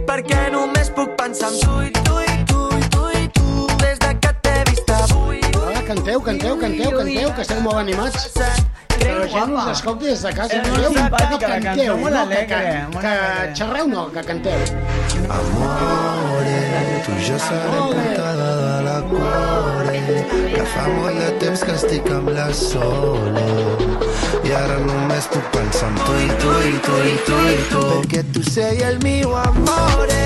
Perquè només puc pensar en tu i tu i tu i tu i tu des de que t'he vist avui. Hola, canteu, canteu, canteu, canteu, que esteu molt animats. Que la gent us escolti des de casa. És molt Canteu, simpàtica, que la cançó, canteu, molt no, alegre, que, que, que xerreu no, que canteu. Amore, tu i jo serem portada de la cuore que fa molt de temps que estic amb la Sole i ara només puc pensar en tu. I tu i tu i tu i tu. Perquè tu sei el mio amore.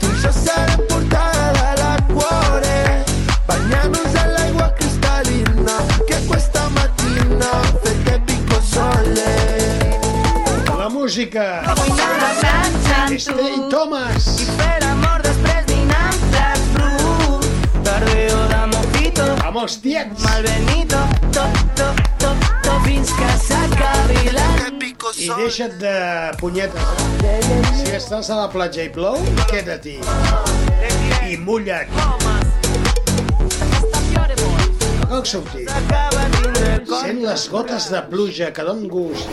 Tu i jo serem portada de la cuore. Bagnant-nos en l'aigua cristal·lina que questa mattina perché picco sole La música. Vull anar a la platja amb tu. Stay Thomas. i fer l'amor després dinar amb plats els tiets, malbenito, top, top, top, top, fins que s'acabi la nit. I deixa't de punyetes. Si estàs a la platja i plou, queda-t'hi. I mulla't. No cal sortir. Sent les gotes de pluja, que don gust.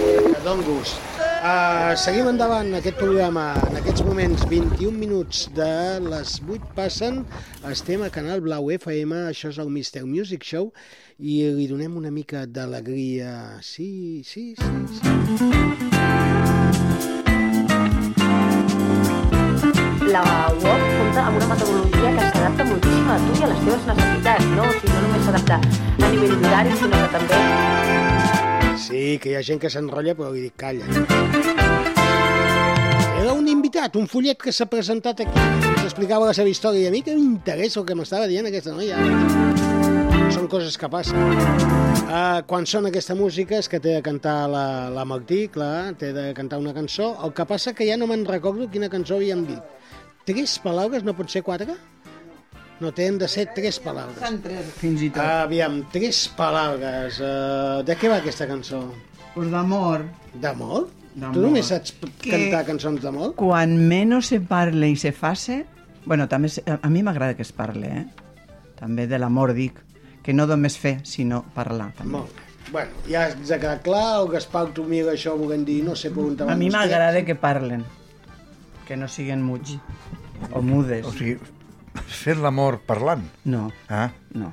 Que don gust. Uh, seguim endavant aquest programa. En aquests moments, 21 minuts de les 8 passen. Estem a Canal Blau FM, això és el Mister Music Show, i li donem una mica d'alegria. Sí, sí, sí, sí. la web compta amb una metodologia que s'adapta moltíssim a tu i a les teves necessitats, no? O sigui, no només s'adapta a nivell d'horari, sinó que també... Sí, que hi ha gent que s'enrotlla, però li dic, calla. Era un invitat, un follet que s'ha presentat aquí, ens explicava la seva història, i a mi que m'interessa el que m'estava dient aquesta noia. Són coses que passen. Uh, quan sona aquesta música és que té de cantar la, la Martí, clar, té de cantar una cançó. El que passa que ja no me'n recordo quina cançó havíem dit. Tres paraules, no pot ser quatre? No, tenen de ser tres paraules. Són tres, fins i tot. Aviam, tres paraules. Uh, de què va aquesta cançó? Pues d'amor. D'amor? Tu només saps Que- cantar cançons d'amor? Quan menys se parle i se fasse... Bueno, també se- a mi m'agrada que es parle, eh? També de l'amor dic, que no només fer, sinó parlar. També. Molt bé. Bueno, ja ens ha quedat clar, el Gaspar tu mira això volent dir, no sé per on A mi m'agrada que parlen, que no siguin muts o mudes. O sigui, fer l'amor parlant. No. Ah. No.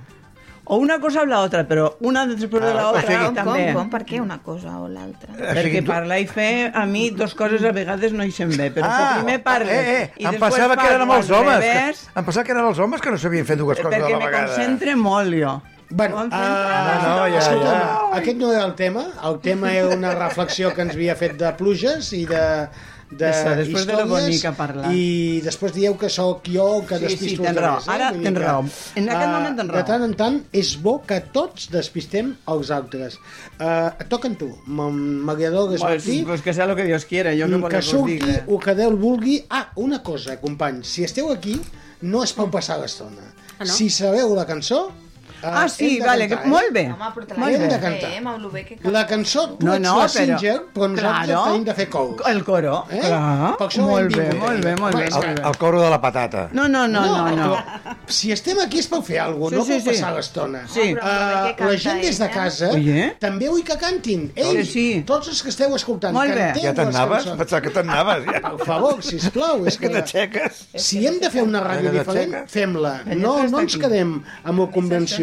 O una cosa o la otra, però una després de Ah, la o sigui- Com, també. com, com? Per què una cosa o l'altra? Perquè parlar i fer, a mi, dos coses a vegades no hi se'n bé, però ah, si primer parles eh, eh, i em després pensava que eren els homes. revés, Que, em pensava que eren els homes que no sabien fer dues coses a perquè la me vegada. concentre molt, jo. Bueno, No, uh, no, ja, escolta'm, ja. aquest no era el tema. El tema era una reflexió que ens havia fet de pluges i de, de Això, després de històries, bonic que ha parlat. I després dieu que sóc jo que Sí, despisto sí, tens raó. altres, Ara tens que, raó. En aquest eh, moment tens De raó. tant en tant és bo que tots despistem els altres. Uh, toquen tu, Mariador Pues, Martí. pues que sea lo que Dios quiera, jo que Mm, que surti eh? el que Déu vulgui. Ah, una cosa, companys, si esteu aquí, no és per passar l'estona. Ah, no? Si sabeu la cançó, eh, Ah, sí, hem de vale, cantar, que- molt bé. Home, però te Molt la bé. Hem de cantar. eh, amb lo bé que La cançó, tu No, ets no, la però- Singer, però nosaltres Claro. tenim de fer cous. El coro, Eh? clar. Molt hem bé, molt bé, molt bé, El, bé. el coro de la patata. No, no, no, no, no. però Si estem aquí és per fer alguna Sí, cosa, no sí, per sí. passar l'estona. Sí. Uh, la canta gent des de eh? casa Oye. també vull que cantin. Ei, Sí, sí. tots els que esteu escoltant, Molt bé. canteu Ja te'n les anaves? cançons. Pensava que te'n anaves, ja. Per favor, sisplau. És que t'aixeques. Si hem de fer una ràdio diferent, fem-la. La No, no ens quedem amb el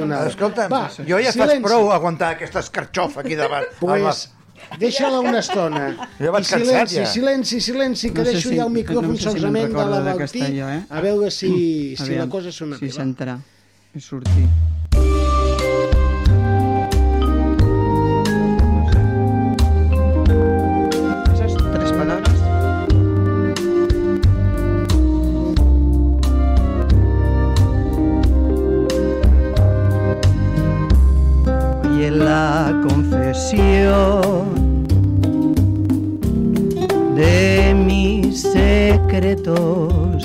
convencional. Escolta'm, Va, jo ja faig silenci. prou aguantar aquesta escarxofa aquí davant. Pues, deixa-la una estona. Jo vaig I cansat, silenci, ja. silenci, silenci, que No sé deixo si- ja el micròfon no sé si me'n solament de la jo, eh? a veure si, si la Aviam, cosa sona Si s'entrà i sortir. De mis secretos.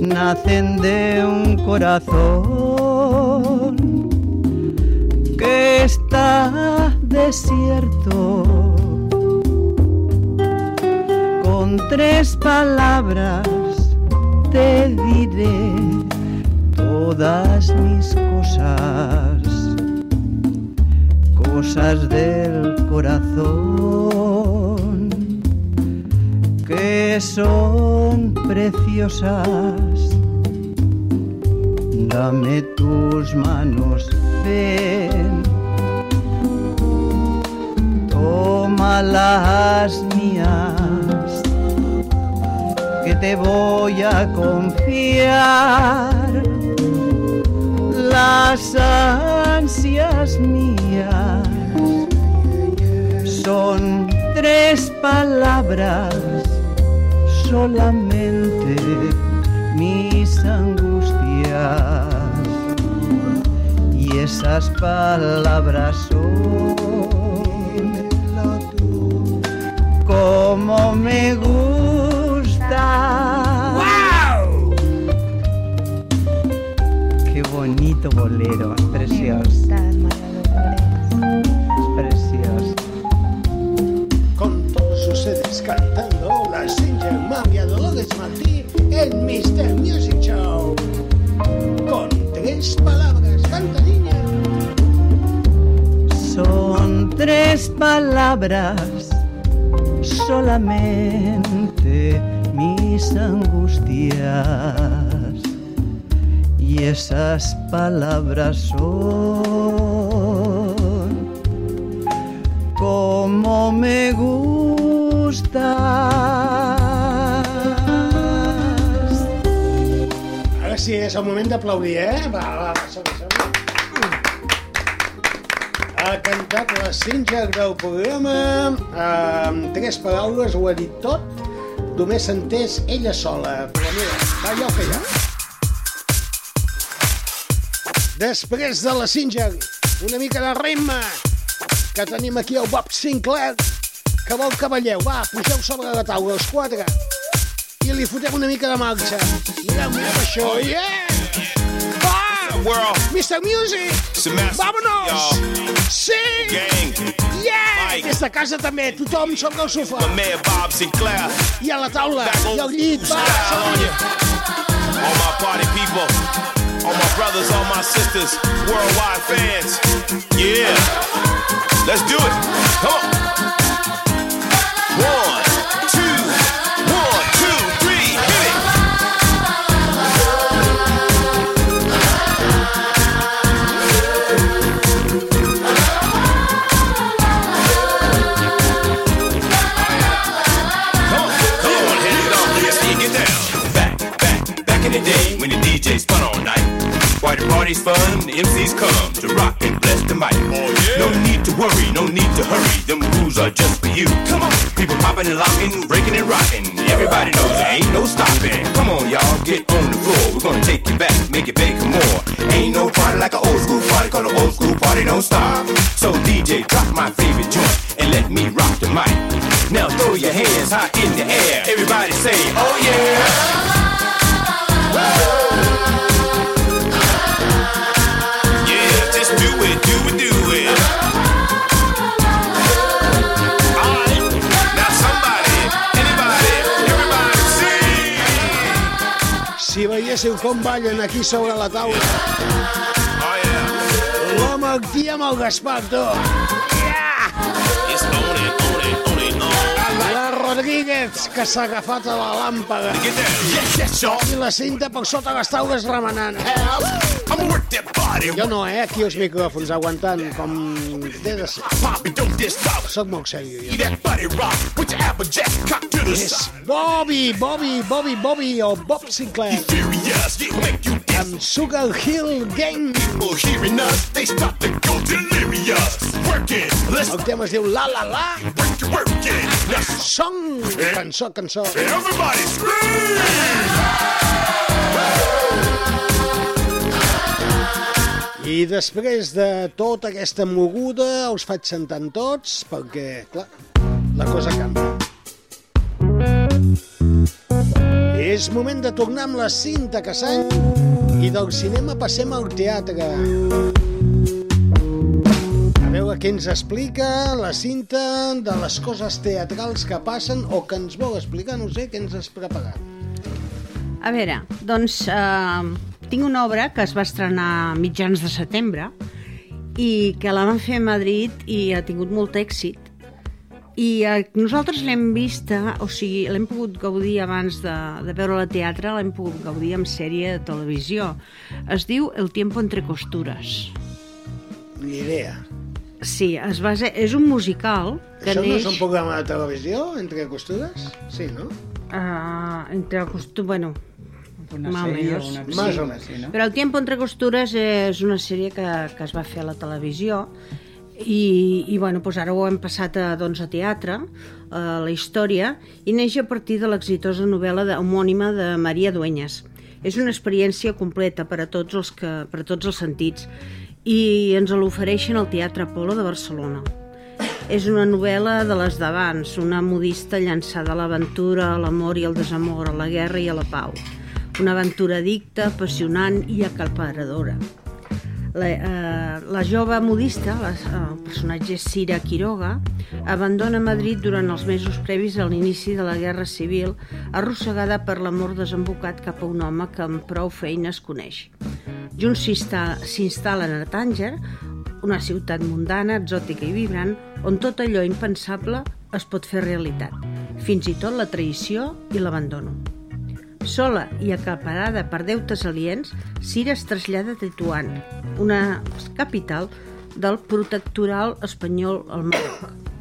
Nacen de un corazón que está desierto. Con tres palabras te diré todas mis cosas, cosas del corazón que son preciosas. Dame tus manos, ven, toma las mías que te voy a confiar. Las ansias mías son tres palabras solamente mis angustias y esas palabras son como me gusta. ¡Wow! Qué bonito bolero, precioso. Ustedes cantando la Singer Magia Dolores Martí en Mr. Music Show. Con tres palabras, canta. Son tres palabras, solamente mis angustias. Y esas palabras son como me gustas. Ara sí, és el moment d'aplaudir, eh? Va, va, va, som som Ha cantat la Singer del programa, amb tres paraules, ho ha dit tot, només s'ha entès ella sola, però mira, va allò que hi ha. Després de la Singer, una mica de ritme, que tenim aquí el Bob Sinclair, que vol que balleu. Va, pugeu sobre la taula, els quatre, i li fotem una mica de marxa. Mireu, mireu això, yeah! Va! World. Mr. Music! Vámonos! Sí! Gang. Yeah! Mike. Des de casa també, tothom sobre el sofà. I a la taula, i al llit, va! All my party people. All my brothers, all my sisters. Worldwide fans. Yeah. Let's do it. Come on. When the DJ spun all night. Why the party's fun, the MCs come worry, no need to hurry. Them rules are just for you. Come on, people popping and locking, breaking and rocking. Everybody knows there ain't no stopping. Come on, y'all, get on the floor. We're gonna take you back, make it big more. Ain't no party like an old school party, call an old school party don't stop. So DJ, drop my favorite joint and let me rock the mic. Now throw your hands high in the air. Everybody say, oh. Yeah, veiéssiu com ballen aquí sobre la taula. Oh yeah. L'home aquí amb el Gaspar, tu. It's Rodríguez, que s'ha agafat a la y'all. I la cinta per sota les taules remenant. Jo no, eh? Aquí els micròfons aguantant com té de ser. Soc molt sèrio, jo. És. Bobby, Bobby, Bobby, Bobby o Bob Sinclair. Amb Sugar Hill Gang. El tema es diu La La La. Song, cançó, cançó. everybody scream. I després de tota aquesta moguda us faig sentant tots perquè, clar, la cosa canvia. És moment de tornar amb la cinta Cassany i del cinema passem al teatre. Què ens explica la cinta de les coses teatrals que passen o que ens vol explicar, no sé, què ens has preparat. A veure, doncs eh, tinc una obra que es va estrenar a mitjans de setembre i que la van fer a Madrid i ha tingut molt èxit. I eh, nosaltres l'hem vista, o sigui, l'hem pogut gaudir abans de, de veure la teatre, l'hem pogut gaudir en sèrie de televisió. Es diu El tiempo entre costures. Ni idea. Sí, es basa, és un musical que Això no neix... és un programa de televisió, entre costures? Sí, no? Uh, entre costures, bueno, Una Más o sèrie menos, o una sí. Más o. Sí, no? Però El tiempo entre costures és una sèrie que, que es va fer a la televisió i, i bueno, doncs ara ho hem passat a, doncs, a teatre, a la història, i neix a partir de l'exitosa novel·la de, homònima de Maria Dueñas. És una experiència completa per a tots els, que, per a tots els sentits i ens l'ofereixen al Teatre Apolo de Barcelona. És una novel·la de les d'abans, una modista llançada a l'aventura, a l'amor i al desamor, a la guerra i a la pau. Una aventura addicta, apassionant i acalparadora. La, eh, la jove modista, la, el personatge Cira Quiroga, abandona Madrid durant els mesos previs a l'inici de la Guerra Civil, arrossegada per l'amor desembocat cap a un home que amb prou feines coneix. Junts s'insta- s'instal·len a Tànger, una ciutat mundana, exòtica i vibrant, on tot allò impensable es pot fer realitat, fins i tot la traïció i l'abandono. Sola i acaparada per deutes aliens, Cira es trasllada a Tetuán, una capital del protectoral espanyol al Marroc.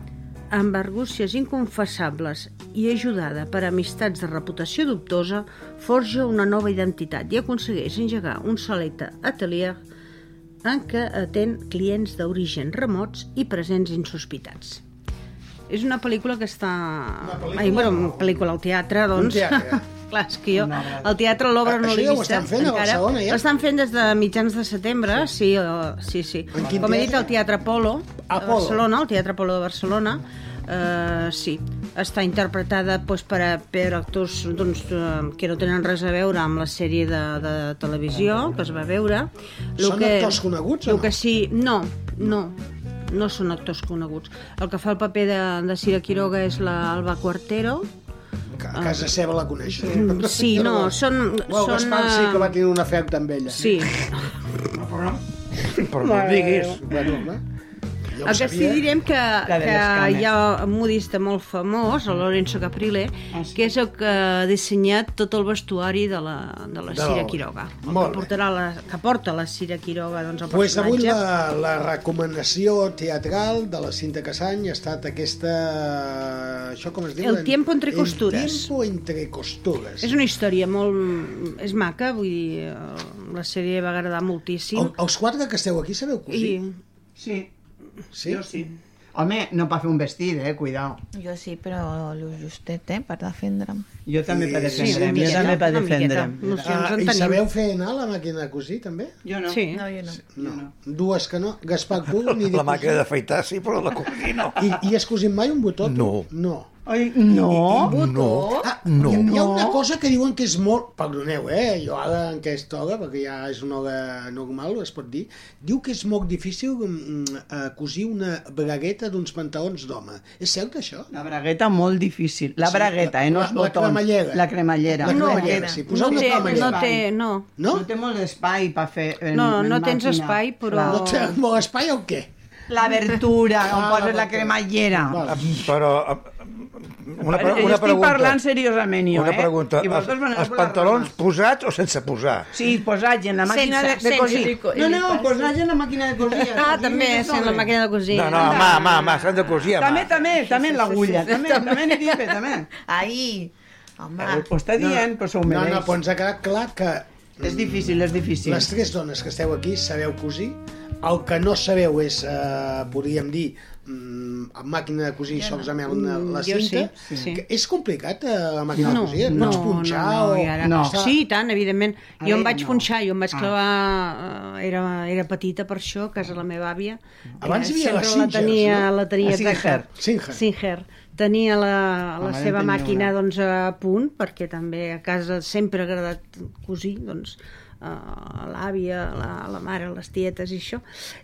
Amb argúcies inconfessables i ajudada per amistats de reputació dubtosa, forja una nova identitat i aconsegueix engegar un solet atelier en què atén clients d'origen remots i presents insospitats. És una pel·lícula que està... pel·lícula- Ai, bueno, una pel·lícula al teatre, doncs... teatre. Clar, és que jo al teatre l'obra no Això l'he ja ho estan fent a encara. Barcelona, ja? L'estan fent des de mitjans de setembre, sí, sí, sí. Quin Com he dit, al Teatre Polo, de Apolo. Barcelona, el Teatre Polo de Barcelona, uh, sí, està interpretada doncs, per, a- per actors doncs, uh, que no tenen res a veure amb la sèrie de, de televisió que es va veure. Lo Són actors coneguts o lo no? que sí, no, no, no són actors coneguts. El que fa el paper de, de Cira Quiroga és la Alba Cuartero, Que a casa seva la coneixes. Mm, sí, no, són- Well, són, Gaspar sí que va tenir un afecte amb ella. Sí. Però no diguis. Bueno, jo ho El que sí direm que, que hi ha un modista molt famós, el Lorenzo Caprile, Ah, que és el que ha dissenyat tot el vestuari de la, de la De Cira l'obra. Quiroga. El Molt que, portarà la, que porta la Cira Quiroga doncs, el Pues avui personatge. la, la recomanació teatral de la Cinta Casany ha estat aquesta... Això com es diu? El tiempo entre costures. El tiempo entre costures. És una història molt... És maca, vull dir, eh, la sèrie va agradar moltíssim. El, els quatre que esteu aquí sabeu cosir? I... Sí. Sí? Jo sí. Home, no per fer un vestit, eh? Cuidao. Jo sí, però lo justet, eh? Per defendre'm. Jo també per Sí, defendre'm, una jo també per defendre'm. Nocions Ah, I sabeu fer anar la màquina de cosir, també? Jo no. Sí. No, jo no. No. Dues que no. Gaspar, tu ni de La màquina d'afaitar sí, però la cosir no. I, I has cosit mai un botó? No. No. Ai, no. No. Ah, No. Hi, ha- hi ha una cosa que diuen que és molt... Perdoneu, eh? Jo ara en aquesta hora, perquè ja és una hora normal, es pot dir, diu que és molt difícil mm, eh, cosir una bragueta d'uns pantalons d'home. És cert, això? La bragueta molt difícil. La Sí, bragueta, eh? No la- els la botons. cremallera. La cremallera. La No, cremallera, sí. Posar no una té, cremallera. no té, no. No? No té molt d'espai per fer... En, No, en no tens màquina. espai, però-. No té molt espai o què? L'abertura, on Ah, poses la cremallera. Val. Però... eh, Una, pre jo una estic pregunta. parlant seriosament, jo, Una eh? pregunta. I vosaltres Els, els pantalons posats o sense posar? Sí, posats en la màquina Sense, de, de cosir. No, no, posats en la màquina de cosir. Ah, també, sent la màquina de cosir. No, no, a mà, a mà, a mà, s'han de cosir a mà. També, també, també en l'agulla. També, també n'hi dic, també. Ahí. Home. Ho està dient, però s'ho No, mereix. no, però ens ha quedat clar que És difícil, és difícil. les tres dones que esteu aquí sabeu cosir. el que no sabeu és, eh, podríem dir, mm, amb màquina de cosir solament la, la Mm, jo cinta, sí, sí. que és complicat eh, la màquina no, de cosir? no, Pots punxar no, no, o... i ara... no. Sí, i tant, evidentment. A jo em vaig no. punxar, jo em vaig Ah. clavar... eh, Era, era petita per això, a casa de la meva àvia. Abans hi havia sempre Singers, la tenia, no? La tenia La Singer. exacte. Singer. Singer. Tenia la, la mare seva màquina una. doncs, a punt, perquè també a casa sempre ha agradat cosir, doncs, l'àvia, la, la mare, les tietes i això,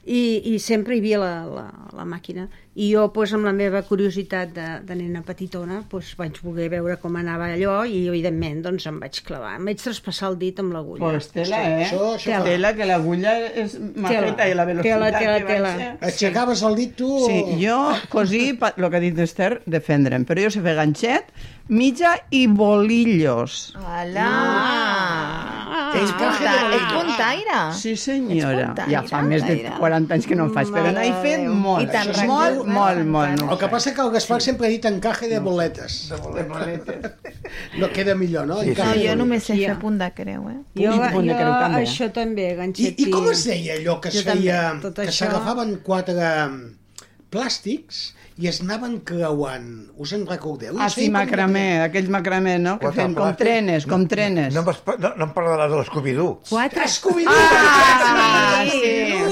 i, i sempre hi havia la, la, la màquina. I jo, doncs, amb la meva curiositat de, de nena petitona, doncs, vaig voler veure com anava allò i, evidentment, doncs, em vaig clavar. Em vaig traspassar el dit amb l'agulla. Pues tela, eh? Això- això fa- Tela, que l'agulla és majeta i la velocitat Tela, tela, que tela. baixa. Aixecaves el dit tu? Sí, o- jo cosí, lo que ha dit Esther, defendre'm, però jo sé fer ganxet, mitja i bolillos. Hola! És Ets punta- ets puntaire? Sí, senyora. puntaire, Ja fa més de puntaire. 40 anys que no en faig, però n'he fet molt. I molt, recordes? molt, molt. El que passa que el Gaspar sempre ha dit encaje de boletes. De boletes. No queda millor, no? No, Encaje de jo només sé fer punt de creu, eh? Jo, Punt- de jo creu també. això també, I, ganxet I com es deia allò que es Jo feia, que això- s'agafaven quatre plàstics i es anaven creuant? Us en recordeu? Ah, sí, macramé, aquells macramé, no? Que fem com trenes, com trenes. No, no, no em parlaràs de l'Scooby-Doo. Quatre. Scooby-Doo! Ah, sí,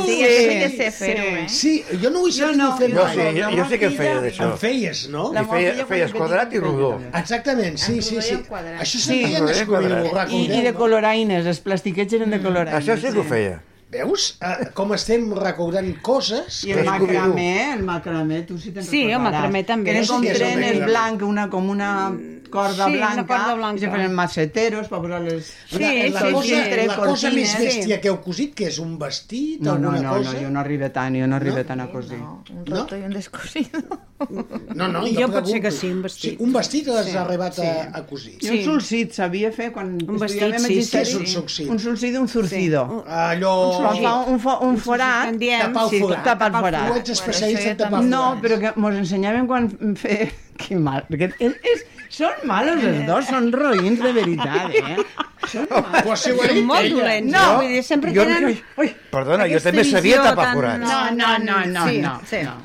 sí, sí, sí fer-ho, eh? Sí, jo no ho he sabut no, fer Jo mai. sí, jo, jo sí que en feia d'això. En feies, no? I feia, feies quadrat i rodó. Exactament, sí, sí, sí. Això Sí, se'n deia rodó i. I, I de coloraines, els plastiquets eren de coloraines. Això sí que ho feia. Veus? Eh, com estem recordant coses... I el macramé, el macramé, tu sí te'n Sí, el recordaràs. macramé també. Que Sí, com sí, és el trenes blanc, una, com una corda Sí, una blanca, corda blanca. i se feien maceteros per posar les... Sí, la, la, sí, cosa, sí. la cosa més bèstia que heu cosit, que és un vestit, No, no, alguna no, cosa... no, jo no arribo tant, jo no arribo tant a cosir. Un roto i un descosido. No, no, Jo jo, pot ser pregunto. que sí, un vestit. Sí, un vestit has Sí, arribat sí. a, a cosir. I un solcit sabia fer quan Un vestit, estudiàvem sí, sí. Què és un solcit? Un solcit, un zurcido. Allò... Quan fa un, fo un forat, Tapar el sí, forat. tapar el Tu forat. ets especialista en tapar No, forats. però que mos ensenyaven quan fer... Que mal, perquè és, són malos els dos, són roïns de veritat, eh? Són malos. Són molt ella. dolents, No, no, vull dir, sempre jo- tenen... Ui, perdona, jo també sabia tapar tan- forats. No, no, no, no, Sí, no, sí. no.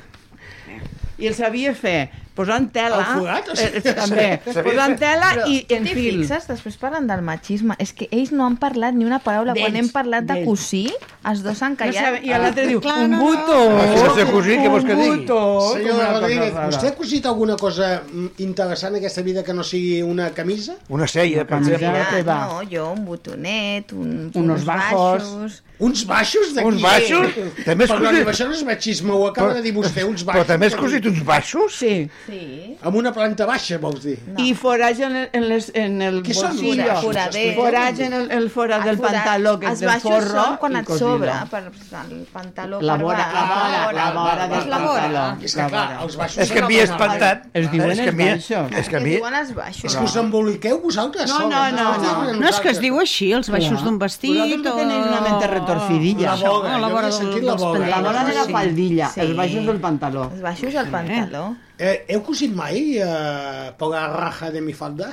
I el sabia fer posant tela, El o sigui, eh, també, posant tela Però i en fil. fixes? Després parlen del machisme. És que ells no han parlat ni una paraula. Quan hem parlat de cosir, els dos s'han No callat. sabe, I l'altre diu, Clar, un no, no. buto, Si no sé cosir, què vols que un digui? buto. Senyor com una cosa Rodríguez, vostè ha cosit alguna cosa interessant en aquesta vida que no sigui una camisa? Una sella, per exemple. No, jo un botonet, un, Unos uns bajos. baixos... Uns baixos d'aquí? Uns baixos? També Perdoni, cosit- això no és machisme, ho acaba de dir vostè, uns baixos. Però també has cosit uns baixos? Sí. Sí. Amb una planta baixa, vols dir? No. I forats en, el- en, les, en el Què són bolsillo. forats? Foraders. Forats en el, el forat del forat- pantaló, que és els del baixos forro. són quan et sobra per el pantaló La per vora, baix. la vora, la vora del la vora. pantaló. És que, La clar, vora. els baixos... És que són m'hi he la espantat. Es diuen els he- baixos. És que m'hi he- diuen els baixos. És que us emboliqueu vosaltres No, sols. no, no, no. No és que es diu així, els baixos d'un vestit Vosaltres que tenéis una mente retorcidilla. La la jo vora havia sentit del- la dels boga. La vora de la faldilla, els baixos del pantaló. Els baixos al pantaló. Eh, heu cosit mai eh, por la raja de mi falda?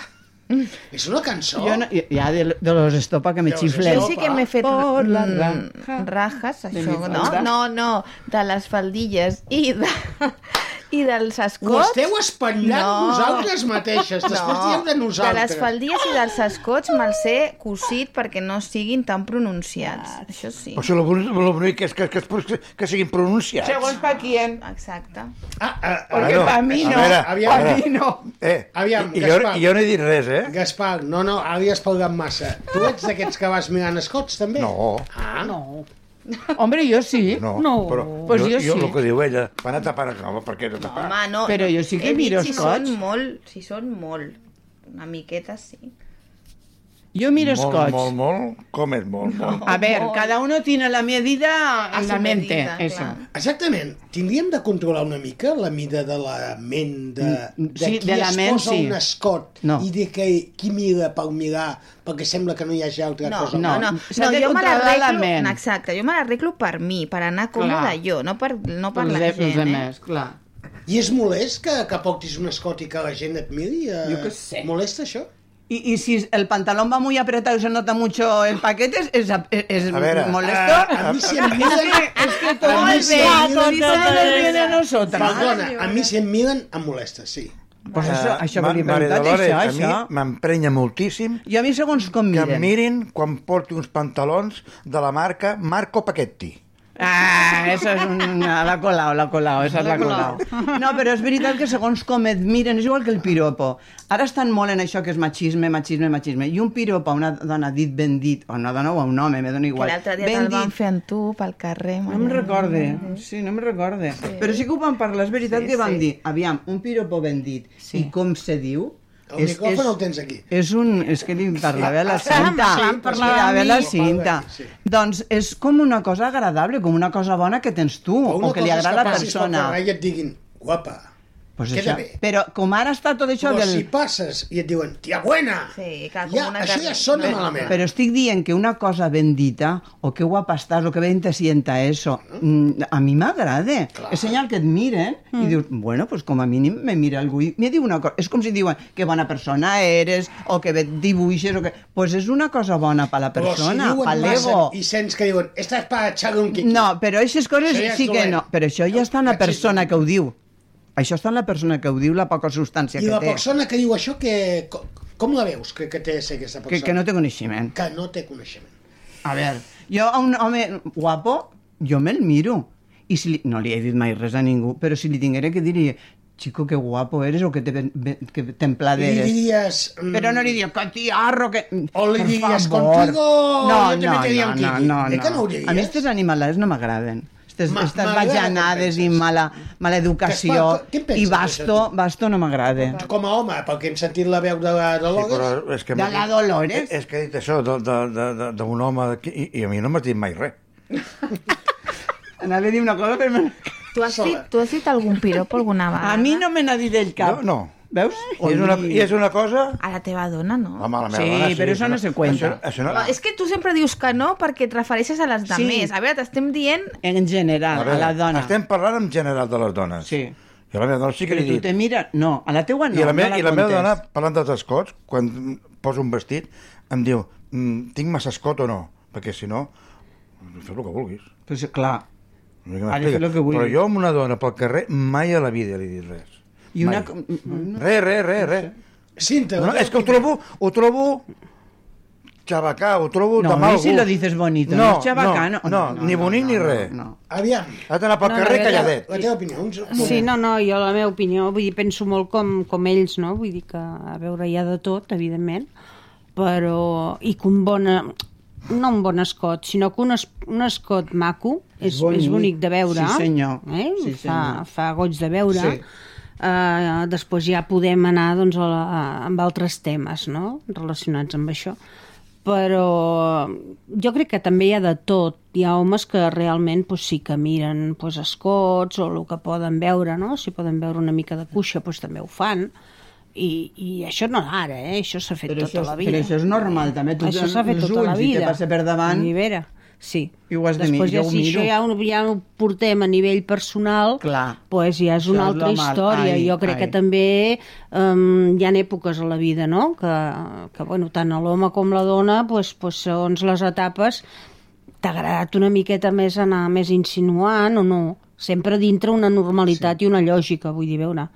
És una cançó. Jo no, ja de, de los estopa que me xiflen. Jo sí que m'he fet Por la mm, raja rajas, això, no? No, no, de les faldilles i, de, i dels Ho escots. esteu espatllant No. vosaltres mateixes. Després dieu de de nosaltres. les faldilles i dels escots me'ls he cosit perquè no siguin tan pronunciats. Això sí. Però el bonic, el bonic és que, que, que, que siguin pronunciats. Segons pa quién. Exacte. Ah, ah, Perquè Bueno, pa mi a no. veure, aviam. A veure. mi no. Eh, Aviam, i, jo, Gaspar. i jo no he dit res, eh? Gaspar, no, no, has parlat massa. Tu ets d'aquests que vas mirant escots, també? No, Ah, No. Hombre, jo sí. no. No. Però Pues jo, jo jo, sí. el que diu ella, van a tapar... No, per què no tapar? Home, no. Però no. jo sí que miro si escots. són molt, si són molt. Una miqueta sí. Jo miro molt, escots. molt, molt, com és molt, molt. A ver, Molt. cada uno tiene la medida A la mente. medida, Eso. clar. Exactament. Tindríem de controlar una mica la mida de la ment de, Mm, de sí, qui de la es ment, posa sí. un escot No. i de que, qui mira per mirar perquè sembla que no hi hagi altra No, cosa. no, no. no, de jo me l'arreglo... ment. Exacte, jo me l'arreglo per mi, per anar còmoda jo, no per, no per la els gent, de eh? més, clar. I és molest que, que portis un escot i que la gent et miri? Eh, Jo què sé. Molesta això? Y, y si el pantalón va muy apretado y se nota mucho el paquete, es, es, es A ver, molesto. a- a mí si em es, que, que todo a el gato, nos viene a nosotras. Perdona, a mi si em miren em molesta, sí. Pues això, això Ma- que li he Mare preguntat, Dolores, això, a mi això. m'emprenya moltíssim I a mi segons com que miren. em mirin quan porti uns pantalons de la marca Marco Paquetti. Ah, eso és una... La colao, la colao, esa és la colao. No, però és veritat que segons com et miren, és igual que el piropo. Ara estan molt en això que és machisme, machisme, machisme. I un piropo a una dona dit ben dit, o a una dona o a un home, me dona Que igual. l'altre dia ben te'l van fer amb tu pel carrer. No me'n recorde, sí, no me'n recorde. Sí. Però sí que ho vam parlar, és veritat Sí, que vam sí. dir, aviam, un piropo ben dit, sí. i com se diu? El micròfon el tens aquí. És un... És que li parlava a la Estàvem- cinta. estàvem parlant Parlava a amb la mi. cinta. Sí. Doncs és com una cosa agradable, com una cosa bona que tens tu, o, una que li cosa és agrada a la passis pel persona. carrer I et diguin, guapa, Pues queda això, bé. però com ara està tot això Però del... si passes i et diuen, tia buena, Sí, clar, ja, això ja sona malament. Però estic dient que una cosa ben dita, o que guapa estàs, o que ben te sienta eso, mm, a mi m'agrada. És senyal que et miren Mm. i dius, bueno, pues com a mínim me mira algú i me diu una cosa. És com si diuen que bona persona eres, o que bé et dibuixes, o que... Pues és una cosa bona per la persona, si per l'ego. i sents que diuen, esta és per echarle un quiqui. No, però aquestes coses Això ja és sí que dolent. no. Però això ja està en la persona que ho diu. Això està en la persona que ho diu, la poca substància I que la té. persona que diu això, que, com, com la veus que, que té aquesta Que, persona? que no té coneixement. Que no té coneixement. A veure, jo a un home guapo, jo me'l miro. I si li, no li he dit mai res a ningú, però si li tinguera que dir chico, que guapo eres o que, te, que templada Li eres. diries... mm, Però no li diries, que tiarro, que... O li diries, favor. contigo no, no, no, no, no, Eh no. que no diries? A mi aquestes animalades no m'agraden. Aquestes, Ma- aquestes m'agrada bajanades i mala, mala educació. Que I basto, basto no m'agrada. Com a home, pel que hem sentit la veu de la Sí, Dolores... però és que De m'ha la Dolores? És que ha dit això d'un home i, i a mi no m'has dit mai res. Anava a dir una cosa, però... Tu has, dit, tu has dit algun piropo alguna vegada? A mi no me n'ha dit ell cap. No, no. Veus? I és, una, I és una cosa... A la teva dona, no? Home, la meva Sí, dona, però això no se cuenta. Això, això no... No, és que tu sempre dius que no perquè et refereixes a les Sí. demés. A veure, t'estem dient... En general, a, veure, la dona. Estem parlant en general de les dones. Sí. I a la meva dona sí que Però li tu te mira... No, a la teua no, I la, me, no la I la meva dona, parlant dels escots, quan poso un vestit, em diu, mm, tinc massa escot o no? Perquè si no, fes el que vulguis. Pues, clar, m'explica. el que vulgui. Però jo amb una dona pel carrer mai a la vida li he dit res. I una... Mai. Res, res, res, res. Cinta, No, és que ho trobo, ho trobo xabacà, ho trobo No, de mal i si gust. lo dices bonito, no és xabacà, no. no, no, ni bonic ni res. No. Aviam. Ha d'anar pel No, no, carrer calladet. La teva opinió. Un, un Sí, no, no, jo la meva opinió, vull dir, penso molt com, com ells, no? Vull dir que, a veure, hi ha de tot, evidentment, però... I que un bon... No un bon escot, sinó que un, es, un escot maco és, és, bonic. bonic de veure. Sí, senyor. Eh? Sí, fa, senyor. fa goig de veure. Sí. Uh, després ja podem anar doncs, a la, a, amb altres temes no? relacionats amb això però jo crec que també hi ha de tot. Hi ha homes que realment pues, sí que miren pues, escots o el que poden veure, no? si poden veure una mica de cuixa pues, també ho fan. I, i això no ara, eh? això s'ha fet Però tota això, la és- vida. però això és normal, també. Tu això s'ha fet tota la ulls i te vida. passa per davant. Rivera, sí. I ho has de Després mirar, ja, si miro. això ja, ho- ja ho portem a nivell personal, Clar. pues ja és Això una és altra mal. història. Ai, jo crec ai. que també um, hi ha èpoques a la vida, no?, que, que bueno, tant l'home com la dona, pues, pues, segons les etapes, t'ha agradat una miqueta més anar més insinuant o no? Sempre dintre una normalitat sí. i una lògica, vull dir, veure.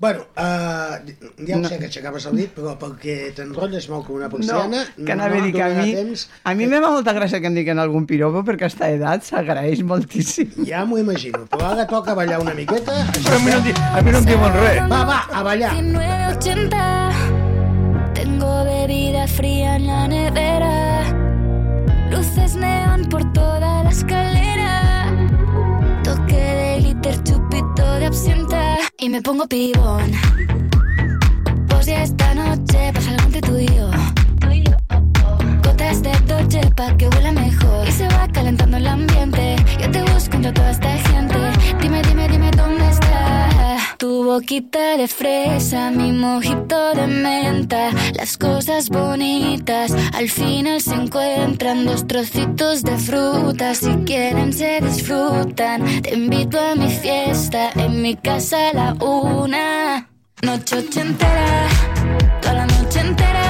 Bueno, uh, ja ho sé que aixecaves el dit, però perquè t'enrotlles molt com una No, persiana... que anava a dir que a mi, a mi me fa molta gràcia que em diguin algun piropo perquè a esta edat s'agraeix moltíssim. Ja m'ho imagino, però ara toca ballar una miqueta. Però a mi no, a mi no em diuen res. Va, va, a ballar. 1980 Tengo bebida fría en la nevera Luces neón por toda la escalera Y me pongo pibón. Pues ya esta noche pasa algo entre tú y yo. Gotas de Dolce pa' que huela mejor. Y se va calentando el ambiente. Yo te busco entre toda esta gente Dime, dime, dime dónde está Tu boquita de fresa, mi mojito de menta Las cosas bonitas al final se encuentran Dos trocitos de fruta, si quieren se disfrutan Te invito a mi fiesta, en mi casa a la una Noche ochentera, toda la noche entera.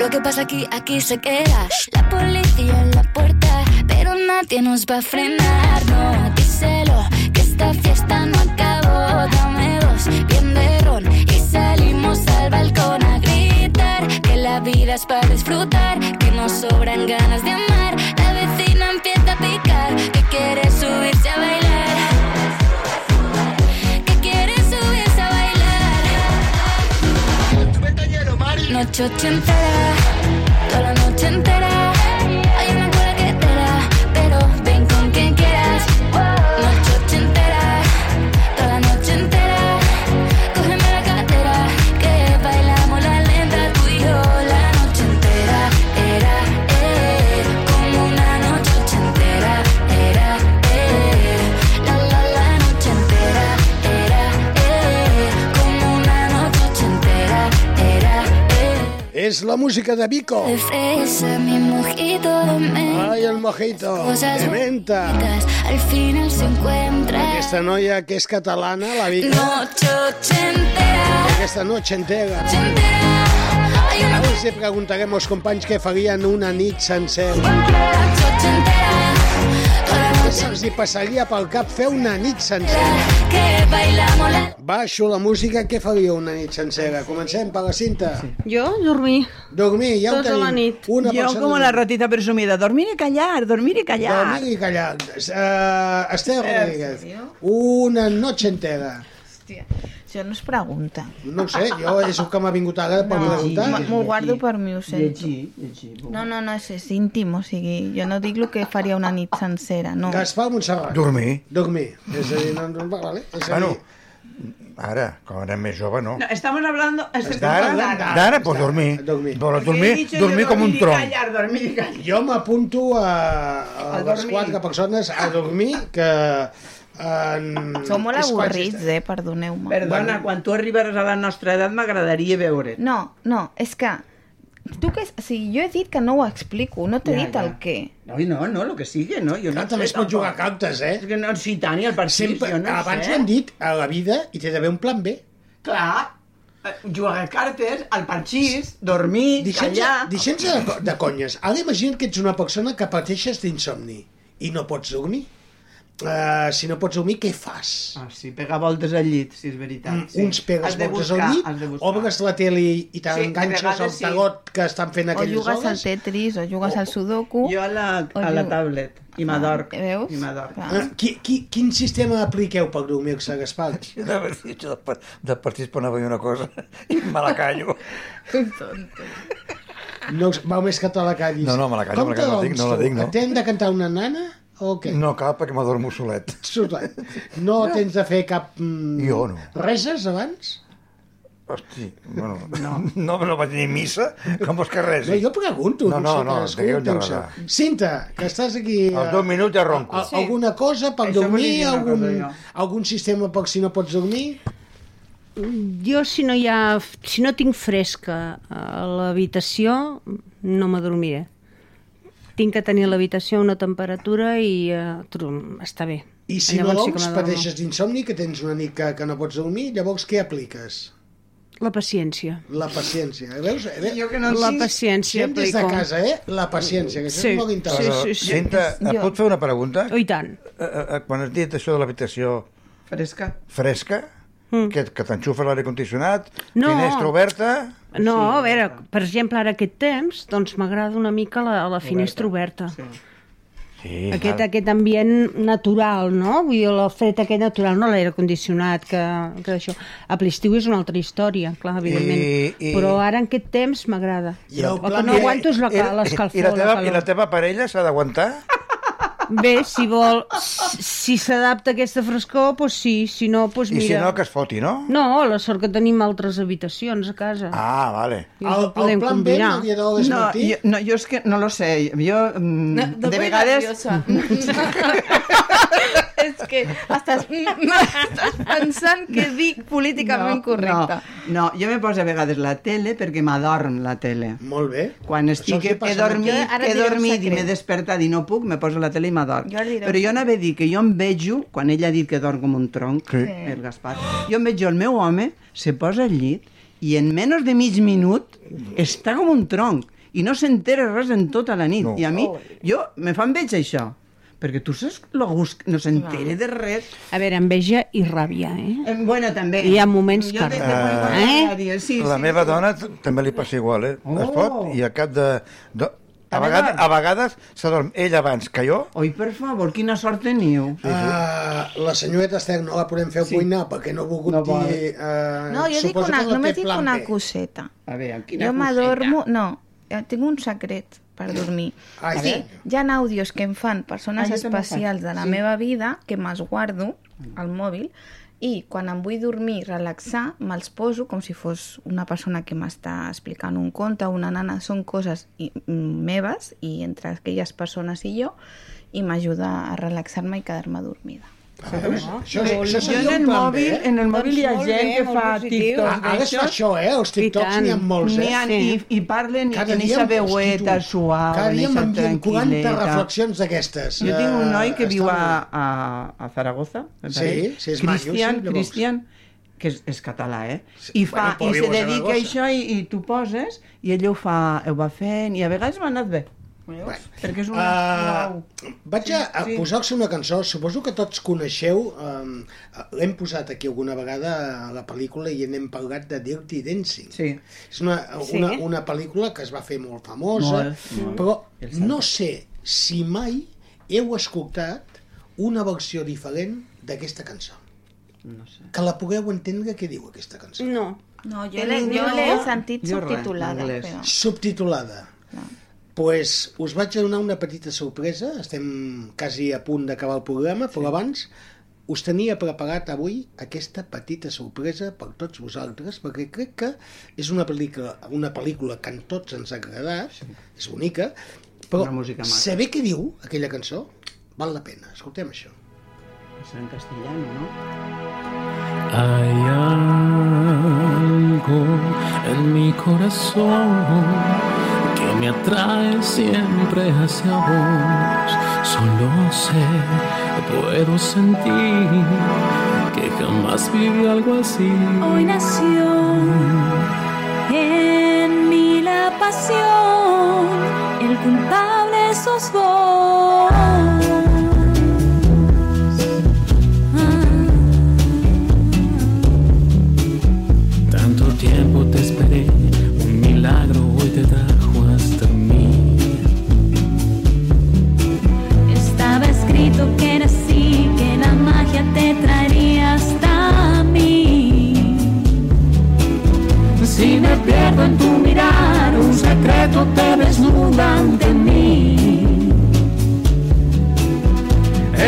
Lo que pasa aquí, aquí se queda. La policía en la puerta, pero nadie nos va a frenar. No, díselo, que esta fiesta no acabó. Dame dos, bien de ron. Y salimos al balcón a gritar. Que la vida es para disfrutar, que nos sobran ganas de amar. Noche ochentera, És la música de Vico. Ai, el mojito, de menta. Al final se encuentra. Aquesta noia que és catalana, la Vico. Aquesta noche entera. Els hi preguntarem als companys què farien una nit sencera. Se'ls hi passaria pel cap fer una nit sencera? Baixo la música, què faria una nit sencera? Comencem per la cinta. Jo, dormir. Dormir, ja ho Tota tenim. la nit. Una Yo persona... como la ratita presumida, dormir y callar, dormir y callar. Dormir i callar. Uh, Esther Rodríguez, una noche entera. Hòstia, això no es pregunta. No ho sé, jo és el que m'ha vingut ara per preguntar. M- M'ho guardo per mi, ho sento. Llegir, llegir. No, no, no, és, és íntim, o sigui, jo no dic el que faria una nit sencera, no. Gaspar Montserrat. Dormir. Dormir. És a dir, no, no, vale. És a Bueno, dir, ara, quan érem més jove, no. No, estamos hablando... D'ara, d'ara, pues dormir. He dormir, dicho yo dormir com un tronc. callar, dormir callar. jo m'apunto a, a, A les dormir. quatre persones a dormir que... En... Sou molt avorrits, eh, perdoneu-me. Perdona, quan tu arribaràs a la nostra edat m'agradaria veure't. No, no, és que... Tu que... O sigui, jo he dit que no ho explico, no t'he Ja, dit ja. el què. No, no, no, lo que sigue, no? Jo no també es pot jugar a cartes, eh? És que no, sí, tant, i el partit, Sempre, jo no abans sé. ho hem dit, a la vida hi té d'haver un plan B. Clar, eh, jugar a cartes, al parxís, dormir, Deixem-se callar... deixem de, de conyes. Ara imagina't que ets una persona que pateixes d'insomni i no pots dormir. Uh, si no pots dormir, què fas? Ah, sí, pegar voltes al llit, si és veritat. Mm, sí. Uns pegues voltes buscar, al llit, obres la tele i Sí, t'enganxes de al sí. tagot que estan fent O aquelles jugues al hores. Tetris, o jugues al Sudoku... Jo a la, o a la tablet, i m'adorc. Veus? I m'adorc. Eh, qui, qui, quin sistema apliqueu per dormir-se, Gaspar? Jo de, par- de partits per anar a dir una cosa i me la callo. No, val més que te la callis. No, no, me la callo, Com me la callo, no la te dic, dorms no la dic, no. Et T'hem de cantar una nana o què? No cal perquè m'adormo solet. Solet. No tens de fer cap... Mm, Jo no. Reses abans? Hosti, bueno, no, no, no vaig ni a missa, com vols que res? No, jo pregunto. No, no, sé, no, cadascú resar. Cinta, que estàs aquí... Eh, dos minuts ja ronco. a- Alguna cosa per Això dormir? dir Algun, cosa, algun sistema per si no pots dormir? Jo, si no, hi ha, si no tinc fresca a l'habitació, no m'adormiré. Tinc que tenir a l'habitació una temperatura i uh, està bé. I si Llavors no sí que dorms, m'adormo. pateixes d'insomni, que tens una nit que, que no pots dormir, llavors què apliques? La paciència. La paciència. Veus? Eh, Jo que no La sé- paciència Gent des de casa, eh? La paciència, que això Sí, és molt interessant. sí, sí. Cinta, et Jo- puc fer una pregunta? Oh, I tant. Eh, eh, Quan has dit això de l'habitació Fresca. fresca, que, que t'enxufa l'aire condicionat, Mm. No. finestra oberta... No, a veure, per exemple, ara aquest temps, doncs m'agrada una mica la, la finestra oberta. Sí, Aquest, val. aquest ambient natural, no? Vull dir, el fred aquest natural, no l'aire condicionat, que, que això... A l'estiu és una altra història, clar, evidentment. I- i- Però ara en aquest temps m'agrada. El El que no aguanto és l'escalfor, i, la teva, la I la teva parella s'ha d'aguantar? Bé, si vol, si s'adapta a aquesta frescor, doncs sí, si no, doncs I mira... si no, que es foti, no? No, la sort que tenim altres habitacions a casa. Ah, vale. I ens ho podem combinar. No, jo, no, jo és que no lo sé. Jo, mm, No, de voy vegades... és que estàs, estàs pensant que dic políticament correcte. No, no, jo me poso a vegades la tele perquè m'adorm la tele. Molt bé. Quan estic, he, he a dormit, he dormit i m'he despertat i no puc, me poso la tele i m'adorm. Però jo anava a dir que jo em vejo, quan ell ha dit que dorm com un tronc, Sí. el Gaspar, jo em veig el meu home, se posa al llit i en menys de mig minut està com un tronc i no s'entera res en tota la nit. No. I a mi, jo, me fan veig això. Perquè tu saps lo gust que no s'entere de res. A veure, enveja i ràbia, eh? Eh, Bueno, també. Hi ha moments Jo que... de- Eh? de- Sí, la sí, meva sí. dona també li passa igual, eh? Oh. Es fot i a cap de... de a, vegades, a vegades s'adorm ell abans que jo. Oi, per favor, quina sort teniu. Sí, sí. Uh, la senyoreta Esther no la podem fer sí. cuinar perquè no ha volgut No vol. dir... Uh, No, jo dic una, només dic una coseta. A veure, quina Jo coseta. m'adormo... No, eh, tinc un secret per dormir. Ai, sí, hi ha àudios que em fan persones Ah, especials de la sí. meva vida que me'ls guardo al mòbil i quan em vull dormir, relaxar, me'ls poso com si fos una persona que m'està explicant un conte, una nana, són coses i, mm, meves i entre aquelles persones i jo i m'ajuda a relaxar-me i quedar-me dormida. Veus? Això, Jo això en seria el mòbil, eh? en el mòbil hi ha molt gent bé, que fa. TikToks Ah, ara es fa això, eh? Els TikToks n'hi ha molts, eh? ha, i, i parlen i Cada tenen dia aquesta veueta suau, Cada dia m'envien 40 tranquil·leta. reflexions d'aquestes. Jo tinc un noi que Eh, viu a, a, a Zaragoza, Sí, sí, és maco, Cristian, sí. Cristian, que és, és català, eh? I, fa, Bueno, i se dedica a això i, i tu poses i ell ho fa, ho va fent i a vegades m'ha anat bé. Bueno, Perquè és un... Uh, vaig a, a sí. posar-vos una cançó, suposo que tots coneixeu, um, l'hem posat aquí alguna vegada a la pel·lícula i n'hem parlat de Dirty Dancing. Sí. És una, Sí. una, una pel·lícula que es va fer molt famosa, Molt, molt. però no sé si mai heu escoltat una versió diferent d'aquesta cançó. No sé. Que la pugueu entendre què diu aquesta cançó. No. No, jo l'he jo l'he sentit subtitulada, però... subtitulada. Pues us vaig donar una petita sorpresa, estem quasi a punt d'acabar el programa, però abans us tenia preparat avui aquesta petita sorpresa per tots vosaltres, perquè crec que és una pel·lícula, una pel·lícula que a tots ens ha agradat, és bonica, però Una música maca. saber què diu aquella cançó val la pena. Escoltem això. És en castellano, no? Hay algo en mi corazón me atrae siempre hacia vos. Solo sé, puedo sentir que jamás viví algo así. Hoy nació en mí la pasión, el culpable sos vos. Tanto tiempo te esperé, un milagro hoy te trajo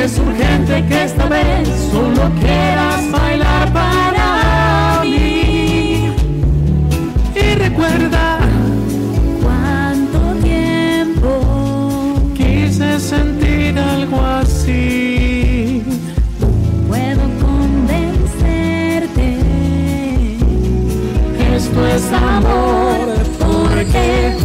Es urgente que esta vez solo quieras bailar para mí. Y recuerda ¿Cuánto tiempo quise sentir algo así. puedo convencerte? Esto es amor porque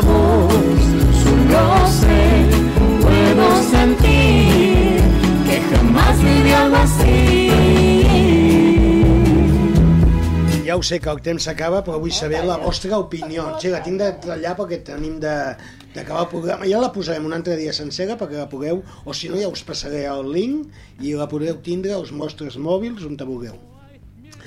vos. Solo sé, puedo sentir que jamás viví algo así. Ja ho sé que el temps s'acaba, però vull saber la vostra opinió. Sí, la tinc de tallar perquè tenim de d'acabar el programa. Ja la posarem un altre dia sencera perquè la pugueu, o si no ja us passaré el link i la podreu tindre als vostres mòbils on te vulgueu.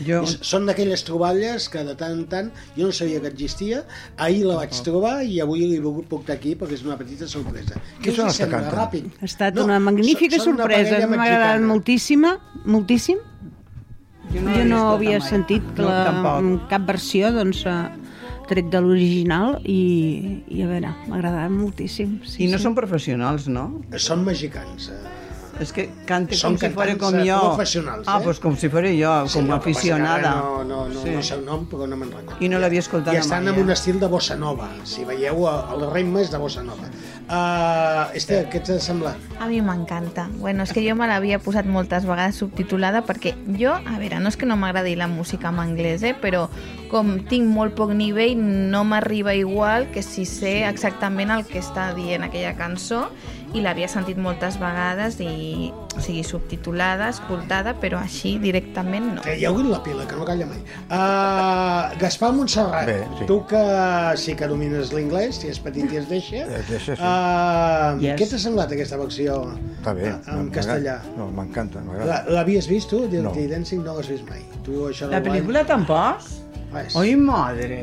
Jo... Són d'aquelles troballes que de tant en tant jo no sabia que existia, ahir la vaig trobar i avui l'he volgut portar aquí perquè és una petita sorpresa. Us són hi els que sembla? canten? Ràpid. Ha estat No, una magnífica són- sorpresa, m'ha agradat moltíssima, moltíssim. Jo Jo no no, l'havia escoltat havia mai. sentit que No, la, tampoc. cap versió, doncs, eh, tret de l'original i, i a veure, m'agradava moltíssim. Sí, I no sí. són professionals, no? Són mexicans. Eh? És que cante Són com si fos com eh, jo. professionals, Ah, eh? doncs com si fos jo, Sí, com no, aficionada. No, no, no, Sí. no sé el nom, però no me'n recordo. I no l'havia escoltat I estan mai, amb eh? un estil de bossa nova. Si veieu, el el ritme és de bossa nova. Uh, Esther, què t'ha semblat? A mi m'encanta. Bueno, és que jo me l'havia posat moltes vegades subtitulada perquè jo, a veure, no és que no m'agradi la música en anglès, eh, però com tinc molt poc nivell, no m'arriba igual que si sé exactament el que està dient aquella cançó i l'havia sentit moltes vegades i, o sigui, subtitulada, escoltada, però així directament no. Traieu-hi la pila, que no calla mai. Uh, Gaspar Montserrat, Bé, sí. tu que sí que domines l'inglès, si és petit i es deixa, Es deixa, sí. uh, Yes. què t'ha semblat aquesta versió Està bé. en castellà? No, m'encanta, La- m'agrada. L'havies vist tu? No. Dancing no l'has vist mai. Tu, això La pel·lícula tampoc? Res. Oi, madre.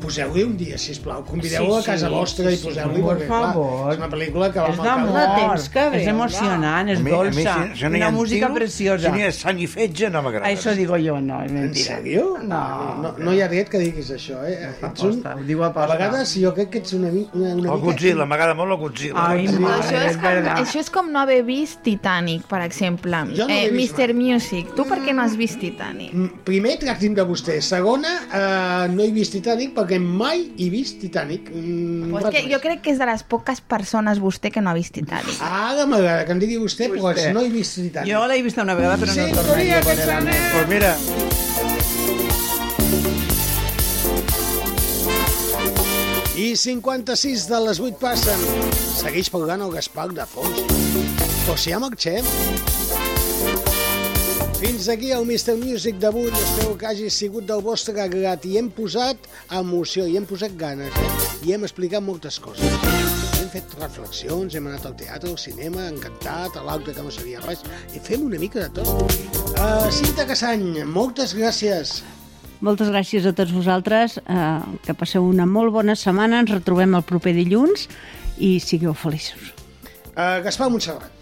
Poseu-li un dia, sisplau. Convideu-lo Sí, a casa sí, vostra sí, i sí. poseu-li. Por perquè, clar, favor. És una pel·lícula que va És marcar... d'amor, temps que ve, és emocionant, és A mi- a mi dolça, si- si no una música tiros, preciosa. Si no hi ha sang i fetge, no m'agrada. Això digo jo, no, és En sèrio? No. no, no hi ha dret que diguis això, eh? Ets un... Ho diu A aposta. vegades jo crec que ets una, mi- una, una El Godzilla, m'agrada molt el Godzilla. Ai, Sí. madre, Això és, és com, això és com no haver vist Titanic, per exemple. Jo no eh, Mr. Music, tu per què no has vist Titanic? Mm, Primer, tracti'm de vostè. Segona, eh, no he vist Titanic perquè mai he vist Titanic. Mm, Pues que jo crec que és de les poques persones vostè que no ha vist Titanic. Ara m'agrada que em digui vostè, però Vostè. no he vist Titanic. Jo l'he vista una vegada, però no tornaria a veure-la més. Pues mira, I 56 de les 8 passen. Segueix pagant el Gaspar de fons. O si ja marxem. Fins aquí el Mr. Music d'avui. Espero que hagi sigut del vostre grat. I hem posat emoció, i hem posat ganes, eh? I hem explicat moltes coses. Hem fet reflexions, hem anat al teatre, al cinema, encantat, a l'altre que no sabia res. I fem una mica de tot. Uh, Cinta Cassany, moltes gràcies. Moltes gràcies a tots vosaltres, eh, que passeu una molt bona setmana, ens retrobem el proper dilluns i sigueu feliços. Uh, Gaspar Montserrat.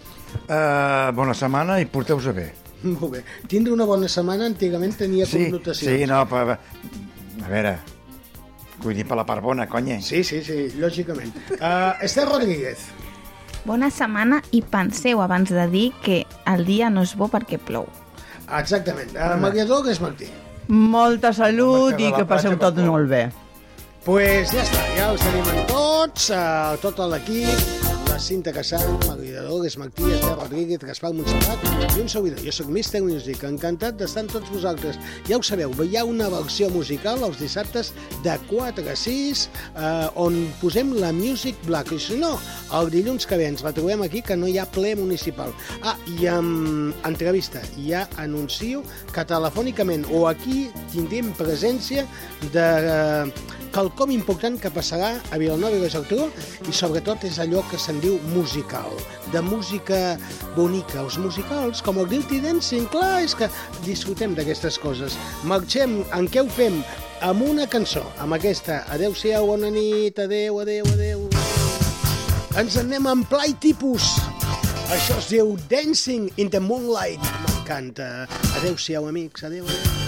uh, bona setmana i porteu-se bé. Molt bé. Tindre una bona setmana antigament tenia Sí, connotacions. sí, no, però... A veure, vull dir per la part bona, conya. Sí, sí, sí, lògicament. Uh, Esther Rodríguez. Bona setmana i penseu abans de dir que el dia no és bo perquè plou. Exactament. Uh, Mariador és Martí. Molta salut que i que passeu tot molt bé. pues ja està, ja els tenim en tots, uh, tot l'equip, Cinta Casal, Mariador, és Martí, Esther Rodríguez, Gaspar Montserrat i un servidor. Jo sóc Mr. Music, encantat d'estar amb tots vosaltres. Ja ho sabeu, hi ha una versió musical els dissabtes de 4 a 6 eh, on posem la Music Black. I si no, el dilluns que ve ens la trobem aquí que no hi ha ple municipal. Ah, i amb entrevista, ja anuncio que telefònicament o aquí tindrem presència de eh, quelcom important que passarà a Vilanova i la Geltrú i sobretot és allò que se'n diu musical, de música bonica. Els musicals, com el Dirty Dancing, clar, és que disfrutem d'aquestes coses. Marxem, en què ho fem? Amb una cançó, amb aquesta. Adéu-siau, bona nit, adéu, adéu, adéu. Ens en anem en plai tipus. Això es diu Dancing in the Moonlight. M'encanta. Adéu-siau, amics. Adéu, adéu.